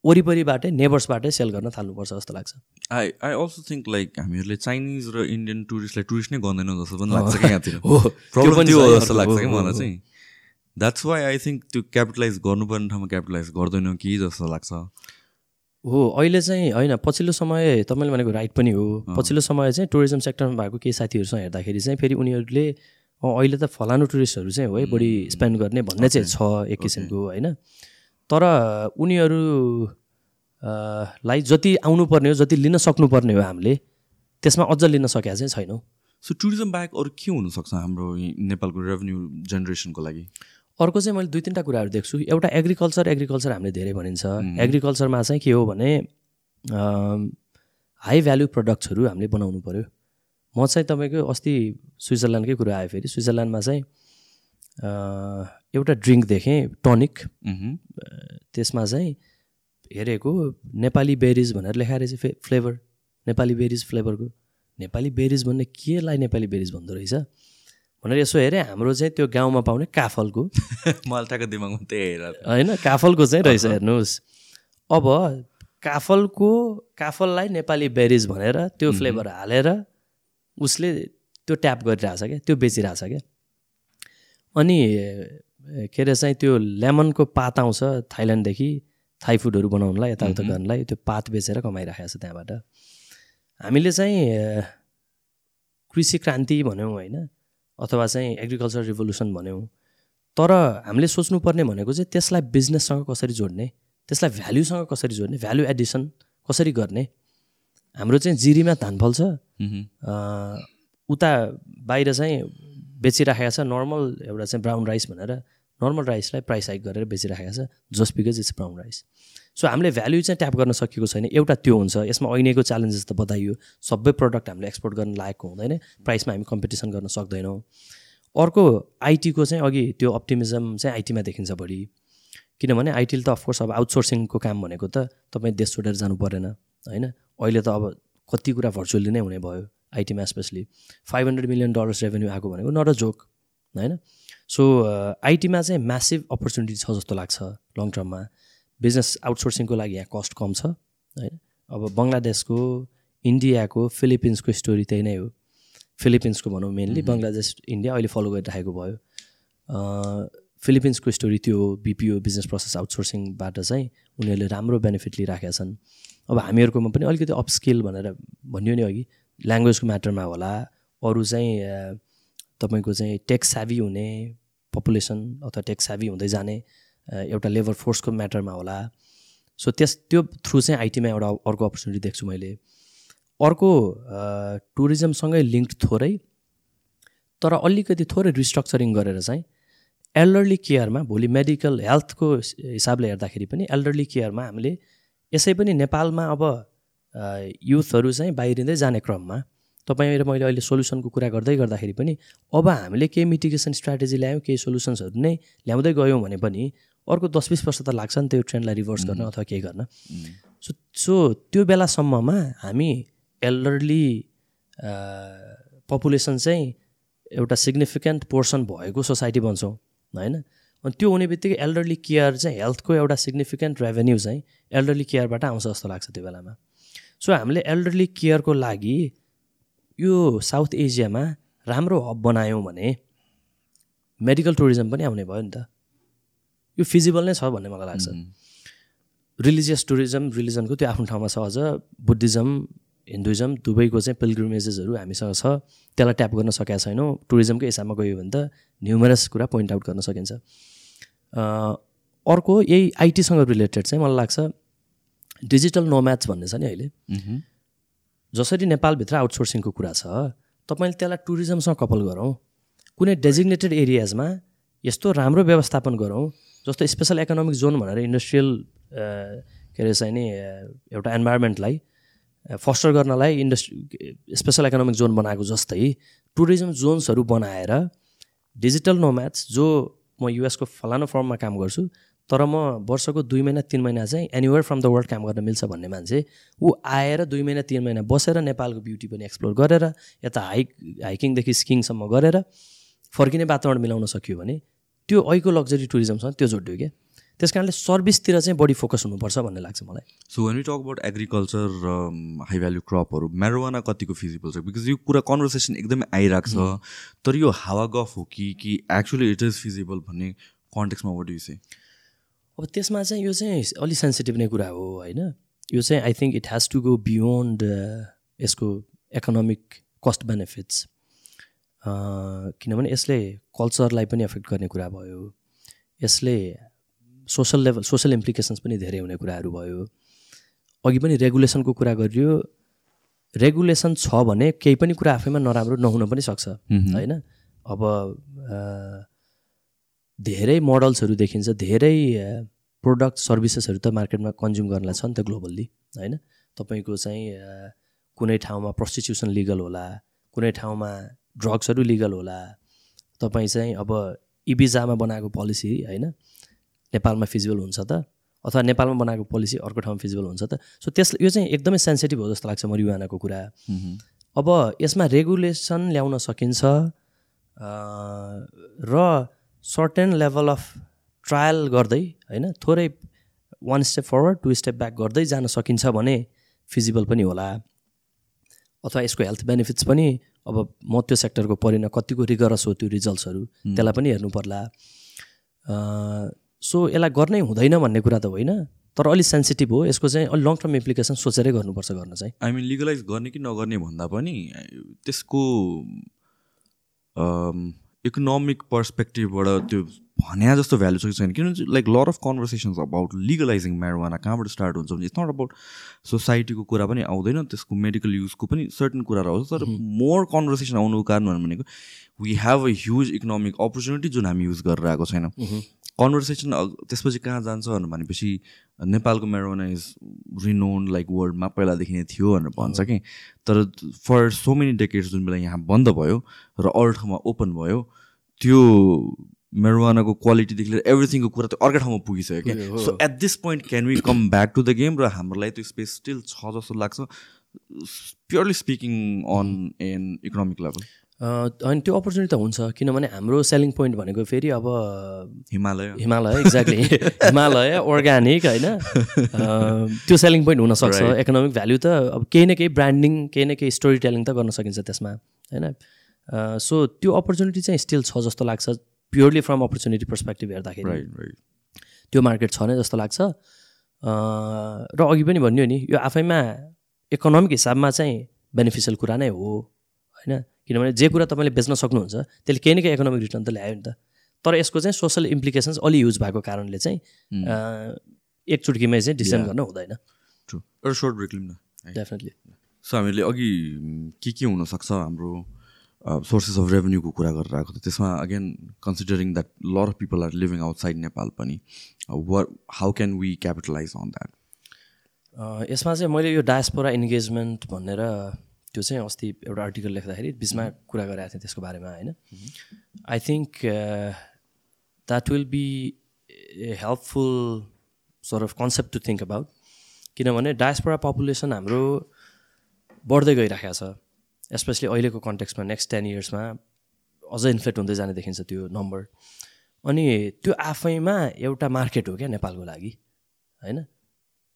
वरिपरिबाटै नेबर्सबाटै सेल गर्न थाल्नुपर्छ जस्तो लाग्छ। I I also think like हामीहरूले चाइनिज र इन्डियन टुरिस्टलाई टुरिस्ट नै गर्दैनौँ जस्तो पनि लाग्छ क्या यहाँतिर। प्रब्लम त्यो जस्तो लाग्छ कि मलाई चाहिँ। द्याट्स वाइ आई थिङ्क त्यो क्यापिटलाइज गर्नुपर्ने ठाउँमा क्यापिटलाइज गर्दैनौँ कि जस्तो लाग्छ। हो अहिले चाहिँ होइन पछिल्लो समय तपाईँले भनेको राइट पनि हो। पछिल्लो समय चाहिँ टुरिज्म सेक्टरमा भएको केही साथीहरूसँग हेर्दाखेरि चाहिँ फेरि उनीहरूले अहिले त फलानु टुरिस्टहरू चाहिँ हो है बढी स्पेन्ड गर्ने भन्ने चाहिँ छ एक किसिमको होइन। तर उनीहरू लाई जति आउनुपर्ने हो जति लिन सक्नुपर्ने हो हामीले त्यसमा अझ लिन सकेका चाहिँ छैनौँ। सो टुरिज्म बाहेक अरू के हुनसक्छ हाम्रो नेपालको रेभेन्यू जेनेरेसनको लागि? अर्को चाहिँ मैले दुई तिनवटा कुराहरू देख्छु। एउटा एग्रिकल्चर एग्रिकल्चर हामीले धेरै भनिन्छ। एग्रिकल्चरमा चाहिँ के हो भने हाई भ्याल्यु प्रडक्ट्सहरू हामीले बनाउनु पऱ्यो म चाहिँ तपाईँको अस्ति स्विजरल्यान्डकै कुरा आयो फेरि। स्विजरल्यान्डमा चाहिँ एउटा ड्रिङ्क देखेँ टनिक। त्यसमा चाहिँ हेरेको नेपाली बेरिज भनेर लेखाएर चाहिँ फे फ्लेभर। नेपाली बेरिज फ्लेभरको। नेपाली बेरिज भन्ने केलाई नेपाली बेरिज भन्दो रहेछ? भनेर यसो हेरेँ हाम्रो चाहिँ त्यो गाउँमा पाउने काफलको। *laughs* मल्टाको दिमागमा त्यही हेरेर होइन काफलको चाहिँ रहेछ हेर्नुहोस्। अब काफलको काफललाई नेपाली बेरिज भनेर त्यो फ्लेभर हालेर उसले त्यो ट्याप गरिरहेछ क्या त्यो बेचिरहेछ क्या। अनि के अरे चाहिँ त्यो लेमनको पात आउँछ थाइल्यान्डदेखि थाई फुडहरू बनाउनुलाई यताउता गर्नलाई त्यो पात बेचेर कमाइराखेको छ त्यहाँबाट। हामीले चाहिँ कृषि क्रान्ति भन्यौँ होइन अथवा चाहिँ एग्रिकल्चर रिभोल्युसन भन्यौँ। तर हामीले सोच्नुपर्ने भनेको चाहिँ त्यसलाई बिजनेससँग कसरी जोड्ने त्यसलाई भ्याल्युसँग कसरी जोड्ने भ्याल्यु एडिसन कसरी गर्ने हाम्रो चाहिँ जिरीमा धान फल्छ। उता बाहिर चाहिँ बेचिराखेको छ नर्मल एउटा चाहिँ ब्राउन राइस भनेर। नर्मल राइसलाई प्राइस हाइक गरेर बेचिराखेको छ just because it's brown rice so हामीले भ्याल्यु चाहिँ ट्याप गर्न सकेको छैन एउटा त्यो हुन्छ। यसमा अहिलेको च्यालेन्जेस त बताइयो सबै प्रडक्ट हामीले एक्सपोर्ट गर्न लायकको हुँदैन प्राइसमा हामी कम्पिटिसन गर्न सक्दैनौँ। अर्को आइटीको चाहिँ अघि त्यो अप्टिमिजम चाहिँ आइटीमा देखिन्छ बढी। किनभने आइटीले त अफकोर्स अब आउटसोर्सिङको काम भनेको त तपाईँ देश छोडेर जानु परेन होइन? अहिले त अब कति कुरा भर्चुअली नै हुने भयो आइटीमा specially five hundred million dollars revenue आएको भनेको नट अ जोक होइन? सो आइटीमा चाहिँ म्यासिभ अपर्च्युनिटी छ जस्तो लाग्छ लङ टर्ममा बिजनेस आउटसोर्सिङको लागि यहाँ कस्ट कम छ होइन? अब बङ्गलादेशको इन्डियाको फिलिपिन्सको स्टोरी त्यही नै हो। फिलिपिन्सको भनौँ मेनली बङ्गलादेश इन्डिया अहिले फलो गरिराखेको भयो। फिलिपिन्सको स्टोरी त्यो हो बिपिओ बिजनेस प्रोसेस आउटसोर्सिङबाट चाहिँ उनीहरूले राम्रो बेनिफिट लिइराखेका छन्। अब हामीहरूकोमा पनि अलिकति अपस्किल भनेर भनियो नि अघि। ल्याङ्ग्वेजको म्याटरमा होला अरू चाहिँ तपाईँको चाहिँ टेक्स स्याभी हुने पपुलेसन अथवा टेक्स स्याभी हुँदै जाने एउटा लेबर फोर्सको म्याटरमा होला। सो त्यस त्यो थ्रु चाहिँ आइटीमा एउटा अर्को अपर्च्युनिटी देख्छु मैले। अर्को टुरिज्मसँगै लिङ्क थोरै तर अलिकति थोरै रिस्ट्रक्चरिङ गरेर चाहिँ एल्डरली केयरमा भोलि मेडिकल हेल्थको हिसाबले हेर्दाखेरि पनि एल्डरली केयरमा हामीले यसै पनि नेपालमा अब युथहरू चाहिँ बाहिरिँदै जाने क्रममा तपाईँ र मैले अहिले सोल्युसनको कुरा गर्दै गर्दाखेरि पनि अब हामीले केही मिटिगेसन स्ट्राटेजी ल्यायौँ केही सोल्युसन्सहरू नै ल्याउँदै गयौँ भने पनि अर्को दस बिस वर्ष त लाग्छ नि त्यो ट्रेन्डलाई रिभर्स गर्न अथवा केही गर्न। सो सो त्यो बेलासम्ममा हामी एल्डरली पपुलेसन चाहिँ एउटा सिग्निफिकेन्ट पोर्सन भएको सोसाइटी बन्छौँ होइन? अनि त्यो हुने बित्तिकै एल्डरली केयर चाहिँ हेल्थको एउटा सिग्निफिकेन्ट रेभेन्यू चाहिँ एल्डरली केयरबाट आउँछ जस्तो लाग्छ त्यो बेलामा। सो हामीले एल्डरली केयरको लागि यो साउथ एसियामा राम्रो हब बनायौँ भने मेडिकल टुरिज्म पनि आउने भयो नि त। यो फिजिबल नै छ भन्ने मलाई लाग्छ। रिलिजियस टुरिज्म रिलिजनको त्यो आफ्नो ठाउँमा छ अझ। बुद्धिज्म हिन्दुइजम दुबईको चाहिँ पिलग्रिमेजेसहरू हामीसँग छ। त्यसलाई ट्याप गर्न सकेका छैनौँ। टुरिज्मकै हिसाबमा गयो भने त न्युमरस कुरा पोइन्ट आउट गर्न सकिन्छ। अर्को यही आइटीसँग रिलेटेड चाहिँ मलाई लाग्छ डिजिटल नोम्याच भन्ने छ नि अहिले। जसरी नेपालभित्र आउटसोर्सिङको कुरा छ तपाईँले त्यसलाई टुरिज्मसँग कपल गरौँ कुनै डेजिग्नेटेड एरियाजमा यस्तो राम्रो व्यवस्थापन गरौँ जस्तो स्पेसल इकोनोमिक जोन भनेर इन्डस्ट्रियल के अरे चाहिँ नि एउटा इन्भाइरोमेन्टलाई फस्टर गर्नलाई इन्डस्ट्री स्पेसल इकोनोमिक जोन बनाएको जस्तै टुरिज्म जोन्सहरू बनाएर डिजिटल नोम्याच जो म युएसको फलानु फर्ममा काम गर्छु तर म वर्षको दुई महिना तिन महिना चाहिँ एनिवेयर फ्रम द वर्ल्ड काम गर्न मिल्छ भन्ने मान्छे ऊ आएर दुई महिना तिन महिना बसेर नेपालको ब्युटी पनि एक्सप्लोर गरेर यता हाइक हाइकिङदेखि स्किङसम्म गरेर फर्किने वातावरण मिलाउन सक्यो भने त्यो अहिलेको लग्जरी टुरिज्मसँग त्यो जोड्यो क्या। त्यस कारणले सर्भिसतिर चाहिँ बढी फोकस हुनुपर्छ भन्ने लाग्छ मलाई। So when you talk about agriculture र हाई भ्याल्यु क्रपहरू मेरोवाना कतिको फिजिबल छ? बिकज यो कुरा कन्भर्सेसन एकदमै आइरहेको छ। तर यो हावा गफ हो कि कि एक्चुली इट इज फिजिबल भन्ने कन्टेक्समा वाट यु से अब त्यसमा चाहिँ यो चाहिँ अलिक सेन्सिटिभ नै कुरा हो होइन? यो चाहिँ I think it has to go beyond यसको इकोनोमिक कस्ट बेनिफिट्स किनभने यसले कल्चरलाई पनि एफेक्ट गर्ने कुरा भयो। यसले सोसल लेभल सोसल इम्प्लिकेसन्स पनि धेरै हुने कुराहरू भयो। अघि पनि रेगुलेसनको कुरा गरियो। रेगुलेसन छ भने केही पनि कुरा आफैमा नराम्रो नहुन पनि सक्छ होइन? अब धेरै मोडल्सहरू देखिन्छ धेरै प्रोडक्ट सर्भिसेसहरू त मार्केटमा कन्ज्युम गर्नलाई छ नि त ग्लोबल्ली होइन? तपाईँको चाहिँ कुनै ठाउँमा प्रस्टिट्युसन लिगल होला कुनै ठाउँमा ड्रग्सहरू लिगल होला तपाईँ चाहिँ अब इबिजामा बनाएको पोलिसी होइन? नेपालमा फिजिबल हुन्छ त? अथवा नेपालमा बनाएको पोलिसी अर्को ठाउँमा फिजिबल हुन्छ त? सो त्यस यो चाहिँ एकदमै सेन्सिटिभ हो जस्तो लाग्छ मरिवानाको कुरा। अब यसमा रेगुलेसन ल्याउन सकिन्छ र सर्टेन लेभल अफ ट्रायल गर्दै होइन थोरै one step forward two step back गर्दै जान सकिन्छ भने फिजिबल पनि होला। अथवा यसको हेल्थ बेनिफिट्स पनि अब म त्यो सेक्टरको परिन कतिको रिगरस हो त्यो रिजल्ट्सहरू त्यसलाई पनि हेर्नु पर्ला। सो यसलाई गर्नै हुँदैन भन्ने कुरा त होइन तर अलिक सेन्सिटिभ हो। यसको चाहिँ अलिक लङ टर्म इम्प्लिकेसन सोचेरै गर्नुपर्छ गर्न चाहिँ। आई मिन लिगलाइज गर्ने कि नगर्ने भन्दा पनि त्यसको इकोनोमिक पर्सपेक्टिभबाट त्यो भने जस्तो भ्यालु छ कि छैन। किनभने like lot of conversations about legalising marijuana कहाँबाट स्टार्ट हुन्छ भने इट्स नट अबाउट सोसाइटीको कुरा पनि आउँदैन त्यसको मेडिकल युजको पनि सर्टन कुरा आउँछ तर मोर कन्भर्सेसन आउनुको कारण भनेको we have a huge economic opportunity जुन हामी युज गरेर आएको छैन कन्भर्सेसन त्यसपछि कहाँ जान्छ भनेपछि नेपालको मेरोना इज रिनोन लाइक वर्ल्डमा पहिलादेखि नै थियो भनेर भन्छ कि। तर फर सो मेनी डेकेट्स जुन बेला यहाँ बन्द भयो र अरू ठाउँमा ओपन भयो त्यो मेरोवानाको क्वालिटीदेखि लिएर एभ्रिथिङको कुरा त अर्कै ठाउँमा पुगिसक्यो क्या so at this point can we come back to the game र हाम्रो लागि त्यो स्पेस स्टिल छ जस्तो लाग्छ purely speaking on an economic level अनि त्यो अपर्च्युनिटी त हुन्छ किनभने हाम्रो सेलिङ पोइन्ट भनेको फेरि अब हिमालय। हिमालय एक्ज्याक्टली *laughs* हिमालय अर्ग्यानिक होइन? त्यो सेलिङ पोइन्ट हुनसक्छ। इकोनोमिक भ्याल्यु त अब केही न केही ब्रान्डिङ केही न केही स्टोरी टेलिङ त गर्न सकिन्छ त्यसमा होइन? सो त्यो अपर्च्युनिटी चाहिँ स्टिल छ जस्तो लाग्छ प्योरली फ्रम अपर्च्युनिटी पर्सपेक्टिभ हेर्दाखेरि। त्यो मार्केट छ नै जस्तो लाग्छ। र अघि पनि भन्यो नि यो आफैमा इकोनोमिक हिसाबमा चाहिँ बेनिफिसियल कुरा नै हो होइन? किनभने जे कुरा तपाईँले बेच्न सक्नुहुन्छ त्यसले केही न केही इकोनोमिक रिटर्न त ल्यायो नि त। तर यसको चाहिँ सोसल इम्प्लिकेसन्स अलि युज भएको कारणले चाहिँ एक चुटकीमै चाहिँ डिसिजन गर्न हुँदैन। एउटा सर्ट ब्रेक लिउँ न। डेफिनेटली सो हामीले अघि के के हुनसक्छ हाम्रो सोर्सेस अफ रेभेन्यूको कुरा गरेर आएको थियो त्यसमा again considering that lot of people are living outside Nepal पनि or how can we capitalise on that यसमा चाहिँ मैले यो डायस्पोरा इन्गेजमेन्ट भनेर त्यो चाहिँ अस्ति एउटा आर्टिकल लेख्दाखेरि बिचमा कुरा गरेको थिएँ त्यसको बारेमा होइन? I think that will be a helpful sort of concept to think about किनभने डायस्पोरा पपुलेसन हाम्रो बढ्दै गइरहेको छ स्पेसली अहिलेको कन्टेक्समा नेक्स्ट टेन इयर्समा अझै इन्फ्लेक्ट हुँदै जाने देखिन्छ त्यो नम्बर अनि त्यो आफैमा एउटा मार्केट हो क्या नेपालको लागि होइन?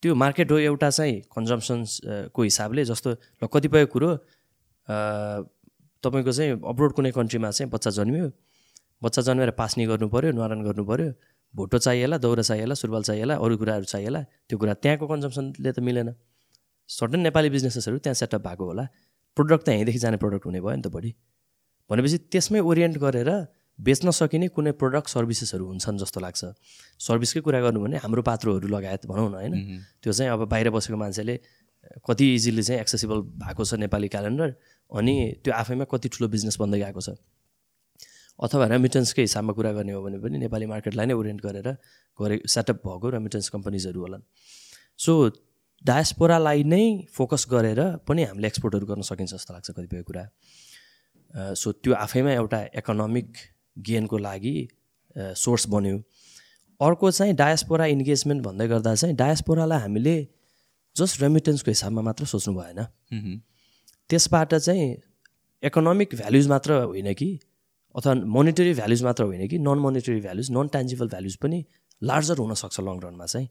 त्यो मार्केट हो एउटा चाहिँ कन्जम्सन्सको हिसाबले जस्तो ल कतिपय कुरो तपाईँको चाहिँ अब्रोड कुनै कन्ट्रीमा चाहिँ बच्चा जन्मियो। बच्चा जन्मेर पास्नी गर्नु पऱ्यो न्वारान गर्नु पऱ्यो भोटो चाहिएला दौरा चाहिएला सुरुवाल चाहिएला अरू कुराहरू चाहिएला त्यो कुरा त्यहाँको कन्जम्सनले त मिलेन। सर्टन नेपाली बिजनेसेसहरू त्यहाँ सेटअप भएको होला। प्रोडक्ट त यहीँदेखि जाने प्रोडक्ट हुने भयो नि त बढी। भनेपछि त्यसमै ओरिएन्ट गरेर बेच्न सकिने कुनै प्रडक्ट सर्भिसेसहरू हुन्छन् जस्तो लाग्छ। सर्भिसकै कुरा गर्नु भने हाम्रो पात्रोहरू लगायत भनौँ न होइन? त्यो चाहिँ अब बाहिर बसेको मान्छेले कति इजिली चाहिँ एक्सेसिबल भएको छ नेपाली क्यालेन्डर अनि त्यो आफैमा कति ठुलो बिजनेस बन्दै गएको छ। अथवा रेमिटेन्सकै हिसाबमा कुरा गर्ने हो भने पनि नेपाली मार्केटलाई नै ओरिएन्ट गरेर गरे सेटअप भएको रेमिटेन्स कम्पनीजहरू होलान्। सो डायस्पोरालाई नै फोकस गरेर पनि हामीले एक्सपोर्टहरू गर्न सकिन्छ जस्तो लाग्छ कतिपय कुरा। सो त्यो आफैमा एउटा इकोनोमिक गेनको लागि सोर्स बन्यो। अर्को चाहिँ डायस्पोरा इन्गेजमेन्ट भन्दै गर्दा चाहिँ डायस्पोरालाई हामीले जस्ट रेमिटेन्सको हिसाबमा मात्र सोच्नु भएन। त्यसबाट चाहिँ इकोनोमिक भ्याल्युज मात्र होइन कि अथवा मोनिटरी भ्याल्युज मात्र होइन कि non monetary values non tangible values पनि लार्जर हुनसक्छ लङ रनमा चाहिँ।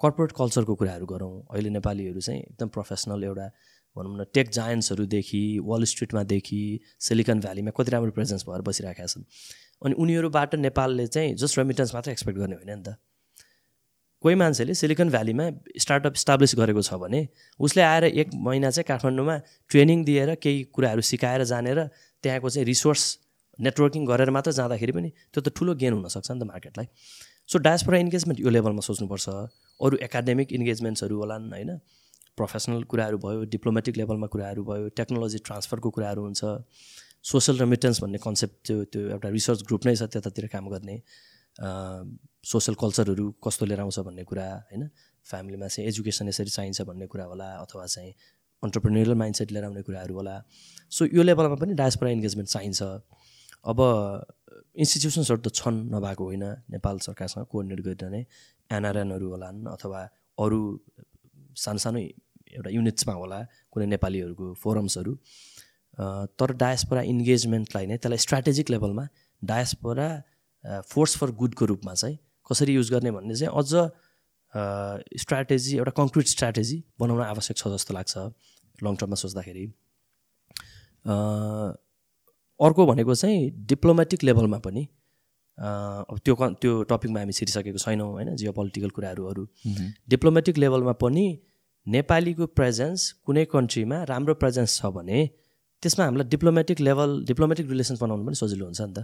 कर्पोरेट कल्चरको कुराहरू गरौँ। अहिले नेपालीहरू चाहिँ एकदम प्रोफेसनल एउटा भनौँ न टेक जायन्ट्सहरूदेखि वाल स्ट्रिटमादेखि सिलिकन भ्यालीमा कति राम्रो प्रेजेन्स भएर बसिरहेका छन्। अनि उनीहरूबाट नेपालले चाहिँ जस्ट रेमिटेन्स मात्र एक्सपेक्ट गर्ने होइन नि त। कोही मान्छेले सिलिकन भ्यालीमा स्टार्टअप इस्टाब्लिस गरेको छ भने उसले आएर एक महिना चाहिँ काठमाडौँमा ट्रेनिङ दिएर केही कुराहरू सिकाएर जानेर त्यहाँको चाहिँ रिसोर्स नेटवर्किङ गरेर मात्र जाँदाखेरि पनि त्यो त ठुलो गेन हुनसक्छ नि त मार्केटलाई सो डायस्पोरा इन्गेजमेन्ट यो लेभलमा सोच्नुपर्छ। अरू एकाडेमिक इन्गेजमेन्ट्सहरू होलान् होइन? प्रोफेसनल कुराहरू भयो डिप्लोमेटिक लेभलमा कुराहरू भयो टेक्नोलोजी ट्रान्सफरको कुराहरू हुन्छ। सोसल रेमिटेन्स भन्ने कन्सेप्ट त्यो त्यो एउटा रिसर्च ग्रुप नै छ त्यतातिर काम गर्ने सोसल कल्चरहरू कस्तो लिएर आउँछ भन्ने कुरा होइन? फ्यामिलीमा चाहिँ एजुकेसन यसरी चाहिन्छ भन्ने कुरा होला अथवा चाहिँ अन्टरप्रेन्युरल माइन्डसेट लिएर आउने कुराहरू होला। सो यो लेभलमा पनि डायस्पोरा इन्गेजमेन्ट चाहिन्छ। अब इन्स्टिट्युसन्सहरू त छन् नभएको होइन नेपाल सरकारसँग कोअर्डिनेट गरेर नै एनआरएनहरू होलान् अथवा अरू सानो सानो एउटा युनिट्समा होला कुनै नेपालीहरूको फोरम्सहरू तर डायस्पोरा इन्गेजमेन्टलाई नै त्यसलाई स्ट्राटेजिक लेभलमा डायस्पोरा फोर्स फर गुडको रूपमा चाहिँ कसरी युज गर्ने भन्ने चाहिँ अझ स्ट्राटेजी एउटा कङ्क्रिट स्ट्राटेजी बनाउन आवश्यक छ जस्तो लाग्छ लङ टर्ममा सोच्दाखेरि। अर्को भनेको चाहिँ डिप्लोमेटिक लेभलमा पनि अब त्यो त्यो टपिकमा हामी छिरिसकेको छैनौँ होइन जियो पोलिटिकल कुराहरू अरू डिप्लोमेटिक लेभलमा पनि नेपालीको प्रेजेन्स कुनै कन्ट्रीमा राम्रो प्रेजेन्स छ भने त्यसमा हामीलाई डिप्लोमेटिक लेभल डिप्लोमेटिक रिलेसन्स बनाउनु पनि सजिलो हुन्छ नि त।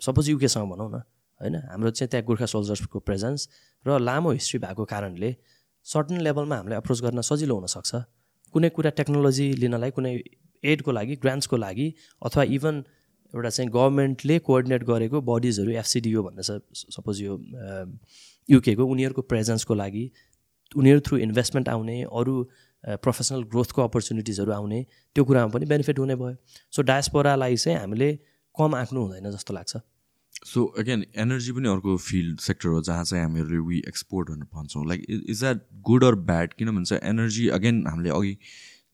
सपोज युकेसँग भनौँ न होइन? हाम्रो चाहिँ त्यहाँ गोर्खा सोल्जर्सको प्रेजेन्स र लामो हिस्ट्री भएको कारणले सर्टन लेभलमा हामीलाई अप्रोच गर्न सजिलो हुनसक्छ। कुनै कुरा टेक्नोलोजी लिनलाई कुनै एडको लागि ग्रान्ट्सको लागि अथवा इभन एउटा चाहिँ गभर्मेन्टले कोअर्डिनेट गरेको बडिजहरू एफसिडिओ भन्ने छ सपोज यो युकेको उनीहरूको प्रेजेन्सको लागि उनीहरू थ्रु इन्भेस्टमेन्ट आउने अरू प्रोफेसनल ग्रोथको अपर्च्युनिटिजहरू आउने त्यो कुरामा पनि बेनिफिट हुने भयो। सो डायस्पोरालाई चाहिँ हामीले कम आँक्नु हुँदैन जस्तो लाग्छ। सो अगेन एनर्जी पनि अर्को फिल्ड सेक्टर हो जहाँ चाहिँ हामीहरू वी एक्सपोर्ट भनेर भन्छौँ। Like is that good or bad किन भन्छ एनर्जी अगेन हामीले अघि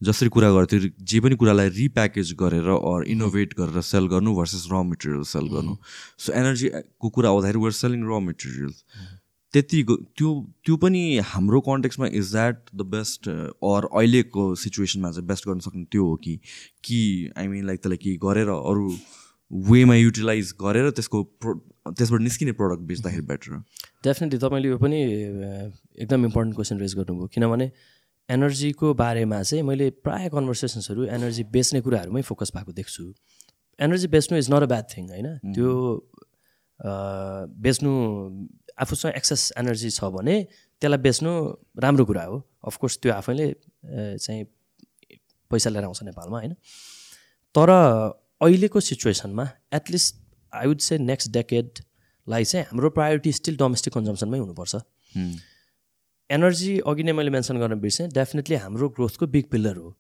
जसरी कुरा गर्थ्यो जे पनि कुरालाई रिप्याकेज गरेर अर इनोभेट गरेर सेल गर्नु भर्सेस र मेटेरियल सेल गर्नु। सो एनर्जीको कुरा आउँदाखेरि वर सेलिङ र मेटेरियल्स त्यति त्यो त्यो पनि हाम्रो कन्टेक्समा is that the best or अहिलेको सिचुएसनमा चाहिँ बेस्ट गर्न सक्ने त्यो हो कि कि आई मिन लाइक त्यसलाई के गरेर अरू वेमा युटिलाइज गरेर त्यसको प्रो त्यसबाट निस्किने प्रडक्ट बेच्दाखेरि बेटर डेफिनेटली तपाईँले यो पनि एकदम इम्पोर्टेन्ट क्वेसन रेज गर्नुभयो। किनभने एनर्जीको बारेमा चाहिँ मैले प्रायः कन्भर्सेसन्सहरू एनर्जी बेच्ने कुराहरूमै फोकस भएको देख्छु। एनर्जी बेच्नु is not a bad thing होइन? त्यो बेच्नु आफूसँग एक्सेस एनर्जी छ भने त्यसलाई बेच्नु राम्रो कुरा हो। अफकोर्स त्यो आफैले चाहिँ पैसा लिएर आउँछ नेपालमा होइन? तर अहिलेको सिचुएसनमा at least I would say next डेकेडलाई चाहिँ हाम्रो प्रायोरिटी स्टिल डोमेस्टिक कन्जम्सनमै हुनुपर्छ। एनर्जी अघि नै मैले मेन्सन गर्न बिर्सेँ डेफिनेटली हाम्रो ग्रोथको बिग पिलर हो।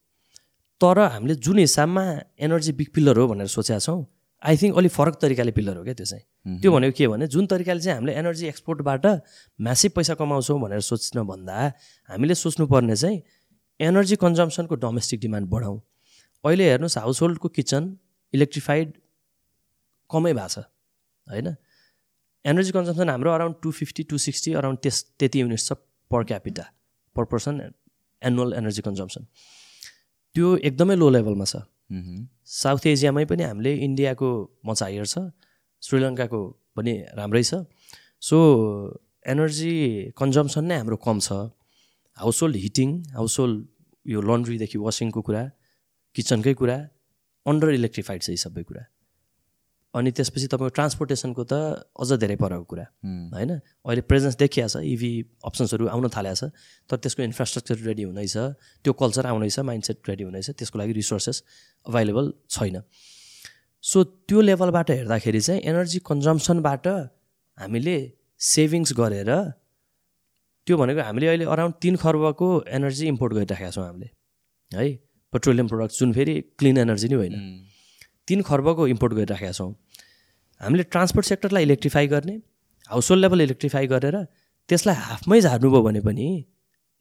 तर हामीले जुन हिसाबमा एनर्जी बिग पिलर हो भनेर सोचेका छौँ आई थिङ्क अलिक फरक तरिकाले पिलर हो क्या त्यो चाहिँ? त्यो भनेको के भने जुन तरिकाले चाहिँ हामीले एनर्जी एक्सपोर्टबाट म्यासिभ पैसा कमाउँछौँ भनेर सोच्न भन्दा हामीले सोच्नुपर्ने चाहिँ एनर्जी कन्जम्सनको डोमेस्टिक डिमान्ड बढाउँ। अहिले हेर्नुहोस् हाउस होल्डको किचन इलेक्ट्रिफाइड कमै भएको छ होइन? एनर्जी कन्जम्सन हाम्रो around two fifty two sixty around त्यस त्यति युनिट्स छ per capita per person annual energy consumption त्यो एकदमै लो लेभलमा छ। साउथ एसियामै पनि हामीले इन्डियाको मच हायर छ श्रीलङ्काको पनि राम्रै छ। सो एनर्जी कन्जम्सन नै हाम्रो कम छ। Household heating household यो लन्ड्रीदेखि वासिङको कुरा किचनकै कुरा अन्डर इलेक्ट्रिफाइड छ यी सबै कुरा। अनि त्यसपछि तपाईँको ट्रान्सपोर्टेसनको त अझ धेरै परको कुरा होइन? अहिले प्रेजेन्स देखिया छ इभी अप्सन्सहरू आउन थालेको छ तर त्यसको इन्फ्रास्ट्रक्चर रेडी हुँदैछ त्यो कल्चर आउँदैछ माइन्डसेट रेडी हुँदैछ त्यसको लागि रिसोर्सेस अभाइलेबल छैन। सो त्यो लेभलबाट हेर्दाखेरि चाहिँ एनर्जी कन्जम्सनबाट हामीले सेभिङ्स गरेर त्यो भनेको हामीले अहिले अराउन्ड तिन खर्बको एनर्जी इम्पोर्ट गरिराखेका छौँ हामीले है? पेट्रोलियम प्रडक्ट जुन फेरि क्लिन एनर्जी नै होइन। तिन खर्बको इम्पोर्ट गरिराखेका छौँ। हामीले ट्रान्सपोर्ट सेक्टरलाई इलेक्ट्रिफाई गर्ने हाउस होल्ड लेभल इलेक्ट्रिफाई गरेर त्यसलाई हाफमै झार्नुभयो भने पनि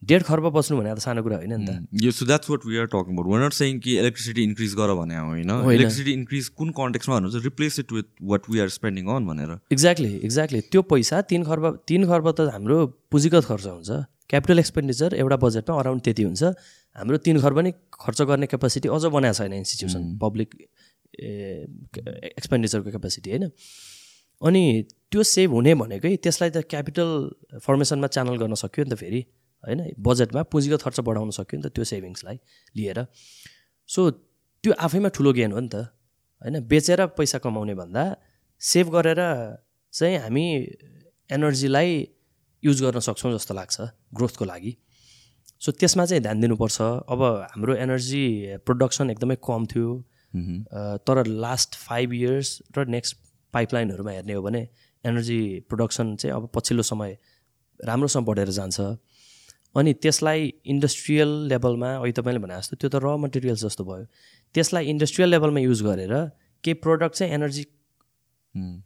डेढ खर्ब बस्नु भने त सानो कुरा होइन नि त। यो so that's what we are talking about we're not saying कि इलेक्ट्रिसिटी इन्क्रिज गर भने होइन। इलेक्ट्रिसिटी इन्क्रिज कुन कन्टेक्समा भन्नुहुन्छ? Replace it with what we are spending on भनेर। एक्ज्याक्टली एक्ज्याक्टली त्यो पैसा तिन खर्ब तिन खर्ब त हाम्रो पुँजीगत खर्च हुन्छ। क्यापिटल एक्सपेन्डिचर एउटा बजेटमा अराउन्ड त्यति हुन्छ। हाम्रो तिन खर्ब नै खर्च गर्ने क्यापासिटी अझ बनाएको छैन इन्स्टिट्युसन पब्लिक एक्सपेन्डिचरको क्यापेसिटी होइन? अनि त्यो सेभ हुने भनेकै त्यसलाई त क्यापिटल फर्मेसनमा च्यानल गर्न सक्यो नि त फेरि होइन? बजेटमा पुँजीगत खर्च बढाउन सक्यो नि त त्यो सेभिङ्सलाई लिएर। सो त्यो आफैमा ठुलो गेन हो नि त होइन? बेचेर पैसा कमाउने भन्दा सेभ गरेर चाहिँ हामी एनर्जीलाई युज गर्न सक्छौँ जस्तो लाग्छ ग्रोथको लागि। सो त्यसमा चाहिँ ध्यान दिनुपर्छ। अब हाम्रो एनर्जी प्रोडक्सन एकदमै कम थियो। तर लास्ट फाइभ इयर्स र नेक्स्ट पाइपलाइनहरूमा हेर्ने हो भने एनर्जी प्रोडक्सन चाहिँ अब पछिल्लो समय राम्रोसँग बढेर जान्छ। अनि त्यसलाई इन्डस्ट्रियल लेभलमा अहिले तपाईँले भने जस्तो त्यो त र मटेरियल्स जस्तो भयो। त्यसलाई इन्डस्ट्रियल लेभलमा युज गरेर केही प्रडक्ट चाहिँ एनर्जी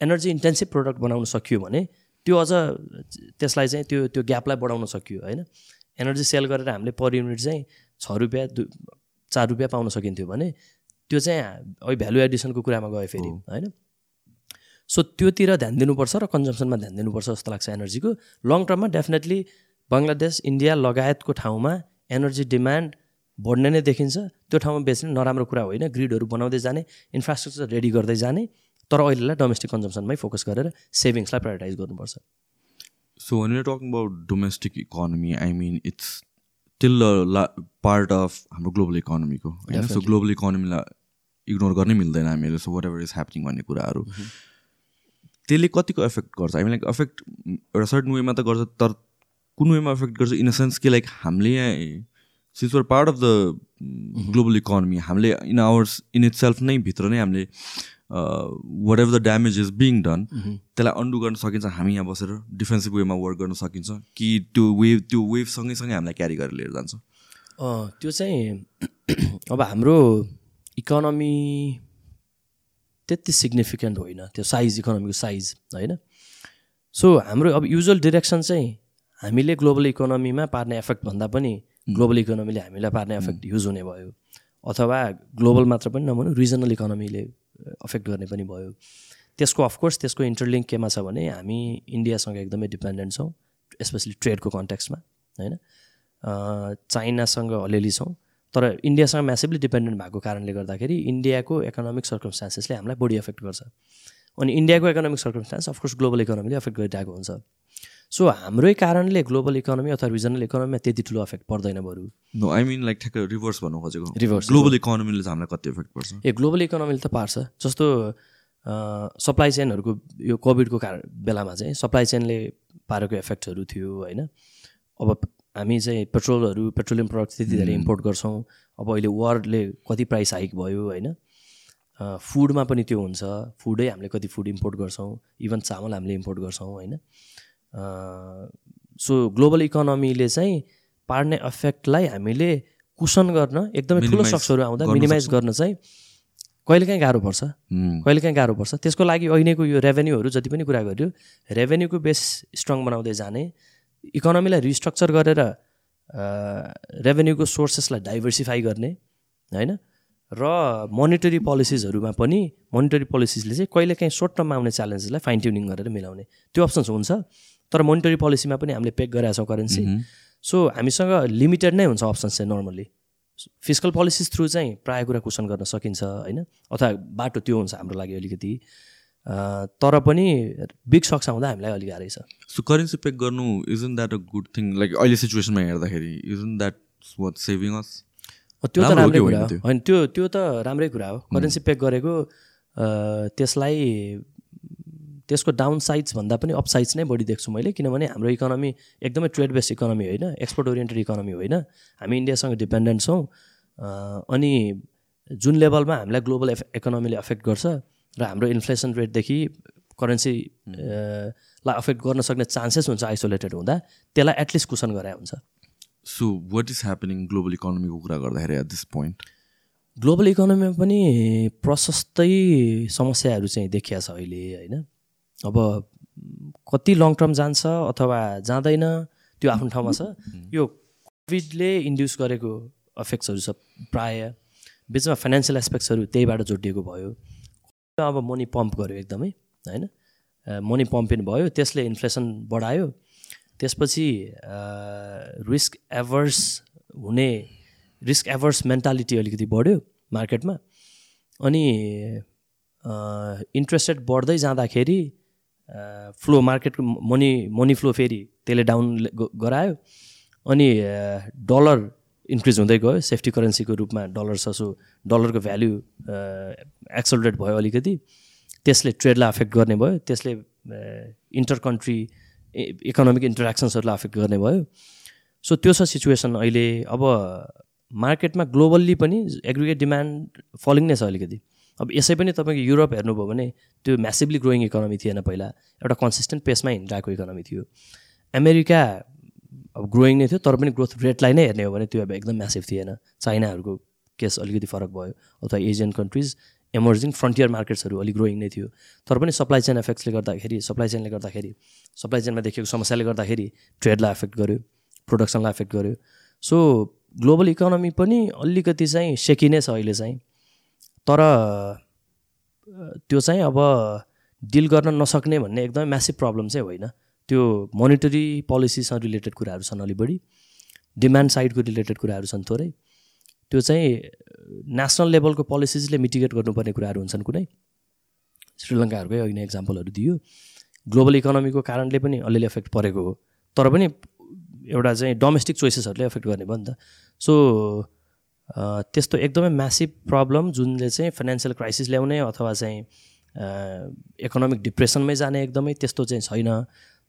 एनर्जी इन्टेन्सिभ प्रडक्ट बनाउन सकियो भने त्यो अझ त्यसलाई चाहिँ त्यो त्यो ग्यापलाई बढाउन सकियो होइन? एनर्जी सेल गरेर हामीले पर युनिट चाहिँ छ रुपियाँ चार रुपियाँ पाउन सकिन्थ्यो भने त्यो चाहिँ भ्यालु एडिसनको कुरामा गयो फेरि होइन? सो त्योतिर ध्यान दिनुपर्छ र कन्जम्सनमा ध्यान दिनुपर्छ जस्तो लाग्छ एनर्जीको लङ टर्ममा डेफिनेटली बङ्गलादेश इन्डिया लगायतको ठाउँमा एनर्जी डिमान्ड बढ्ने नै देखिन्छ। त्यो ठाउँमा बेच्ने नराम्रो कुरा होइन ग्रिडहरू बनाउँदै जाने इन्फ्रास्ट्रक्चर रेडी गर्दै जाने तर अहिलेलाई डोमेस्टिक कन्जम्सनमै फोकस गरेर सेभिङ्सलाई प्रायोरिटाइज गर्नुपर्छ। So when talking about domestic economy I mean it's still a part of हाम्रो ग्लोबल इकोनोमीको होइन? सो ग्लोबल इकोनोमीलाई इग्नोर गर्नै मिल्दैन हामीहरू so whatever is happening भन्ने कुराहरू। त्यसले कतिको एफेक्ट गर्छ? हामी लाइक एफेक्ट एउटा सर्टन वेमा त गर्छ तर कुन वेमा एफेक्ट गर्छ? इन अ सेन्स कि लाइक हामीले यहाँ since we're part of the global economy हामीले in ours in itself नै भित्र नै हामीले whatever the damage is being done त्यसलाई अन्डु गर्न सकिन्छ हामी यहाँ बसेर डिफेन्सिभ वेमा वर्क गर्न सकिन्छ कि त्यो वेभ त्यो वेभ सँगैसँगै हामीलाई क्यारी गरेर लिएर जान्छ। त्यो चाहिँ *clears throat* अब हाम्रो इकोनोमी त्यति सिग्निफिकेन्ट होइन त्यो साइज इकोनोमीको साइज होइन? सो हाम्रो अब युजल डिरेक्सन चाहिँ हामीले ग्लोबल इकोनोमीमा पार्ने एफेक्ट भन्दा पनि ग्लोबल इकोनोमीले हामीलाई पार्ने एफेक्ट युज हुने भयो। अथवा ग्लोबल मात्र पनि नभनौँ रिजनल इकोनोमीले अफेक्ट गर्ने पनि भयो। त्यसको अफकोर्स त्यसको इन्टरलिङ्क केमा छ भने हामी इन्डियासँग एकदमै डिपेन्डेन्ट छौँ स्पेसली ट्रेडको कन्ट्याक्समा होइन? चाइनासँग अलिअलि छौँ तर इन्डियासँग म्यासिभली डिपेन्डेन्ट भएको कारणले गर्दाखेरि इन्डियाको इकोनोमिक सर्कमस्टान्सेसले हामीलाई बढी एफेक्ट गर्छ। अनि इन्डियाको economic circumstance of course global इकोनोमीले effect गरिरहेको हुन्छ। सो हाम्रै कारणले ग्लोबल इकोनोमी अथवा रिजनल इकोनोमीमा त्यति ठुलो एफेक्ट पर्दैन बरु। नो आई मिन लाइक ठ्याक्क रिभर्स भन्नु खोजेको। रिभर्स ग्लोबल इकोनोमीले चाहिँ हामीलाई कति इफेक्ट पर्छ? ए ग्लोबल इकोनोमीले त पार्छ। जस्तो सप्लाई चेनहरूको यो कोभिडको कारण बेलामा चाहिँ सप्लाई चेनले पारेको इफेक्टहरू थियो होइन? अब हामी चाहिँ पेट्रोलहरू पेट्रोलियम प्रडक्ट त्यति धेरै इम्पोर्ट गर्छौँ। अब अहिले वारले कति प्राइस हाइक भयो होइन? फुडमा पनि त्यो हुन्छ। फुडै हामीले कति फुड इम्पोर्ट गर्छौँ। इभन चामल हामीले इम्पोर्ट गर्छौँ होइन? सो ग्लोबल इकोनोमीले चाहिँ पार्ने इफेक्टलाई हामीले कुसन गर्न एकदमै ठुलो सक्सहरू आउँदा मिनिमाइज गर्न चाहिँ कहिलेकाहीँ गाह्रो पर्छ. कहिलेकाहीँ गाह्रो पर्छ। त्यसको लागि अहिलेको यो रेभेन्यूहरू जति पनि कुरा गर्यो रेभेन्यूको बेस स्ट्रङ बनाउँदै जाने इकोनोमीलाई रिस्ट्रक्चर गरेर रेभेन्यूको सोर्सेसलाई डाइभर्सिफाई गर्ने होइन? र मोनिटरी पोलिसिजहरूमा पनि मोनिटरी पोलिसिजले चाहिँ कहिलेकाहीँ सर्ट टर्ममा आउने च्यालेन्जेसलाई फाइन ट्युनिङ गरेर मिलाउने। त्यो अप्सन्स हुन्छ। तर मोनिटरी पोलिसीमा पनि हामीले पेक गरेका छौँ करेन्सी सो हामीसँग लिमिटेड नै हुन्छ अप्सन्स चाहिँ नर्मल्ली फिजिकल पोलिसिज थ्रु चाहिँ प्रायः कुरा क्वेसन गर्न सकिन्छ होइन? अथवा बाटो त्यो हुन्छ हाम्रो लागि अलिकति। तर पनि बिग सक्स आउँदा हामीलाई अलिक गाह्रै छ। सो करेन्सी पेक गर्नु isn't that a good thing like अहिले सिचुएसनमा हेर्दाखेरि isn't that what saving us त्यो त राम्रो कुरा हो। त्यो? होइन त्यो त्यो त राम्रै कुरा हो। करेन्सी पेक गरेको त्यसलाई त्यसको डाउन साइड्स भन्दा पनि अप साइड्स नै बढी देख्छु मैले किनभने हाम्रो इकोनोमी एकदमै ट्रेड बेस्ड इकोनोमी होइन एक्सपोर्ट ओरिएन्टेड इकोनोमी होइन। हामी इन्डियासँग डिपेन्डेन्ट छौँ अनि जुन लेभलमा हामीलाई ग्लोबल एफ इकोनोमीले अफेक्ट गर्छ र हाम्रो इन्फ्लेसन रेटदेखि करेन्सी लाई अफेक्ट गर्न सक्ने चान्सेस हुन्छ आइसोलेटेड हुँदा त्यसलाई एटलिस्ट कुसन गराए हुन्छ। So what is happening global इकोनोमीको कुरा गर्दाखेरि एट दिस पोइन्ट ग्लोबल इकोनोमीमा पनि प्रशस्तै समस्याहरू चाहिँ देखिया छ अहिले होइन। अब कति लङ टर्म जान्छ अथवा जाँदैन त्यो आफ्नो ठाउँमा छ। यो कोभिडले इन्ड्युस गरेको इफेक्ट्सहरू छ प्राय बिचमा फाइनेन्सियल एस्पेक्ट्सहरू त्यहीबाट जोडिएको भयो। अब मनी पम्प गर्यो एकदमै होइन? मनी पम्पिङ भयो त्यसले इन्फ्लेसन बढायो। त्यसपछि रिस्क एभर्स हुने रिस्क एभर्स मेन्टालिटी अलिकति बढ्यो मार्केटमा अनि इन्ट्रेस्ट रेट बढ्दै जाँदाखेरि फ्लो मार्केटको मनी मनी फ्लो फेरि त्यसले डाउन गरायो। अनि डलर इन्क्रिज हुँदै गयो। सेफ्टी करेन्सीको रूपमा डलर छ सो डलरको भ्याल्यु एक्सलरेट भयो अलिकति। त्यसले ट्रेडलाई अफेक्ट गर्ने भयो। त्यसले इन्टर कन्ट्री इकोनोमिक इन्टरेक्सन्सहरूलाई अफेक्ट गर्ने भयो। सो त्यो छ सिचुएसन अहिले। अब मार्केटमा ग्लोबल्ली पनि एग्रिगेट डिमान्ड फलिङ नै छ अलिकति। अब यसै पनि तपाईँको युरोप हेर्नुभयो भने त्यो म्यासिभली ग्रोइङ इकोनोमी थिएन पहिला। एउटा कन्सिस्टेन्ट पेसमा हिँडिरहेको इकोनोमी थियो। अमेरिका अब ग्रोइङ नै थियो तर पनि ग्रोथ रेटलाई नै हेर्ने हो भने त्यो अब एकदम म्यासिभ थिएन। चाइनाहरूको केस अलिकति फरक भयो अथवा एसियन कन्ट्रिज इमर्जिङ फ्रन्टियर मार्केट्सहरू अलिक ग्रोइङ नै थियो। तर पनि सप्लाई चेन एफेक्ट्सले गर्दाखेरि सप्लाई चेनले गर्दाखेरि सप्लाई चेनमा देखिएको समस्याले गर्दाखेरि ट्रेडलाई एफेक्ट गर्यो प्रोडक्सनलाई एफेक्ट गर्यो। सो ग्लोबल इकोनोमी पनि अलिकति चाहिँ सेकी नै छ अहिले चाहिँ। तर त्यो चाहिँ अब डिल गर्न नसक्ने भन्ने एकदमै म्यासिभ प्रब्लम चाहिँ होइन। त्यो मोनिटरी पोलिसीसँग रिलेटेड कुराहरू छन् अलिक बढी डिमान्ड साइडको रिलेटेड कुराहरू छन् थोरै। त्यो चाहिँ नेसनल लेभलको पोलिसिजले मिटिगेट गर्नुपर्ने कुराहरू हुन्छन् कुनै। श्रीलङ्काहरूकै नै एक्जाम्पलहरू दियो। ग्लोबल इकोनोमीको कारणले पनि अलिअलि एफेक्ट परेको हो। तर पनि एउटा चाहिँ डोमेस्टिक चोइसेसहरूले एफेक्ट गर्ने भयो नि त। सो त्यस्तो एकदमै म्यासिभ प्रब्लम जुनले चाहिँ फाइनेन्सियल क्राइसिस ल्याउने अथवा चाहिँ इकोनोमिक डिप्रेसनमै जाने एकदमै त्यस्तो चाहिँ छैन।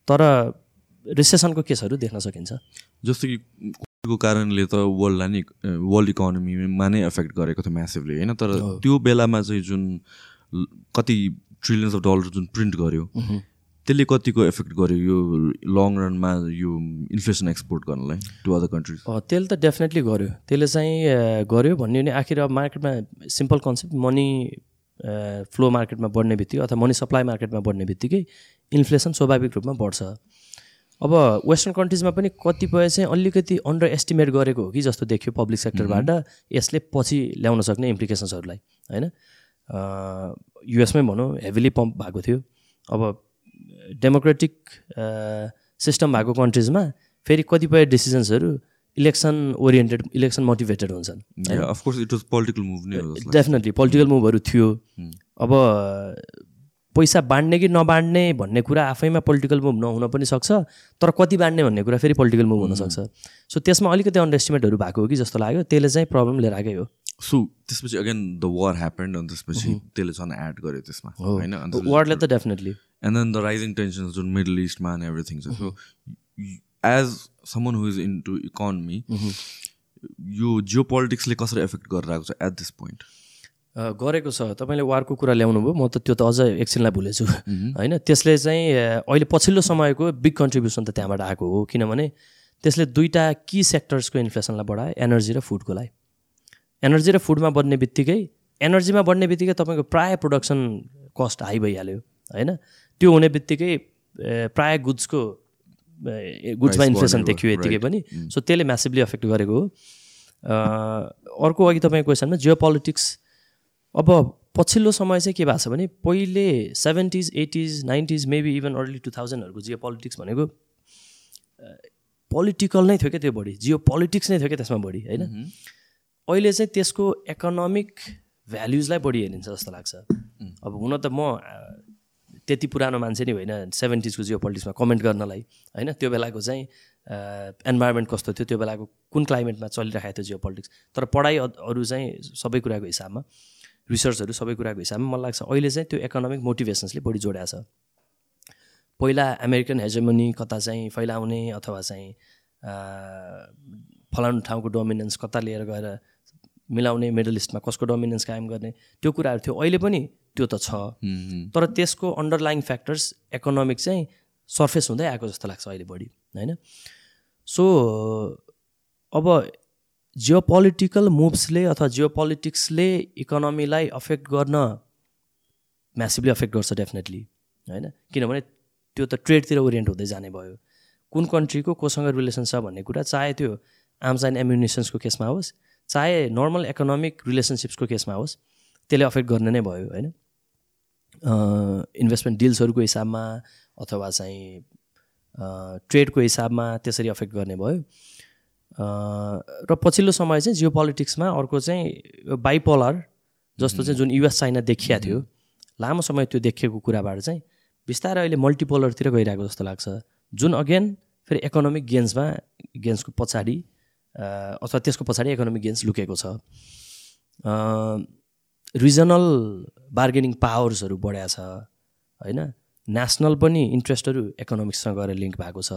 तर रिसेसनको केसहरू देख्न सकिन्छ। जस्तो कि कोभिडको कारणले त वर्ल्डलाई नि वर्ल्ड इकोनोमीमा नै एफेक्ट गरेको थियो म्यासिभली होइन? तर त्यो बेलामा चाहिँ जुन कति ट्रिलियन्स अफ डलर जुन प्रिन्ट गर्यो त्यसले कतिको एफेक्ट गर्यो यो लङ रनमा यो इन्फ्लेसन एक्सपोर्ट गर्नलाई टु अदर कन्ट्रिज त्यसले त डेफिनेटली गर्यो। त्यसले चाहिँ गर्यो भन्ने भने आखिर अब मार्केटमा सिम्पल कन्सेप्ट मनी फ्लो मार्केटमा बढ्ने बित्तिकै अथवा मनी सप्लाई मार्केटमा बढ्ने बित्तिकै इन्फ्लेसन स्वाभाविक रूपमा बढ्छ। अब वेस्टर्न कन्ट्रिजमा पनि कतिपय चाहिँ अलिकति अन्डर एस्टिमेट गरेको हो कि जस्तो देखियो पब्लिक सेक्टरबाट यसले पछि ल्याउन सक्ने इम्प्लिकेसन्सहरूलाई होइन? युएसमै भनौँ हेभिली पम्प भएको थियो। अब डेमोक्रेटिक सिस्टम भएको कन्ट्रिजमा फेरि कतिपय डिसिजन्सहरू इलेक्सन ओरिएन्टेड इलेक्सन मोटिभेटेड हुन्छन् of course it was political move नै डेफिनेटली पोलिटिकल मुभहरू थियो। अब पैसा बाँड्ने कि नबाँड्ने भन्ने कुरा आफैमा पोलिटिकल मुभ नहुन पनि सक्छ तर कति बाँड्ने भन्ने कुरा फेरि पोलिटिकल मुभ हुनसक्छ सो त्यसमा अलिकति अन्डर एस्टिमेटहरू भएको हो कि जस्तो लाग्यो त्यसले चाहिँ प्रब्लम लिएर आएकै हो। सो त्यसपछि अगेन द वार ह्यापन्ड अनि त्यसपछि त्यसले झन् एड गर्यो त्यसमा होइन? वर्डले त definitely and then the rising tensions जुन मिडल इस्टमा एन्ड एभ्रिथिङ छ। So as someone who is into economy यो जियो पोलिटिक्सले कसरी एफेक्ट गरेर आएको छ एट दिस पोइन्ट गरेको छ। तपाईँले वारको कुरा ल्याउनु भयो। म त त्यो त अझ एकछिनलाई भुलेछु। होइन? त्यसले चाहिँ अहिले पछिल्लो समयको बिग कन्ट्रिब्युसन त त्यहाँबाट आएको हो। किनभने त्यसले दुईवटा कि सेक्टर्सको इन्फ्लेसनलाई बढायो एनर्जी र फुडकोलाई एनर्जी र फुडमा बढ्ने बित्तिकै एनर्जीमा बढ्ने बित्तिकै तपाईँको प्राय प्रोडक्सन कस्ट हाई भइहाल्यो। होइन? त्यो हुने बित्तिकै प्राय गुड्सको गुड्समा इन्फ्लेसन देखियो यतिकै पनि। सो त्यसले म्यासिभली एफेक्ट गरेको हो। अर्को अघि तपाईँको क्वेसनमा जियो पोलिटिक्स अब पछिल्लो समय चाहिँ के भएको छ भने पहिले seventies eighties nineties maybe even early two थाउजन्डहरूको geopolitics भनेको पोलिटिकल नै थियो क्या त्यो बढी? जियो पोलिटिक्स नै थियो क्या त्यसमा बढी होइन? अहिले चाहिँ त्यसको इकोनोमिक भ्याल्युजलाई बढी हेरिन्छ जस्तो लाग्छ। अब हुन त म त्यति पुरानो मान्छे नै होइन सेभेन्टिजको जियो पोलिटिक्समा कमेन्ट गर्नलाई होइन? त्यो बेलाको चाहिँ इन्भाइरोमेन्ट कस्तो थियो? त्यो बेलाको कुन क्लाइमेटमा चलिरहेको थियो जियो पोलिटिक्स तर पढाइ अरू चाहिँ सबै कुराको हिसाबमा। रिसर्चहरू सबै कुराको हिसाबमा मलाई लाग्छ अहिले चाहिँ त्यो इकोनोमिक मोटिभेसन्सले बढी जोड्या छ। पहिला अमेरिकन हेजेमनी कता चाहिँ फैलाउने अथवा चाहिँ फलानु ठाउँको डोमिनेन्स कता लिएर गएर मिलाउने मिडल इस्टमा कसको डोमिनेन्स कायम गर्ने त्यो कुराहरू थियो। अहिले पनि त्यो त छ। तर त्यसको अन्डरलाइङ फ्याक्टर्स इकोनोमिक चाहिँ सर्फेस हुँदै आएको जस्तो लाग्छ अहिले बढी होइन? सो अब जियो पोलिटिकल मुभ्सले अथवा जियो पोलिटिक्सले इकोनोमीलाई अफेक्ट गर्न म्यासिभली अफेक्ट गर्छ डेफिनेटली होइन? किनभने त्यो त ट्रेडतिर ओरिएन्ट हुँदै जाने भयो। कुन कन्ट्रीको कोसँग रिलेसन छ भन्ने कुरा चाहे त्यो आर्म्स एन्ड एम्युनिसन्सको केसमा होस् चाहे नर्मल इकोनोमिक रिलेसनसिप्सको केसमा होस् त्यसले अफेक्ट गर्ने नै भयो होइन? इन्भेस्टमेन्ट डिल्सहरूको हिसाबमा अथवा चाहिँ ट्रेडको हिसाबमा त्यसरी अफेक्ट गर्ने भयो। र पछिल्लो समय चाहिँ जियो पोलिटिक्समा अर्को चाहिँ बाइपोलर जस्तो चाहिँ जुन युएस चाइना देखिया थियो लामो समय त्यो देखिएको कुराबाट चाहिँ बिस्तारै अहिले मल्टिपोलरतिर गइरहेको जस्तो लाग्छ। जुन अगेन फेरि इकोनोमिक गेन्समा गेन्सको पछाडि अथवा त्यसको पछाडि इकोनोमिक गेन्स लुकेको छ। रिजनल बार्गेनिङ पावर्सहरू बढ्या छ होइन? नेसनल पनि इन्ट्रेस्टहरू इकोनोमिक्ससँग गएर लिङ्क भएको छ।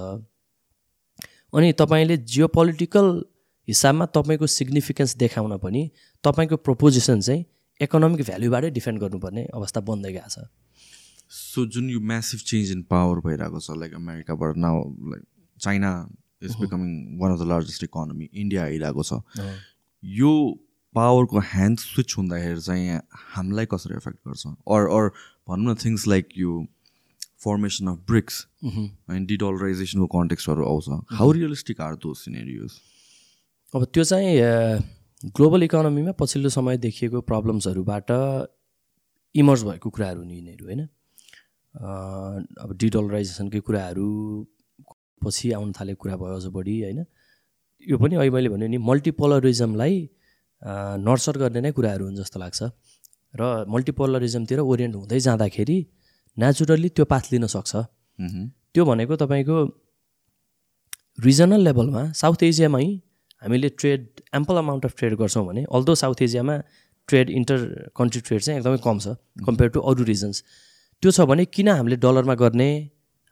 अनि तपाईँले जियो पोलिटिकल हिसाबमा तपाईँको सिग्निफिकेन्स देखाउन पनि तपाईँको प्रपोजिसन चाहिँ इकोनोमिक भ्याल्युबाटै डिफेन्ड गर्नुपर्ने अवस्था बन्दै गएको छ। सो जुन यो म्यासिभ चेन्ज इन पावर भइरहेको छ लाइक अमेरिकाबाट now like China is becoming one of the largest economy India आइरहेको छ। यो पावरको ह्यान्ड स्विच हुँदाखेरि चाहिँ हामीलाई कसरी एफेक्ट गर्छ? अर अर भनौँ न थिङ्स लाइक यो फर्मेसन अफ ब्रिक्स अनि डिडलराइजेसनको कन्टेक्स्टहरू आउँछ। How realistic are those scenarios अब त्यो चाहिँ ग्लोबल इकोनोमीमा पछिल्लो समय देखिएको प्रब्लम्सहरूबाट इमर्ज भएको कुराहरू नि यिनीहरू होइन? अब डिडलराइजेसनकै कुराहरू पछि आउन थालेको कुरा भयो अझ बढी होइन? यो पनि अहिले मैले भने नि मल्टिपोलरिजमलाई नर्सर गर्ने नै कुराहरू हुन् जस्तो लाग्छ। र मल्टिपोलरिजमतिर ओरिएन्ट हुँदै जाँदाखेरि नेचुरल्ली त्यो पाथ लिन सक्छ। त्यो भनेको तपाईँको रिजनल लेभलमा साउथ एसियामै हामीले trade ample amount of trade गर्छौँ भने अल्दो साउथ एसियामा ट्रेड इन्टर कन्ट्री ट्रेड चाहिँ एकदमै कम छ कम्पेयर टु अरू रिजन्स त्यो छ भने किन हामीले डलरमा गर्ने?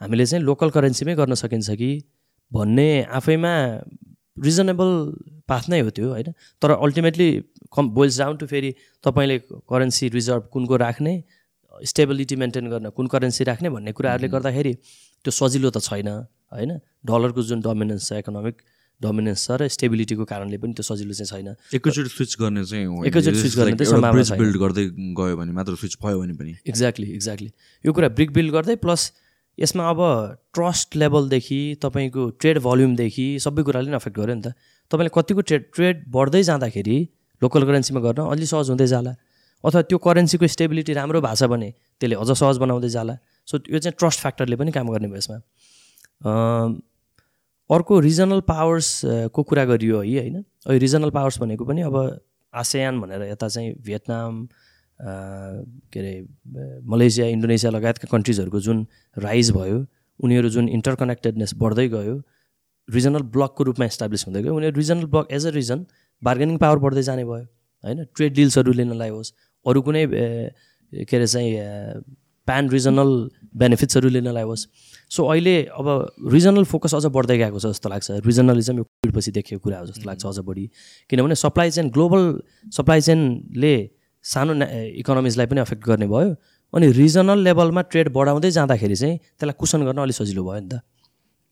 हामीले चाहिँ लोकल करेन्सीमै गर्न सकिन्छ कि? भन्ने आफैमा रिजनेबल पाथ नै हो त्यो होइन? तर ultimately come boils down to फेरि तपाईँले करेन्सी रिजर्भ कुनको राख्ने स्टेबिलिटी मेन्टेन गर्न कुन करेन्सी राख्ने भन्ने कुराहरूले गर्दाखेरि त्यो सजिलो त छैन होइन? डलरको जुन डोमिनेन्स छ इकोनोमिक डोमिनेन्स छ र स्टेबिलिटीको कारणले पनि त्यो सजिलो चाहिँ छैन। एकैचोटि स्विच गर्ने चाहिँ एकैचोटि स्विच गर्ने चाहिँ सम्भावना बिल्ड गर्दै गयो भने मात्र स्विच भयो भने पनि। एक्ज्याक्टली एक्ज्याक्टली यो कुरा ब्रिक बिल्ड गर्दै प्लस यसमा अब ट्रस्ट लेभलदेखि तपाईँको ट्रेड भल्युमदेखि सबै कुराले नै अफेक्ट गर्यो नि त। तपाईँले कतिको ट्रेड ट्रेड बढ्दै जाँदाखेरि लोकल करेन्सीमा गर्न अलि सहज हुँदै जाला। अथवा त्यो करेन्सीको स्टेबिलिटी राम्रो भएको छ भने त्यसले अझ सहज बनाउँदै जाला। सो यो चाहिँ ट्रस्ट फ्याक्टरले पनि काम गर्ने भयो यसमा। अर्को रिजनल पावर्सको कुरा गरियो है होइन? रिजनल पावर्स भनेको पनि अब आसियान भनेर यता चाहिँ भियतनाम के अरे मलेसिया इन्डोनेसिया लगायतका कन्ट्रिजहरूको जुन राइज भयो उनीहरू जुन इन्टरकनेक्टेडनेस बढ्दै गयो रिजनल ब्लकको रूपमा इस्टाब्लिस हुँदै गयो। उनीहरू regional bloc as a region bargaining power बढ्दै जाने भयो होइन? ट्रेड डिल्सहरू लिनलाई होस् अरू कुनै के अरे चाहिँ प्यान रिजनल बेनिफिट्सहरू लिनलाई होस्। सो अहिले अब रिजनल फोकस अझ बढ्दै गएको छ जस्तो लाग्छ। रिजनलिजम यो कोभिडपछि देखेको कुरा हो जस्तो लाग्छ अझ बढी। किनभने सप्लाई चेन ग्लोबल सप्लाई चेनले सानो इकोनोमिजलाई पनि अफेक्ट गर्ने भयो। अनि रिजनल लेभलमा ट्रेड बढाउँदै जाँदाखेरि चाहिँ त्यसलाई कुसन गर्न अलिक सजिलो भयो नि त।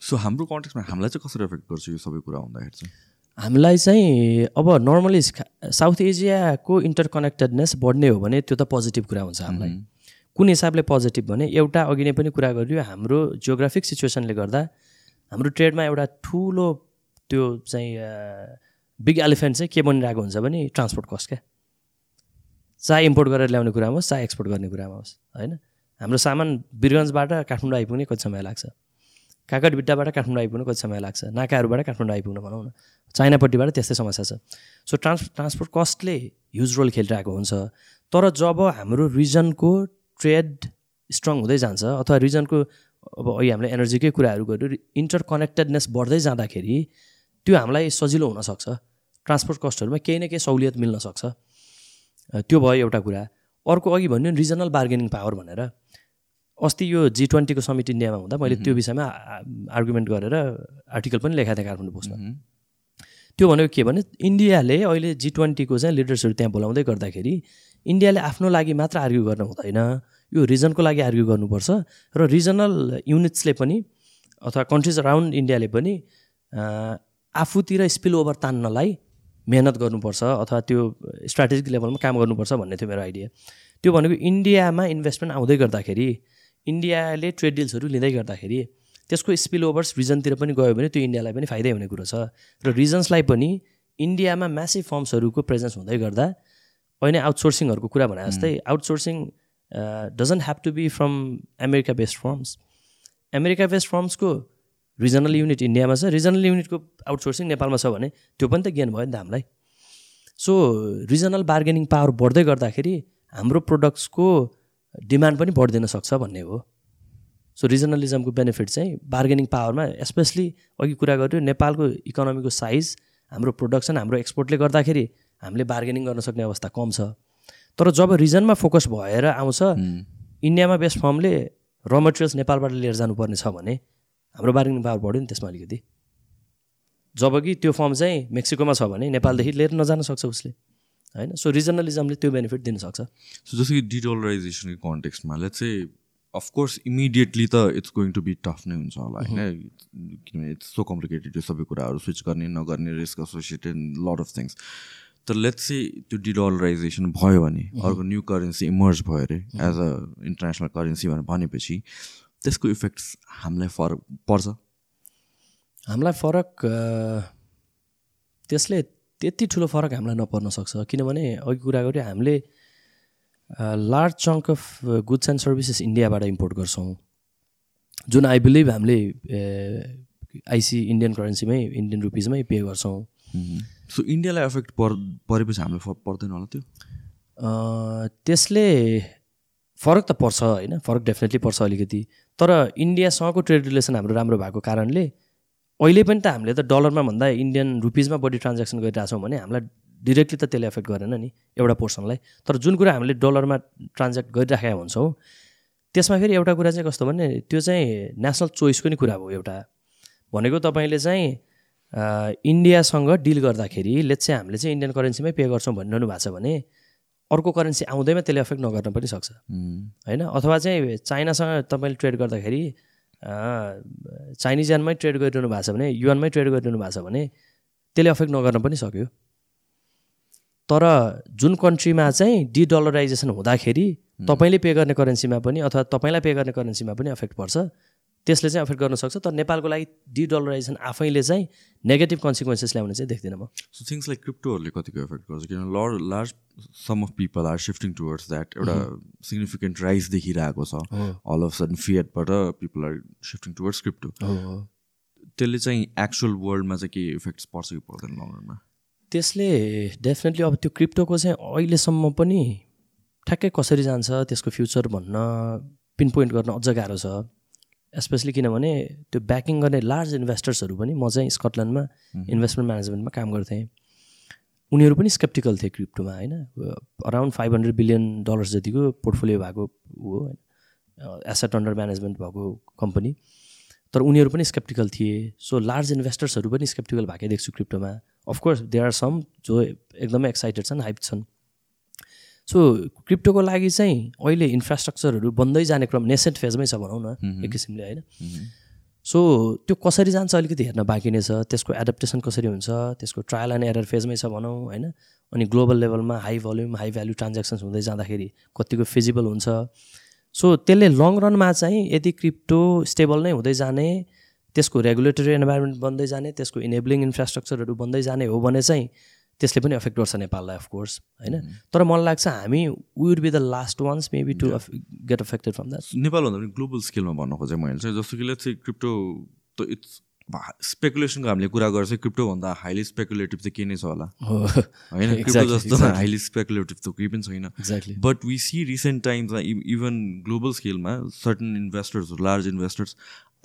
सो हाम्रो कन्टेक्समा हामीलाई चाहिँ कसरी एफेक्ट गर्छ यो सबै कुरा हुँदाखेरि चाहिँ? हामीलाई चाहिँ अब नर्मली साउथ एसियाको इन्टरकनेक्टेडनेस बढ्ने हो भने त्यो त पोजिटिभ कुरा हुन्छ हामीलाई। कुन हिसाबले पोजिटिभ भने एउटा अघि नै पनि कुरा गरियो हाम्रो जियोग्राफिक सिचुएसनले गर्दा हाम्रो ट्रेडमा एउटा ठुलो त्यो चाहिँ बिग एलिफेन्ट चाहिँ के बनिरहेको हुन्छ भने ट्रान्सपोर्ट कस्ट क्या। चाहे इम्पोर्ट गरेर ल्याउने कुरामा होस् चाहे एक्सपोर्ट गर्ने कुरामा होस् होइन? हाम्रो सामान बिरगन्जबाट काठमाडौँ आइपुग्ने कति समय लाग्छ? काकटभिट्टाबाट काठमाडौँ आइपुग्नु कति समय लाग्छ? नाकाहरूबाट काठमाडौँ आइपुग्नु भनौँ न। चाइनापट्टिबाट त्यस्तै समस्या छ। सो ट्रान्स ट्रान्सपोर्ट कस्टले ह्युज रोल खेलिरहेको हुन्छ। तर जब हाम्रो रिजनको ट्रेड स्ट्रङ हुँदै जान्छ अथवा रिजनको अब अहिले हामीले एनर्जीकै कुराहरू गर्यो इन्टर कनेक्टेडनेस बढ्दै जाँदाखेरि त्यो हामीलाई सजिलो हुनसक्छ ट्रान्सपोर्ट कस्टहरूमा केही न केही सहुलियत मिल्न सक्छ। त्यो भयो एउटा कुरा। अर्को अघि भन्यो रिजनल बार्गेनिङ पावर भनेर। अस्ति यो जी ट्वेन्टीको समिट इन्डियामा हुँदा मैले त्यो विषयमा आर्गुमेन्ट गरेर आर्टिकल पनि लेखाएको थिएँ काठमाडौँ पोस्टमा। त्यो भनेको के भने इन्डियाले अहिले जी ट्वेन्टीको चाहिँ लिडर्सहरू त्यहाँ बोलाउँदै गर्दाखेरि इन्डियाले आफ्नो लागि मात्र आर्ग्यु गर्न हुँदैन। यो रिजनको लागि आर्ग्यु गर्नुपर्छ र रिजनल युनिट्सले पनि अथवा कन्ट्रिज अराउन्ड इन्डियाले पनि आफूतिर स्पिल ओभर तान्नलाई मेहनत गर्नुपर्छ अथवा त्यो स्ट्राटेजिक लेभलमा काम गर्नुपर्छ भन्ने थियो मेरो आइडिया त्यो भनेको इन्डियामा इन्भेस्टमेन्ट आउँदै गर्दाखेरि इन्डियाले ट्रेड डिल्सहरू लिँदै गर्दाखेरि त्यसको स्पिल ओभर्स रिजनतिर पनि गयो भने त्यो इन्डियालाई पनि फाइदै हुने कुरो छ। र रिजन्सलाई पनि इन्डियामा म्यासिभ फर्म्सहरूको प्रेजेन्स हुँदै गर्दा अहिले आउटसोर्सिङहरूको कुरा भने जस्तै outsourcing doesn't have to be from America based firms America based फर्म्सको regional unit इन्डियामा छ। रिजनल युनिटको आउटसोर्सिङ नेपालमा छ भने त्यो पनि त गेन भयो नि त हामीलाई। सो रिजनल बार्गेनिङ पावर बढ्दै गर्दाखेरि हाम्रो प्रोडक्ट्सको डिमान्ड पनि बढिदिन सक्छ भन्ने हो। सो रिजनलिजमको बेनिफिट चाहिँ बार्गेनिङ पावरमा स्पेसली अघि कुरा गर्यो नेपालको इकोनोमीको साइज हाम्रो प्रोडक्सन हाम्रो एक्सपोर्टले गर्दाखेरि हामीले बार्गेनिङ गर्न सक्ने अवस्था कम छ। तर जब रिजनमा फोकस भएर आउँछ इन्डियामा बेस्ट फर्मले र मटेरियल्स नेपालबाट लिएर जानुपर्ने छ भने हाम्रो बार्गेनिङ पावर बढ्यो नि त्यसमा अलिकति। जब कि त्यो फर्म चाहिँ मेक्सिकोमा छ भने नेपालदेखि लिएर नजान सक्छ उसले। होइन? सो रिजनलिजमले त्यो बेनिफिट दिनसक्छ सो जस्तो कि डिडलराइजेसनको कन्टेक्स्टमा चाहिँ अफकोर्स इमिडिएटली त it's going to be tough नै हुन्छ होला होइन? किनभने इट्स सो कम्प्लिकेटेड यो सबै कुराहरू स्विच गर्ने नगर्ने risk associated lot of things तर लेट्स चाहिँ त्यो डिडलराइजेसन भयो भने अर्को न्यू करेन्सी इमर्ज भयो अरे एज अ इन्टरनेसनल करेन्सी भनेर भनेपछि त्यसको इफेक्ट्स हामीलाई फरक पर्छ? हामीलाई फरक त्यसले त्यति ठुलो फरक हामीलाई नपर्न सक्छ। किनभने अघि कुरा गऱ्यो हामीले large chunk of goods and services इन्डियाबाट import गर्छौँ। जुन आई बिलिभ हामीले आइसी इन्डियन करेन्सीमै इन्डियन रुपिजमै पे गर्छौँ। सो इन्डियालाई एफेक्ट पर परेपछि हामीलाई पर्दैन होला त्यो? त्यसले फरक त पर्छ होइन? फरक डेफिनेटली पर्छ अलिकति। तर इन्डियासँगको ट्रेड रिलेसन हाम्रो राम्रो भएको कारणले अहिले पनि त हामीले त डलरमा भन्दा इन्डियन रुपिजमा बढी ट्रान्जेक्सन गरिरहेछौँ भने हामीलाई डिरेक्टली त त्यसले एफेक्ट गरेन नि एउटा पोर्सनलाई। तर जुन कुरा हामीले डलरमा ट्रान्जेक्ट गरिराखेका हुन्छौँ त्यसमा फेरि एउटा कुरा चाहिँ कस्तो भने त्यो चाहिँ नेसनल चोइसको नि कुरा हो एउटा। भनेको तपाईँले चाहिँ इन्डियासँग डिल गर्दाखेरि लेट चाहिँ हामीले चाहिँ इन्डियन करेन्सीमै पे गर्छौँ भनिरहनु भएको छ भने अर्को करेन्सी आउँदैमा त्यसले एफेक्ट नगर्न पनि सक्छ। होइन? अथवा चाहिँ चाइनासँग तपाईँले ट्रेड गर्दाखेरि चाइनिज यानमै ट्रेड गरिरहनु भएको छ भने युएनमै ट्रेड गरिरहनु भएको छ भने त्यसले अफेक्ट नगर्न पनि सक्यो। तर जुन कन्ट्रीमा चाहिँ डिडलराइजेसन हुँदाखेरि तपाईँले पे गर्ने करेन्सीमा पनि अथवा तपाईँलाई पे गर्ने करेन्सीमा पनि अफेक्ट पर्छ। त्यसले चाहिँ अफेक्ट गर्न सक्छ तर नेपालको लागि डिडलराइजेसन आफैले चाहिँ नेगेटिभ कन्सिक्वेन्सेस ल्याउने चाहिँ देख्दिनँ म। सो थिङ्स लाइक क्रिप्टोहरूले कतिको एफेक्ट गर्छ? किनभने lot large some of people are shifting towards that एउटा सिग्निफिकेन्ट राइज देखिरहेको छ। All of sudden फिएटबाट people are shifting towards crypto त्यसले चाहिँ एक्चुअल वर्ल्डमा चाहिँ के इफेक्ट्स पर्छ कि पर्दैन लङरमा त्यसले डेफिनेटली अब त्यो क्रिप्टोको चाहिँ अहिलेसम्म पनि ठ्याक्कै कसरी जान्छ त्यसको फ्युचर भन्न पिन पोइन्ट गर्न अझ गाह्रो छ। स्पेसली किनभने त्यो ब्याकिङ गर्ने लार्ज इन्भेस्टर्सहरू पनि म चाहिँ स्कटल्यान्डमा इन्भेस्टमेन्ट म्यानेजमेन्टमा काम गर्थेँ। उनीहरू पनि स्केप्टिकल थिए क्रिप्टोमा होइन? Around five hundred billion dollars जतिको पोर्टफोलियो भएको हो होइन? एसेट अन्डर म्यानेजमेन्ट भएको कम्पनी तर उनीहरू पनि स्केप्टिकल थिए। सो लार्ज इन्भेस्टर्सहरू पनि स्केप्टिकल भएकै देख्छु क्रिप्टोमा of course they are some जो एकदमै एक्साइटेड छन् हाइप छन्। सो क्रिप्टोको लागि चाहिँ अहिले इन्फ्रास्ट्रक्चरहरू बन्दै जाने क्रम नेसेन्ट फेजमै छ भनौँ न एक किसिमले होइन। सो त्यो कसरी जान्छ अलिकति हेर्न बाँकी नै छ। त्यसको एडप्टेसन कसरी हुन्छ त्यसको ट्रायल एन्ड एरर फेजमै छ भनौँ होइन। अनि ग्लोबल लेभलमा high volume high value transactions हुँदै जाँदाखेरि कतिको फिजिबल हुन्छ। सो त्यसले लङ रनमा चाहिँ यदि क्रिप्टो स्टेबल नै हुँदै जाने त्यसको रेगुलेटरी इन्भाइरोमेन्ट बन्दै जाने त्यसको इनेब्लिङ इन्फ्रास्ट्रक्चरहरू बन्दै जाने हो भने चाहिँ त्यसले पनि अफेक्ट गर्छ नेपाललाई अफकोर्स होइन? तर मलाई लाग्छ हामी we'd be the last ones maybe to get affected from that नेपालभन्दा पनि ग्लोबल स्केलमा भन्नु खोजेँ मैले चाहिँ जस्तो कि चाहिँ क्रिप्टो त इट्स स्पेकुलेसनको हामीले कुरा गर्छ क्रिप्टोभन्दा हाइली स्पेकुलेटिभ चाहिँ के नै छ होला? होइन *laughs* क्रिप्टो जस्तो हाइली स्पेकुलेटिभ त केही पनि छैन। Exactly but we see recent टाइम्समा even global स्केलमा certain investors large investors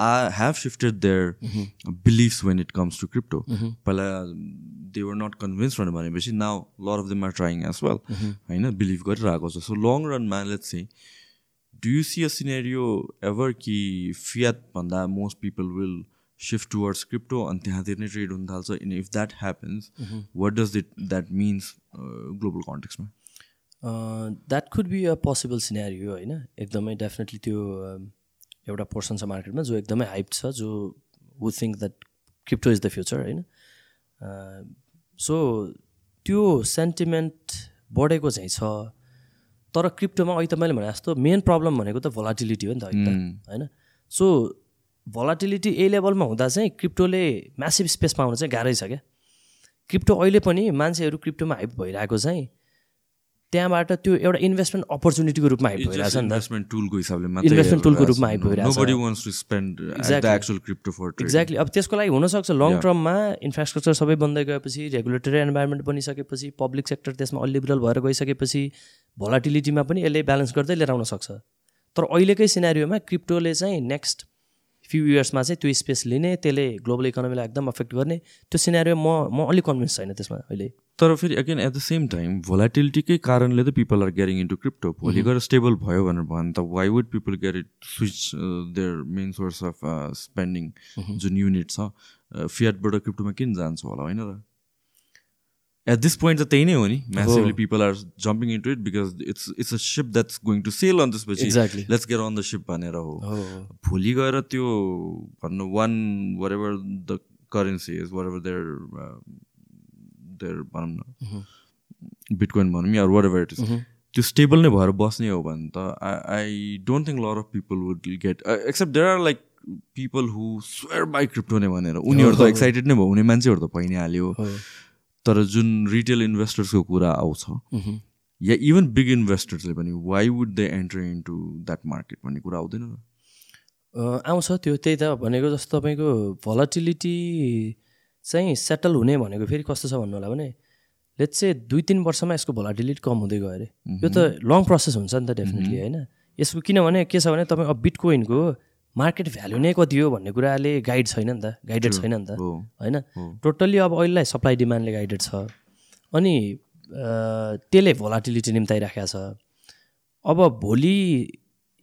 I have shifted their beliefs when it comes to crypto. पहिला they were not convinced भनेपछि now a lot of them are trying as well. होइन believe गरिरहेको छ so long रनमा let's say do you see a scenario ever कि fiat भन्दा most people will shift towards crypto अनि त्यहाँतिर नै ट्रेड हुन थाल्छ in if that happens what does it that means global कन्टेक्समा that could be a possible scenario होइन एकदमै definitely त्यो एउटा पोर्सन छ मार्केटमा जो एकदमै हाइप छ जो who think that crypto is the future होइन? सो त्यो सेन्टिमेन्ट बढेको चाहिँ छ तर क्रिप्टोमा अहिले त मैले भने जस्तो मेन प्रब्लम भनेको त भोलाटिलिटी हो नि त होइन? सो भोलाटिलिटी ए लेभलमा हुँदा चाहिँ क्रिप्टोले म्यासिभ स्पेस पाउनु चाहिँ गाह्रै छ क्या। क्रिप्टो अहिले पनि मान्छेहरू क्रिप्टोमा हाइप भइरहेको चाहिँ त्यहाँबाट त्यो एउटा इन्भेस्टमेन्ट अपर्च्युनिटीको रूपमा हाइप भइरहेछ नि इन्भेस्टमेन्ट टुलको हिसाबले इन्भेस्टमेन्ट टुलको रूपमा हाइप भइरहेछ एक्ज्याक्टली अब त्यसको लागि हुनसक्छ लङ टर्ममा इन्फ्रास्ट्रक्चर सबै बन्दै गएपछि रेगुलेटरी इन्भाइरोमेन्ट बनिसकेपछि पब्लिक सेक्टर त्यसमा अलिबरल भएर गइसकेपछि भोलाटिलिटीमा पनि यसले ब्यालेन्स गर्दै लिएर आउन सक्छ तर अहिलेकै सिनारीमा क्रिप्टोले चाहिँ नेक्स्ट फ्यु इयर्समा चाहिँ त्यो स्पेस लिने त्यसले ग्लोबल इकोनोमीलाई एकदम अफेक्ट गर्ने त्यो सिनेरियो म म अलिक कन्भिन्स छैन त्यसमा अहिले। तर फेरि again at the same time भोलाटिलिटीकै कारणले त people are getting into crypto भोलि गएर स्टेबल भयो भनेर भयो भने त why would people get it switch their main source of spending जुन युनिट छ? फियटबाट uh, क्रिप्टोमा किन जान्छ होला होइन र? एट दिस पोइन्ट त त्यही नै हो नि. Massively people are jumping into it because it's it's a ship that's going to sail on त्यसपछि let's get on the ship भनेर हो। भोलि गएर त्यो भन्नु one whatever the currency is whatever there there भनौँ न बिटकोइन भनौँ या वर एभर इट इज त्यो स्टेबल नै भएर बस्ने हो भने त I don't think lot of people would get accept their are like people who swear by crypto नै भनेर। उनीहरू त एक्साइटेड नै भयो। हुने मान्छेहरू त भइ नै हाल्यो तर जुन रिटेल इन्भेस्टर्सको कुरा आउँछ या इभन बिग इन्भेस्टर्सले पनि why would they enter into that market भन्ने कुरा आउँदैन। आउँछ त्यो। त्यही त भनेको जस्तो तपाईँको भोलाटिलिटी चाहिँ सेटल हुने भनेको फेरि कस्तो छ भन्नु होला भने लेट्स चाहिँ दुई तिन वर्षमा यसको भोलाटिलिटी कम हुँदै गयो अरे। यो त लङ प्रोसेस हुन्छ नि त डेफिनेटली होइन। यसको किनभने के छ भने तपाईँ अब बिटकोइनको मार्केट भ्यालु नै कति हो भन्ने कुराले गाइड छैन नि त गाइडेड छैन नि त होइन। टोटल्ली अब अहिलेलाई सप्लाई डिमान्डले गाइडेड छ। अनि त्यसले भोलाटिलिटी निम्ताइराखेको छ। अब भोलि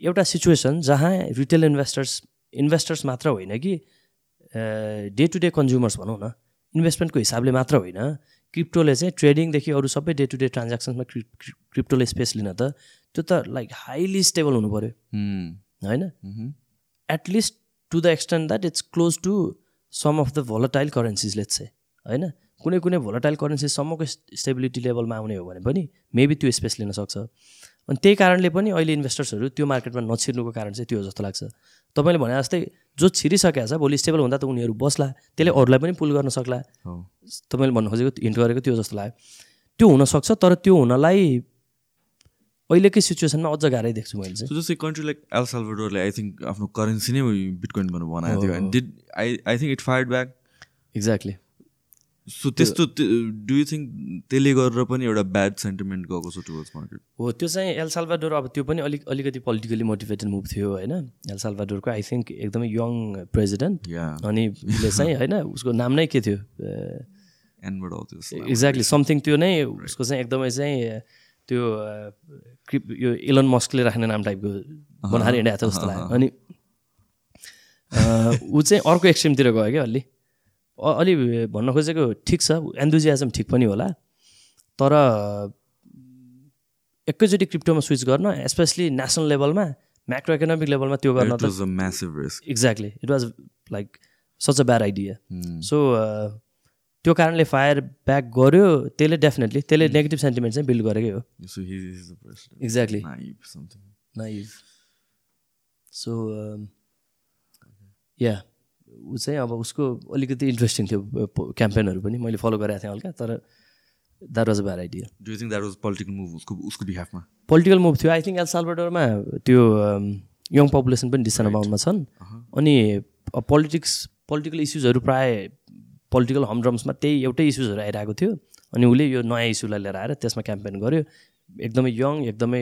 एउटा सिचुएसन जहाँ रिटेल इन्भेस्टर्स इन्भेस्टर्स मात्र होइन कि डे टु डे कन्ज्युमर्स भनौँ न इन्भेस्टमेन्टको हिसाबले मात्र होइन। क्रिप्टोले चाहिँ ट्रेडिङदेखि अरू सबै डे टु डे ट्रान्ज्याक्सन्समा क्रिप्टोले स्पेस लिन त त्यो त लाइक हाइली स्टेबल हुनु पऱ्यो होइन? At least to the extent that it's close to some of the volatile currencies let's चाहिँ होइन? कुनै कुनै भोलाटाइल करेन्सिजसम्मको स्टेबिलिटी लेभलमा आउने हो भने पनि मेबी त्यो स्पेस लिन सक्छ। अनि त्यही कारणले पनि अहिले इन्भेस्टर्सहरू त्यो मार्केटमा नछिर्नुको कारण चाहिँ त्यो जस्तो लाग्छ। तपाईँले भने जस्तै जो छिरिसकेको छ भोलि स्टेबल हुँदा त उनीहरू बस्ला। त्यसले अरूलाई पनि पुल गर्न सक्ला। तपाईँले भन्नु खोजेको हिन्ट गरेको त्यो जस्तो लाग्यो। त्यो हुनसक्छ तर त्यो हुनलाई अहिलेकै सिचुएसनमा अझ गाह्रै देख्छु मैले चाहिँ। जस्तै कन्ट्री लाइक एल साल्भेडोरले आई थिङ्क आफ्नो करेन्सी नै बिटकोइन भनेर बनाएको थियो। I I think it fired back exactly so त्यस्तो डु यु थिङ्क त्यसले गरेर पनि एउटा ब्याड सेन्टिमेन्ट गएको छ टुवर्ड्स मार्केट हो त्यो चाहिँ एल साल्भाडोर अब त्यो पनि अलिक अलिकति पोलिटिकली मोटिभेटेड मुभ थियो होइन? एल साल्भाडोरको आई थिङ्क एकदमै यङ प्रेजिडेन्ट अनि उसले चाहिँ होइन उसको नाम नै के थियो? एक्ज्याक्टली समथिङ त्यो नै उसको चाहिँ एकदमै चाहिँ त्यो क्रिप यो इलन मस्कले राख्ने नाम टाइपको बनाएर हिँडेको छ जस्तो लाग्यो। अनि ऊ चाहिँ अर्को एक्सट्रिमतिर गयो क्या अलि। अलि भन्न खोजेको ठिक छ एन्थुजियाजम ठिक पनि होला तर एकैचोटि क्रिप्टोमा स्विच गर्न स्पेसली नेसनल लेभलमा म्याक्रो इकोनोमिक लेभलमा त्यो गर्न त. Exactly it was like such a bad idea Hmm. So त्यो कारणले फायर ब्याक गर्यो त्यसले डेफिनेटली त्यसले नेगेटिभ सेन्टिमेन्ट चाहिँ बिल्ड गरेकै हो. एक्ज्याक्टली. नाइभ सो या ऊ चाहिँ अब उसको अलिकति इन्ट्रेस्टिङ थियो क्याम्पेनहरू पनि। मैले फलो गरेको थिएँ हल्का तर that was a bad idea you think that was political move उसको उसको बिहाफमा पोलिटिकल मुभ थियो। आई थिङ्क एल साल्भेडोरमा त्यो यङ पपुलेसन पनि डिसन अमाउन्टमा छन्। अनि पोलिटिक्स पोलिटिकल इस्युजहरू प्राय पोलिटिकल हमड्रम्समा त्यही एउटै इस्युजहरू आइरहेको थियो। अनि उसले यो नयाँ इस्युलाई लिएर आएर त्यसमा क्याम्पेन गर्यो। एकदमै यङ एकदमै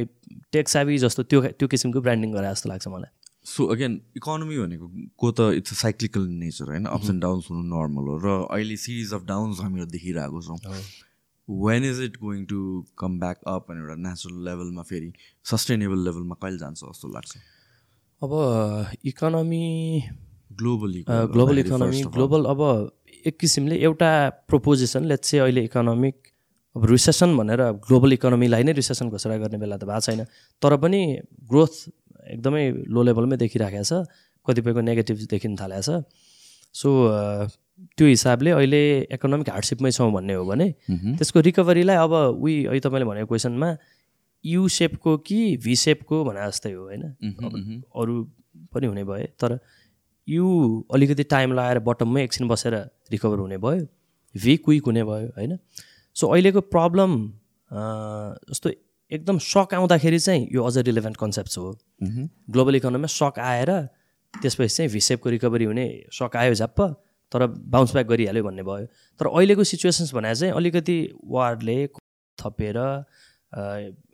टेक साबी जस्तो त्यो त्यो किसिमको ब्रान्डिङ गरे जस्तो लाग्छ मलाई। सो अगेन इकोनोमी भनेको को त इट्स अ साइक्लिकल नेचर होइन? अप्स एन्ड डाउन्स हुनु नर्मल हो। र अहिले सिरिज अफ डाउन्स हामीहरू देखिरहेको छौँ। When is it going to come back up अनि एउटा नेचुरल लेभलमा फेरि सस्टेनेबल लेभलमा कहिले जान्छ जस्तो लाग्छ? अब economy globally global economy global अब एक किसिमले एउटा प्रोपोजिसन लेट्स चाहिँ अहिले इकोनोमिक अब रिसेसन भनेर ग्लोबल इकोनोमीलाई नै रिसेसन घोषणा गर्ने बेला त भएको छैन। तर पनि ग्रोथ एकदमै लो लेभलमै देखिराखेको छ कतिपयको नेगेटिभ देखिन थालेको छ। सो त्यो हिसाबले अहिले इकोनोमिक हार्डसिपमै छौँ भन्ने हो भने त्यसको रिकभरीलाई अब उही अहिले तपाईँले भनेको क्वेसनमा यु सेपको कि भी सेपको भने जस्तै हो होइन? अरू पनि हुने भए तर यु अलिकति टाइम लगाएर बटममै एकछिन बसेर रिकभर हुने भयो भी क्विक हुने भयो होइन? सो अहिलेको प्रब्लम जस्तो एकदम सक आउँदाखेरि चाहिँ यो अझ रिलेभेन्ट कन्सेप्ट हो। ग्लोबल इकोनोमीमा सक आएर त्यसपछि चाहिँ भिसेपको रिकभरी हुने सक आयो झ्याप्प तर बााउन्स ब्याक गरिहाल्यो भन्ने भयो। तर अहिलेको सिचुएसन्स भने चाहिँ अलिकति वार्डले थपेर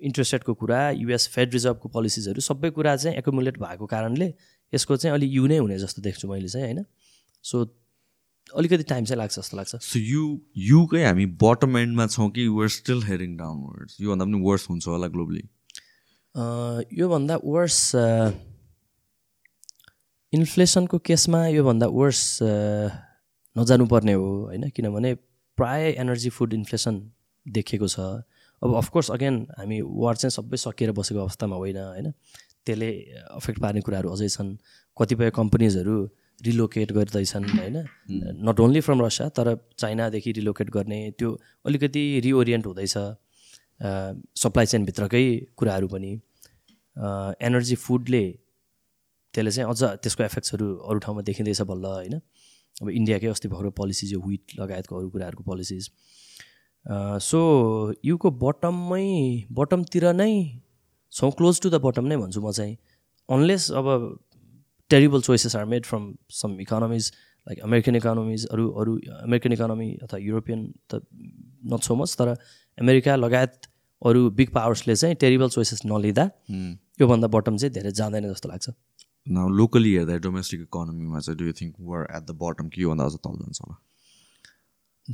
इन्ट्रेस्ट रेटको कुरा युएस फेड रिजर्भको पोलिसिजहरू सबै कुरा चाहिँ एकोमुलेट भएको कारणले यसको चाहिँ अलिक यु नै हुने जस्तो देख्छु मैले चाहिँ होइन? सो अलिकति टाइम चाहिँ लाग्छ जस्तो लाग्छ। सो यु युकै हामी बटम एन्डमा छौँ कि वेयर स्टिल हेरिङ डाउनवर्ड्स योभन्दा पनि वर्स हुन्छ होला ग्लोबली योभन्दा वर्स इन्फ्लेसनको केसमा योभन्दा वर्स नजानुपर्ने हो होइन? किनभने प्राय एनर्जी फुड इन्फ्लेसन देखेको छ। अब अफकोर्स अगेन हामी वार चाहिँ सबै सकिएर बसेको अवस्थामा होइन होइन? त्यसले अफेक्ट पार्ने कुराहरू अझै छन्। कतिपय कम्पनीजहरू रिलोकेट गर्दैछन् होइन? नट ओन्ली फ्रम रसिया तर चाइनादेखि रिलोकेट गर्ने त्यो अलिकति रिओरिएन्ट हुँदैछ सप्लाई चेनभित्रकै कुराहरू पनि। एनर्जी फुडले त्यसले चाहिँ अझ त्यसको एफेक्ट्सहरू अरू ठाउँमा देखिँदैछ बल्ल होइन? अब इन्डियाकै अस्ति भर्खर पोलिसिज यो विट लगायतको अरू कुराहरूको पोलिसिज सो युको बटममै बटमतिर नै छौँ क्लोज टु द बटम नै भन्छु म चाहिँ। अनलेस अब terrible choices are made from some economies like American economies अरू अरू अमेरिकन इकोनोमी अथवा युरोपियन त नट सो मच तर अमेरिका लगायत अरू बिग पावर्सले चाहिँ टेरिबल चोइसेस नलिँदा योभन्दा बटम चाहिँ धेरै जाँदैन जस्तो लाग्छ। लोकली हेर्दा डोमेस्टिक इकोनोमीमा चाहिँ do you think we're at the bottom कि योभन्दा अझ तल जान्छ होला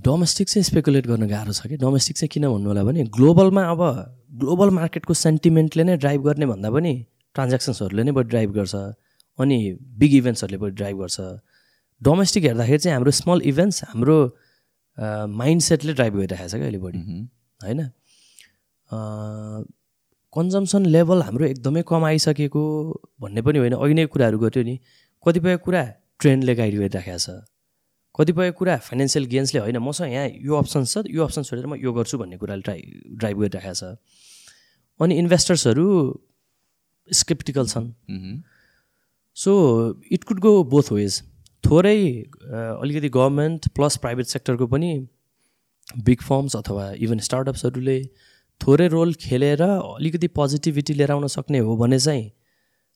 डोमेस्टिक चाहिँ स्पेकुलेट गर्न गाह्रो छ कि? डोमेस्टिक चाहिँ किन भन्नु होला भने ग्लोबलमा अब ग्लोबल मार्केटको सेन्टिमेन्टले नै ड्राइभ गर्ने भन्दा पनि ट्रान्ज्याक्सन्सहरूले नै बढी ड्राइभ गर्छ। अनि बिग इभेन्ट्सहरूले बढी ड्राइभ गर्छ। डोमेस्टिक हेर्दाखेरि चाहिँ हाम्रो स्मल इभेन्ट्स हाम्रो माइन्ड सेटले ड्राइभ गरिरहेको छ क्या अहिले बढी होइन? कन्जम्सन लेभल हाम्रो एकदमै कम आइसकेको भन्ने पनि होइन। अघि नै कुराहरू गऱ्यो नि। कतिपय कुरा ट्रेन्डले गाइड गरिराखेको छ। कतिपय कुरा फाइनेन्सियल गेन्सले होइन। मसँग यहाँ यो अप्सन छ यो अप्सन छोडेर म यो गर्छु भन्ने कुराले ड्राइ ड्राइभ गरिराखेको छ। अनि इन्भेस्टर्सहरू स्केप्टिकल छन्। So it could go both ways थोरै अलिकति गभर्मेन्ट प्लस प्राइभेट सेक्टरको पनि बिग फर्म्स अथवा इभन स्टार्टअप्सहरूले थोरै रोल खेलेर अलिकति पोजिटिभिटी लिएर आउन सक्ने हो भने चाहिँ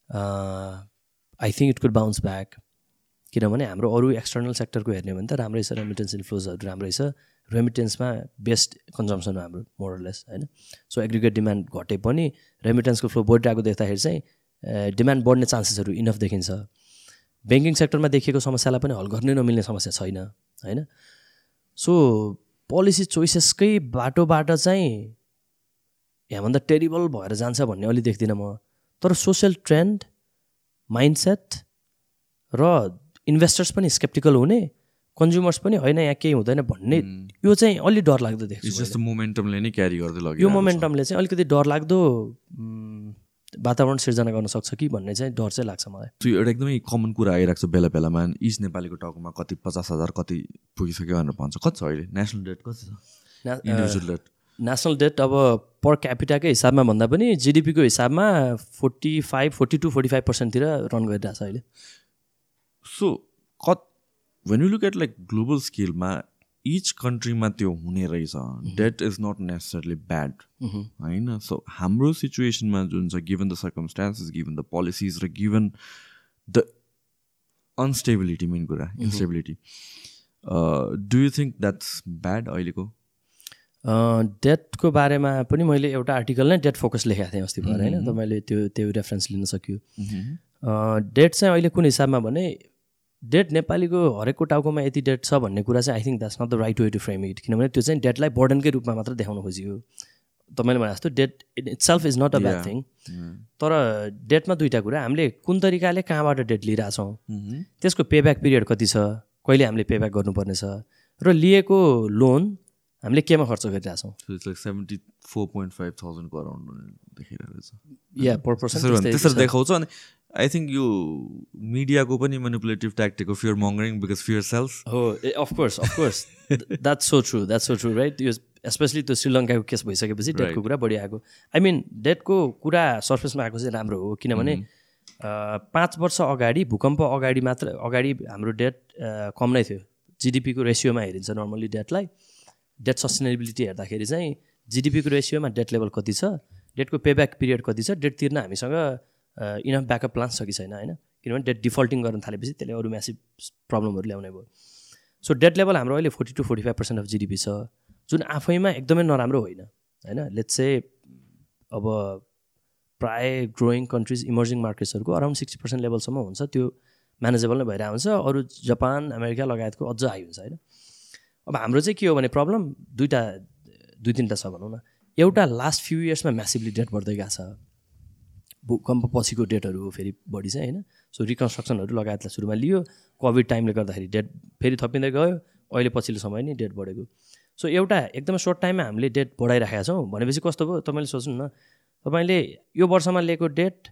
I think it could bounce back किनभने हाम्रो अरू एक्सटर्नल सेक्टरको हेर्ने हो भने त राम्रै छ रेमिटेन्स इन्फ्लोजहरू राम्रै छ। रेमिटेन्समा बेस्ट कन्जम्सन हो हाम्रो मोरलेस होइन? सो एग्रिगेट डिमान्ड घटे पनि रेमिटेन्सको फ्लो बढिरहेको देख्दाखेरि चाहिँ डिमान्ड बढ्ने चान्सेसहरू इनफ देखिन्छ। ब्याङ्किङ सेक्टरमा देखिएको समस्यालाई पनि हल गर्नै नमिल्ने समस्या छैन होइन? सो पोलिसी चोइसेसकै बाटोबाट चाहिँ यहाँभन्दा टेरिबल भएर जान्छ भन्ने अलि देख्दिनँ म। तर सोसियल ट्रेन्ड माइन्डसेट र इन्भेस्टर्स पनि स्केप्टिकल हुने कन्ज्युमर्स पनि होइन यहाँ केही हुँदैन भन्ने यो चाहिँ अलि डर लाग्दो देख्छु मोमेन्टमले नै क्यारी गर्दै लग्यो यो मोमेन्टमले चाहिँ अलिकति डर लाग्दो वातावरण सिर्जना गर्न सक्छ कि भन्ने चाहिँ डर चाहिँ लाग्छ मलाई। त्यो एउटा एकदमै कमन कुरा आइरहेको छ बेला बेलामा। इच नेपालीको टाउकोमा कति पचास हजार कति पुगिसक्यो भनेर भन्छ। कति छ अहिले? नेसनल डेट कति छ? इन्डिभिजुअल डेट नेसनल डेट अब पर क्यापिटाकै हिसाबमा भन्दा पनि जिडिपीको हिसाबमा forty five forty two forty five पर्सेन्टतिर run गरिरहेछ अहिले। सो कत when you look at like global स्केलमा each कन्ट्रीमा त्यो हुने रहेछ। Debt is not necessarily bad होइन? सो हाम्रो सिचुएसनमा जुन छ given the circumstances given the policies र गिभन द अनस्टेबिलिटी मेन कुरा instability do you think that's bad अहिलेको? डेटको बारेमा पनि मैले एउटा आर्टिकल नै डेट फोकस लेखेको थिएँ अस्ति भएर होइन? तपाईँले त्यो त्यो रेफरेन्स लिन सक्यो। डेट चाहिँ अहिले कुन हिसाबमा भने डेट नेपालीको हरेकको टाउकोमा यति डेट छ भन्ने कुरा चाहिँ I think that's not the right way to frame it किनभने त्यो चाहिँ डेटलाई बर्डनकै रूपमा मात्र देखाउन खोजियो। तपाईँले भने जस्तो debt itself is not a bad thing तर डेटमा दुइटा कुरा। हामीले कुन तरिकाले कहाँबाट डेट लिइरहेछौँ? त्यसको पेब्याक पिरियड कति छ? कहिले हामीले पेब्याक गर्नुपर्ने छ? र लिएको लोन हामीले केमा खर्च गरिरहेछौँ? So it's like seventy four point five थाउजन्डको around देखाइरहेको छ या पर देखाउँछ अनि आई थिङ्क यो मिडियाको पनि मेनिपुलेटिभ ट्याक्टिक हो fear mongering because fear sells हो of course of course that's so true that's so true right यो स्पेसली त्यो श्रीलङ्काको केस भइसकेपछि डेटको कुरा बढी आएको। आई मिन डेटको कुरा सर्फेसमा आएको चाहिँ राम्रो हो किनभने अ, पाँच वर्ष अगाडि भूकम्प अगाडि मात्र अगाडि हाम्रो डेट कम नै थियो। जिडिपीको रेसियोमा हेरिन्छ नर्मली डेटलाई डेट सस्टेनेबिलिटी हेर्दाखेरि चाहिँ जिडिपीको रेसियोमा डेट लेभल कति छ? डेटको पेब्याक पिरियड कति छ? डेट तिर्न हामीसँग इनफ ब्याकअप प्लान्स छ कि छैन होइन? किनभने डेट डिफल्टिङ गर्न थालेपछि त्यसले अरू म्यासिभ प्रब्लमहरू ल्याउने भयो। सो डेट लेभल हाम्रो अहिले forty two forty five percent of GDP छ। जुन आफैमा एकदमै नराम्रो होइन होइन? लेट्स से अब प्राय ग्रोइङ कन्ट्रिज इमर्जिङ मार्केट्सहरूको अराउन्ड सिक्सटी पर्सेन्ट लेभलसम्म हुन्छ। त्यो म्यानेजेबल नै भइरहेको हुन्छ अरू जापान अमेरिका लगायतको अझ हाई हुन्छ होइन? अब हाम्रो चाहिँ के हो भने प्रब्लम दुइटा दुई तिनवटा छ भनौँ न। एउटा लास्ट फ्यु इयर्समा म्यासिभली डेट बढ्दै गएको छ। भूकम्प पछिको डेटहरू हो फेरि बढी चाहिँ होइन। सो रिकन्स्ट्रक्सनहरू लगायतलाई सुरुमा लियो। कोभिड टाइमले गर्दाखेरि डेट फेरि थपिँदै गयो। अहिले पछिल्लो समय नि डेट बढेको। सो एउटा एकदमै सर्ट टाइममा हामीले डेट बढाइराखेका छौँ। भनेपछि कस्तो भयो? तपाईँले सोच्नु न। तपाईँले यो वर्षमा लिएको डेट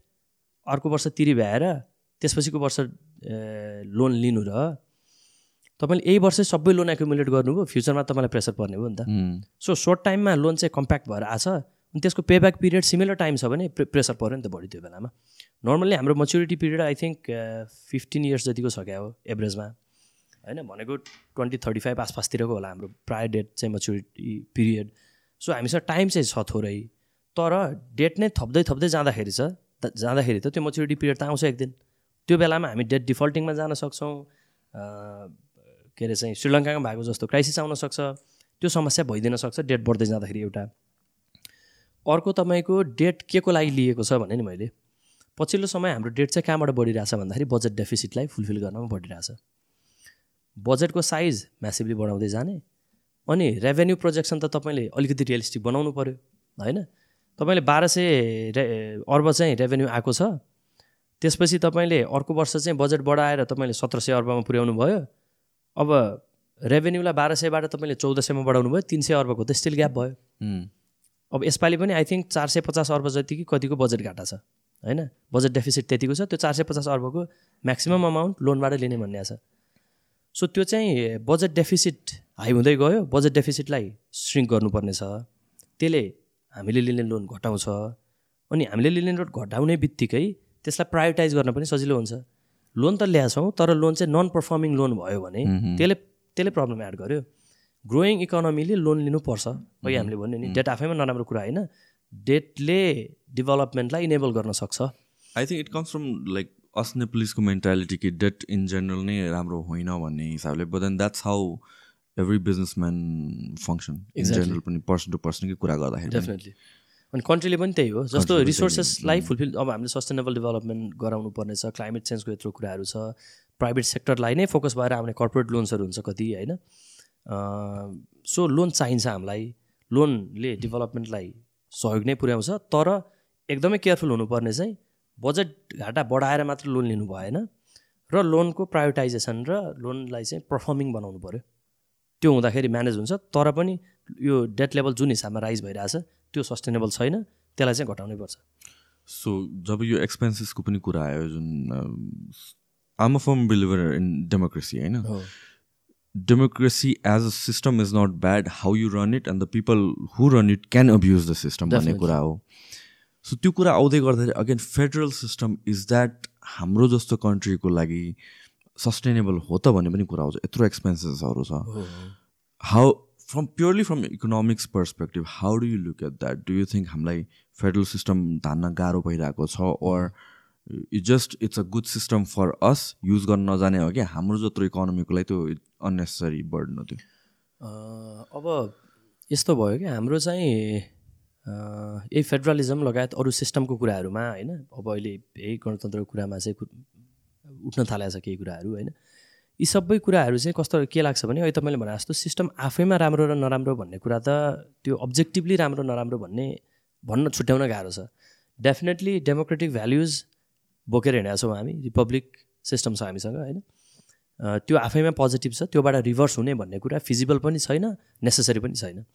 अर्को वर्ष तिरी भ्याएर त्यसपछिको वर्ष लोन लिनु र तपाईँले यही वर्षै सबै लोन एकुमुलेट गर्नुभयो। फ्युचरमा तपाईँलाई प्रेसर पर्ने भयो नि त। सो सर्ट टाइममा लोन चाहिँ कम्प्याक्ट भएर आछ। अनि त्यसको पेब्याक पिरियड सिमिलर टाइम छ भने प्रे प्रेसर पऱ्यो नि त बढी त्यो बेलामा। नर्मल्ली हाम्रो maturity period I think fifteen years जतिको छ क्या हो एभरेजमा होइन भनेको ट्वेन्टी थर्टी फाइभ आसपासतिरको होला हाम्रो प्राय डेट चाहिँ मच्युरिटी पिरियड सो हामीसँग टाइम चाहिँ छ थोरै। तर डेट नै थप्दै थप्दै जाँदाखेरि छ जाँदाखेरि त त्यो मच्युरिटी पिरियड त आउँछ एक दिन त्यो बेलामा हामी डेट डिफल्टिङमा जान सक्छौँ। के अरे चाहिँ श्रीलङ्कामा भएको जस्तो क्राइसिस आउन सक्छ। त्यो समस्या भइदिन सक्छ डेट बढ्दै जाँदाखेरि एउटा। अर्को तपाईँको डेट के को लागि लिएको छ भने नि मैले पछिल्लो समय हाम्रो डेट चाहिँ कहाँबाट बढिरहेछ भन्दाखेरि बजेट डेफिसिटलाई फुलफिल गर्नमा बढिरहेछ बजेटको साइज म्यासिभली बढाउँदै जाने अनि रेभेन्यू प्रोजेक्सन त तपाईँले अलिकति रियलिस्टिक बनाउनु पऱ्यो होइन? तपाईँले बाह्र सय रे अर्ब चाहिँ रेभेन्यू आएको छ त्यसपछि तपाईँले अर्को वर्ष चाहिँ बजेट बढाएर तपाईँले सत्र सय अर्बमा पुर्याउनु भयो अब रेभेन्यूलाई बाह्र सयबाट तपाईँले चौध सयमा बढाउनु भयो तिन सय अर्बको त स्टिल ग्याप भयो। अब यसपालि पनि आई थिङ्क चार सय पचास अर्ब जति कि कतिको बजेट घाटा छ होइन? बजेट डेफिसिट त्यतिको छ त्यो चार सय पचास अर्बको म्याक्सिमम् अमाउन्ट लोनबाट लिने भन्ने छ। सो त्यो चाहिँ बजेट डेफिसिट हाई हुँदै गयो। बजेट डेफिसिटलाई श्रिङ्क गर्नुपर्ने छ। त्यसले हामीले लिने लोन घटाउँछ। अनि हामीले लिने लोन घटाउने बित्तिकै त्यसलाई प्रायोरिटाइज गर्न पनि सजिलो हुन्छ। लोन त ल्याएछौँ तर लोन चाहिँ नन पर्फर्मिङ लोन भयो भने त्यसले त्यसले प्रब्लम एड गर्यो। ग्रोइङ इकोनोमीले लोन लिनुपर्छ। अघि हामीले भन्यो नि डेट आफैमा नराम्रो कुरा होइन डेटले डेभलपमेन्टलाई इनेबल गर्न सक्छ। I think it comes from like us नेप्लिजको mentality कि डेट इन जेनरल नै राम्रो होइन भन्ने हिसाबले but then that's how every businessman function in. General पनि पर्सन टु पर्सनकै कुरा गर्दाखेरि। डेफिनेटली अनि कन्ट्रीले पनि त्यही हो जस्तो रिसोर्सेसलाई फुलफिल अब हामीले सस्टेनेबल डेभलपमेन्ट गराउनु पर्ने छ क्लाइमेट चेन्जको यत्रो कुराहरू छ प्राइभेट सेक्टरलाई नै फोकस भएर आउने कर्पोरेट लोन्सहरू हुन्छ कति होइन? सो लोन चाहिन्छ हामीलाई। लोनले डेभलपमेन्टलाई सहयोग नै पुर्याउँछ तर एकदमै केयरफुल हुनुपर्ने चाहिँ बजेट घाटा बढाएर मात्र लोन लिनु भएन र लोनको प्रायोरिटाइजेसन र लोनलाई चाहिँ पर्फर्मिङ बनाउनु पऱ्यो त्यो हुँदाखेरि म्यानेज हुन्छ तर पनि यो डेट लेभल जुन हिसाबमा राइज भइरहेछ त्यो सस्टेनेबल छैन त्यसलाई चाहिँ घटाउनै पर्छ। सो जब यो एक्सपेन्सेसको पनि कुरा आयो जुन I'm a firm believer in democracy होइन? Democracy as a system is not bad how you run it and the people who run it can abuse the system भन्ने कुरा हो। सो त्यो कुरा आउँदै गर्दाखेरि again federal system is that हाम्रो जस्तो कन्ट्रीको लागि सस्टेनेबल हो त भन्ने पनि कुरा आउँछ। यत्रो एक्सपेन्सेसहरू छ। How from purely from economics perspective how do you look at that do you think हामीलाई फेडरल सिस्टम धान्न गाह्रो भइरहेको छ? Or it just it's a good system for us use गर्न नजाने हो कि? हाम्रो जत्रो इकोनोमीको लागि त्यो अन्नेसरी बर्डन हो त्यो। अब यस्तो भयो कि हाम्रो चाहिँ यही फेडरलिजम लगायत अरू सिस्टमको कुराहरूमा होइन अब अहिले यही गणतन्त्रको कुरामा चाहिँ उठ्न थालेको छ केही कुराहरू होइन। यी सबै कुराहरू चाहिँ कस्तो के लाग्छ भने अहिले तपाईँले भने जस्तो सिस्टम आफैमा राम्रो र नराम्रो भन्ने कुरा त त्यो अब्जेक्टिभली राम्रो नराम्रो भन्ने भन्न छुट्याउन गाह्रो छ। डेफिनेटली डेमोक्रेटिक भ्याल्युज बोकेर हिँडेका छौँ हामी रिपब्लिक सिस्टम छ हामीसँग होइन। त्यो आफैमा पोजिटिभ छ त्योबाट रिभर्स हुने भन्ने कुरा फिजिबल पनि छैन नेसेसरी पनि छैन।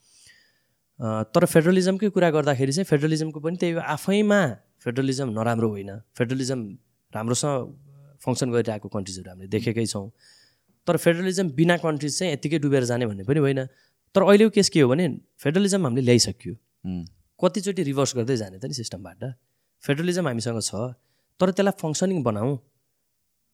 तर फेडरलिजमकै कुरा गर्दाखेरि चाहिँ फेडरलिजमको पनि त्यही आफैमा फेडरलिजम नराम्रो होइन। फेडरलिजम राम्रोसँग फङ्सन गरिरहेको कन्ट्रिजहरू हामीले देखेकै छौँ। तर फेडरलिजम बिना कन्ट्रिज चाहिँ यत्तिकै डुबेर जाने भन्ने पनि होइन। तर अहिलेको केस के हो भने फेडरलिजम हामीले ल्याइसक्यो। कतिचोटि रिभर्स गर्दै जाने त नि सिस्टमबाट फेडरलिजम हामीसँग छ तर त्यसलाई फङ्सनिङ बनाऊ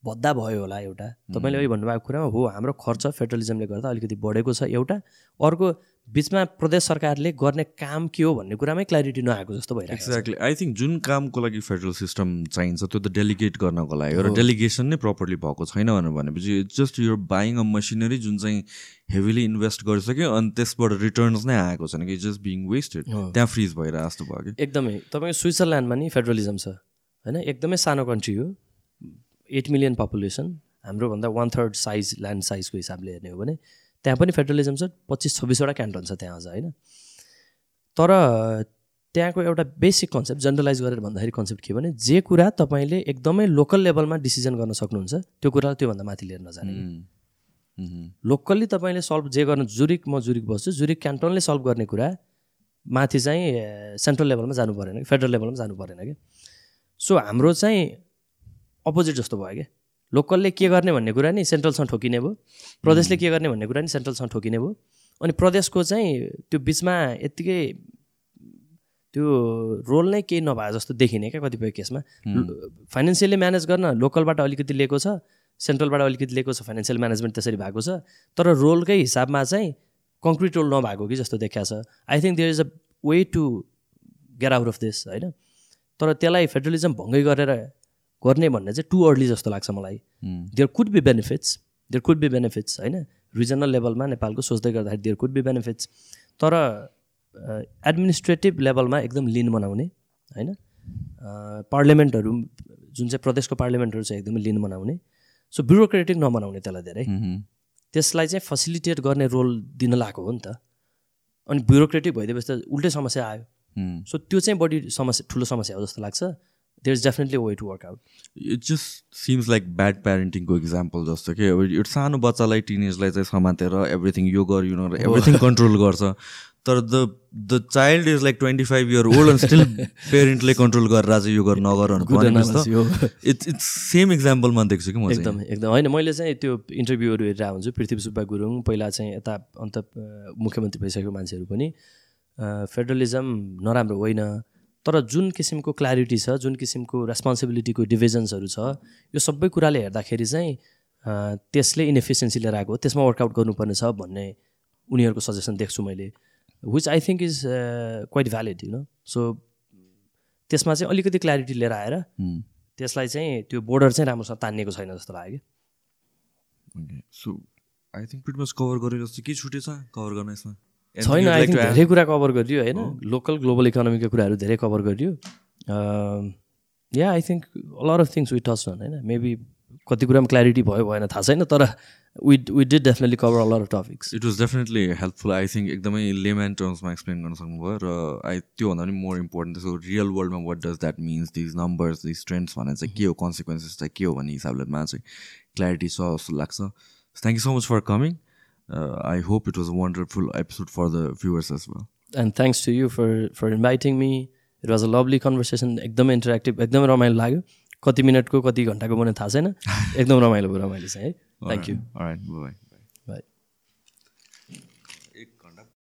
भद्दा भयो होला एउटा। तपाईँले अहिले भन्नुभएको कुरामा हो हाम्रो खर्च फेडरलिजमले गर्दा अलिकति बढेको छ एउटा। अर्को बिचमा प्रदेश सरकारले गर्ने काम के हो भन्ने कुरामै क्ल्यारिटी नआएको जस्तो भइरहेको एक्ज्याक्टली आई थिङ्क जुन कामको लागि फेडरल सिस्टम चाहिन्छ त्यो त डेलिगेट गर्नको लागि हो र डेलिगेसन नै प्रपरली भएको छैन भनेर भनेपछि it's just you're buying a machinery जुन चाहिँ हेभिली इन्भेस्ट गरिसक्यो अनि त्यसबाट रिटर्न्स नै आएको छैन कि जस्ट बिङ वेस्टेड त्यहाँ फ्रिज भइरहेको जस्तो भयो कि। एकदमै। तपाईँको स्विजरल्यान्डमा नि फेडरलिजम छ होइन? एकदमै सानो कन्ट्री हो। एट मिलियन पपुलेसन हाम्रोभन्दा वान थर्ड साइज ल्यान्ड साइजको हिसाबले हेर्ने हो भने त्यहाँ पनि फेडरलिजम छ पच्चिस छब्बिसवटा क्यान्टन छ त्यहाँ अझ होइन? तर त्यहाँको एउटा बेसिक कन्सेप्ट जेनरलाइज गरेर भन्दाखेरि कन्सेप्ट के भने जे कुरा तपाईँले एकदमै लोकल लेभलमा डिसिजन गर्न सक्नुहुन्छ त्यो कुरा त्योभन्दा माथि लिएर नजाने। लोकल्ली तपाईँले सल्भ जे गर्न जुरिक म जुरिक बस्छु जुरिक क्यान्टनले सल्भ गर्ने कुरा माथि चाहिँ सेन्ट्रल लेभलमा जानु परेन कि फेडरल लेभलमा जानु परेन कि सो हाम्रो चाहिँ अपोजिट जस्तो भयो क्या लोकलले के गर्ने भन्ने कुरा नि सेन्ट्रलसँग ठोकिने भयो। प्रदेशले के गर्ने भन्ने कुरा नि सेन्ट्रलसँग ठोकिने भयो। अनि प्रदेशको चाहिँ त्यो बिचमा यत्तिकै त्यो रोल नै केही नभए जस्तो देखिने क्या कतिपय केसमा। फाइनेन्सियली म्यानेज गर्न लोकलबाट अलिकति लिएको छ सेन्ट्रलबाट अलिकति लिएको छ फाइनेन्सियल म्यानेजमेन्ट त्यसरी भएको छ। तर रोलकै हिसाबमा चाहिँ कङ्क्रिट रोल नभएको कि जस्तो देखिया छ। I think there is a way to get out of this होइन। तर त्यसलाई फेडरलिजम भङ्गै गरेर गर्ने भन्ने चाहिँ टु अर्ली जस्तो लाग्छ मलाई। There could be benefits there could be benefits होइन? रिजनल लेभलमा नेपालको सोच्दै गर्दाखेरि देयर कुड बी बेनिफिट्स तर एडमिनिस्ट्रेटिभ लेभलमा एकदम लिन बनाउने होइन? पार्लियामेन्टहरू जुन चाहिँ प्रदेशको पार्लियामेन्टहरू चाहिँ एकदमै लिन बनाउने सो ब्युरोक्रेटिक नबनाउने त्यसलाई धेरै। त्यसलाई चाहिँ फेसिलिटेट गर्ने रोल दिन लगाएको हो नि त। अनि ब्युरोक्रेटिक भइदिएपछि त उल्टै समस्या आयो। सो त्यो चाहिँ बढी समस्या ठुलो समस्या हो जस्तो लाग्छ। There is definitely way to work out it just seems like bad प्यारेन्टिङको example जस्तो कि अब एउटा सानो बच्चालाई टिनेजलाई चाहिँ समातेर एभ्रिथिङ यो गर यु नर एभ्रिथिङ कन्ट्रोल गर्छ तर the the child is like twenty five year old and still पेरेन्टले control गरेर चाहिँ यो गर नगर इट्स इट्स सेम इक्जाम्पलमा देख्छु कि म एकदम एकदम होइन मैले चाहिँ त्यो इन्टरभ्यूहरू हेरेर हुन्छु पृथ्वी सुब्बा गुरुङ पहिला चाहिँ यता अन्त मुख्यमन्त्री भइसकेको मान्छेहरू पनि फेडरलिजम नराम्रो होइन तर जुन किसिमको क्ल्यारिटी छ जुन किसिमको रेस्पोन्सिबिलिटीको डिभिजन्सहरू छ यो सबै कुराले हेर्दाखेरि चाहिँ त्यसले इनएफिसियन्सी लिएर आएको त्यसमा वर्कआउट गर्नुपर्ने छ भन्ने उनीहरूको सजेसन देख्छु मैले which I think is quite valid you know so त्यसमा चाहिँ अलिकति क्ल्यारिटी लिएर आएर त्यसलाई चाहिँ त्यो बोर्डर चाहिँ राम्रोसँग तानिएको छैन जस्तो लाग्यो। सो आई थिङ्क कभर गरेर जस्तो के छुटेछ? कभर गर्न यसमा? छैन आई थिङ्क धेरै कुरा कभर गरियो होइन? लोकल ग्लोबल इकोनोमीको कुराहरू धेरै कभर गरियो yeah I think lot of things we touch होइन? मेबी कति कुरामा क्ल्यारिटी भयो भएन थाहा छैन तर we we did definitely cover a lot of topics it was definitely helpful I think एकदमै लेम्यान टर्म्समा एक्सप्लेन गर्न सक्नुभयो र आई त्योभन्दा पनि मोर इम्पोर्टेन्ट त्यसको रियल वर्ल्डमा what does that means these numbers these trends भनेर चाहिँ के हो? कन्सिक्वेन्सेस चाहिँ के हो? भन्ने हिसाबलेमा चाहिँ क्ल्यारिटी छ जस्तो लाग्छ. Thank you so much for coming I hope it was a wonderful episode for the viewers as well. And thanks to you for for inviting me. It was a lovely conversation एकदमै interactive एकदमै रमाइलो लाग्यो कति मिनटको कति घन्टाको मलाई थाहा छैन एकदम रमाइलो भयो रमाइलो चाहिँ है थ्याङ्क यू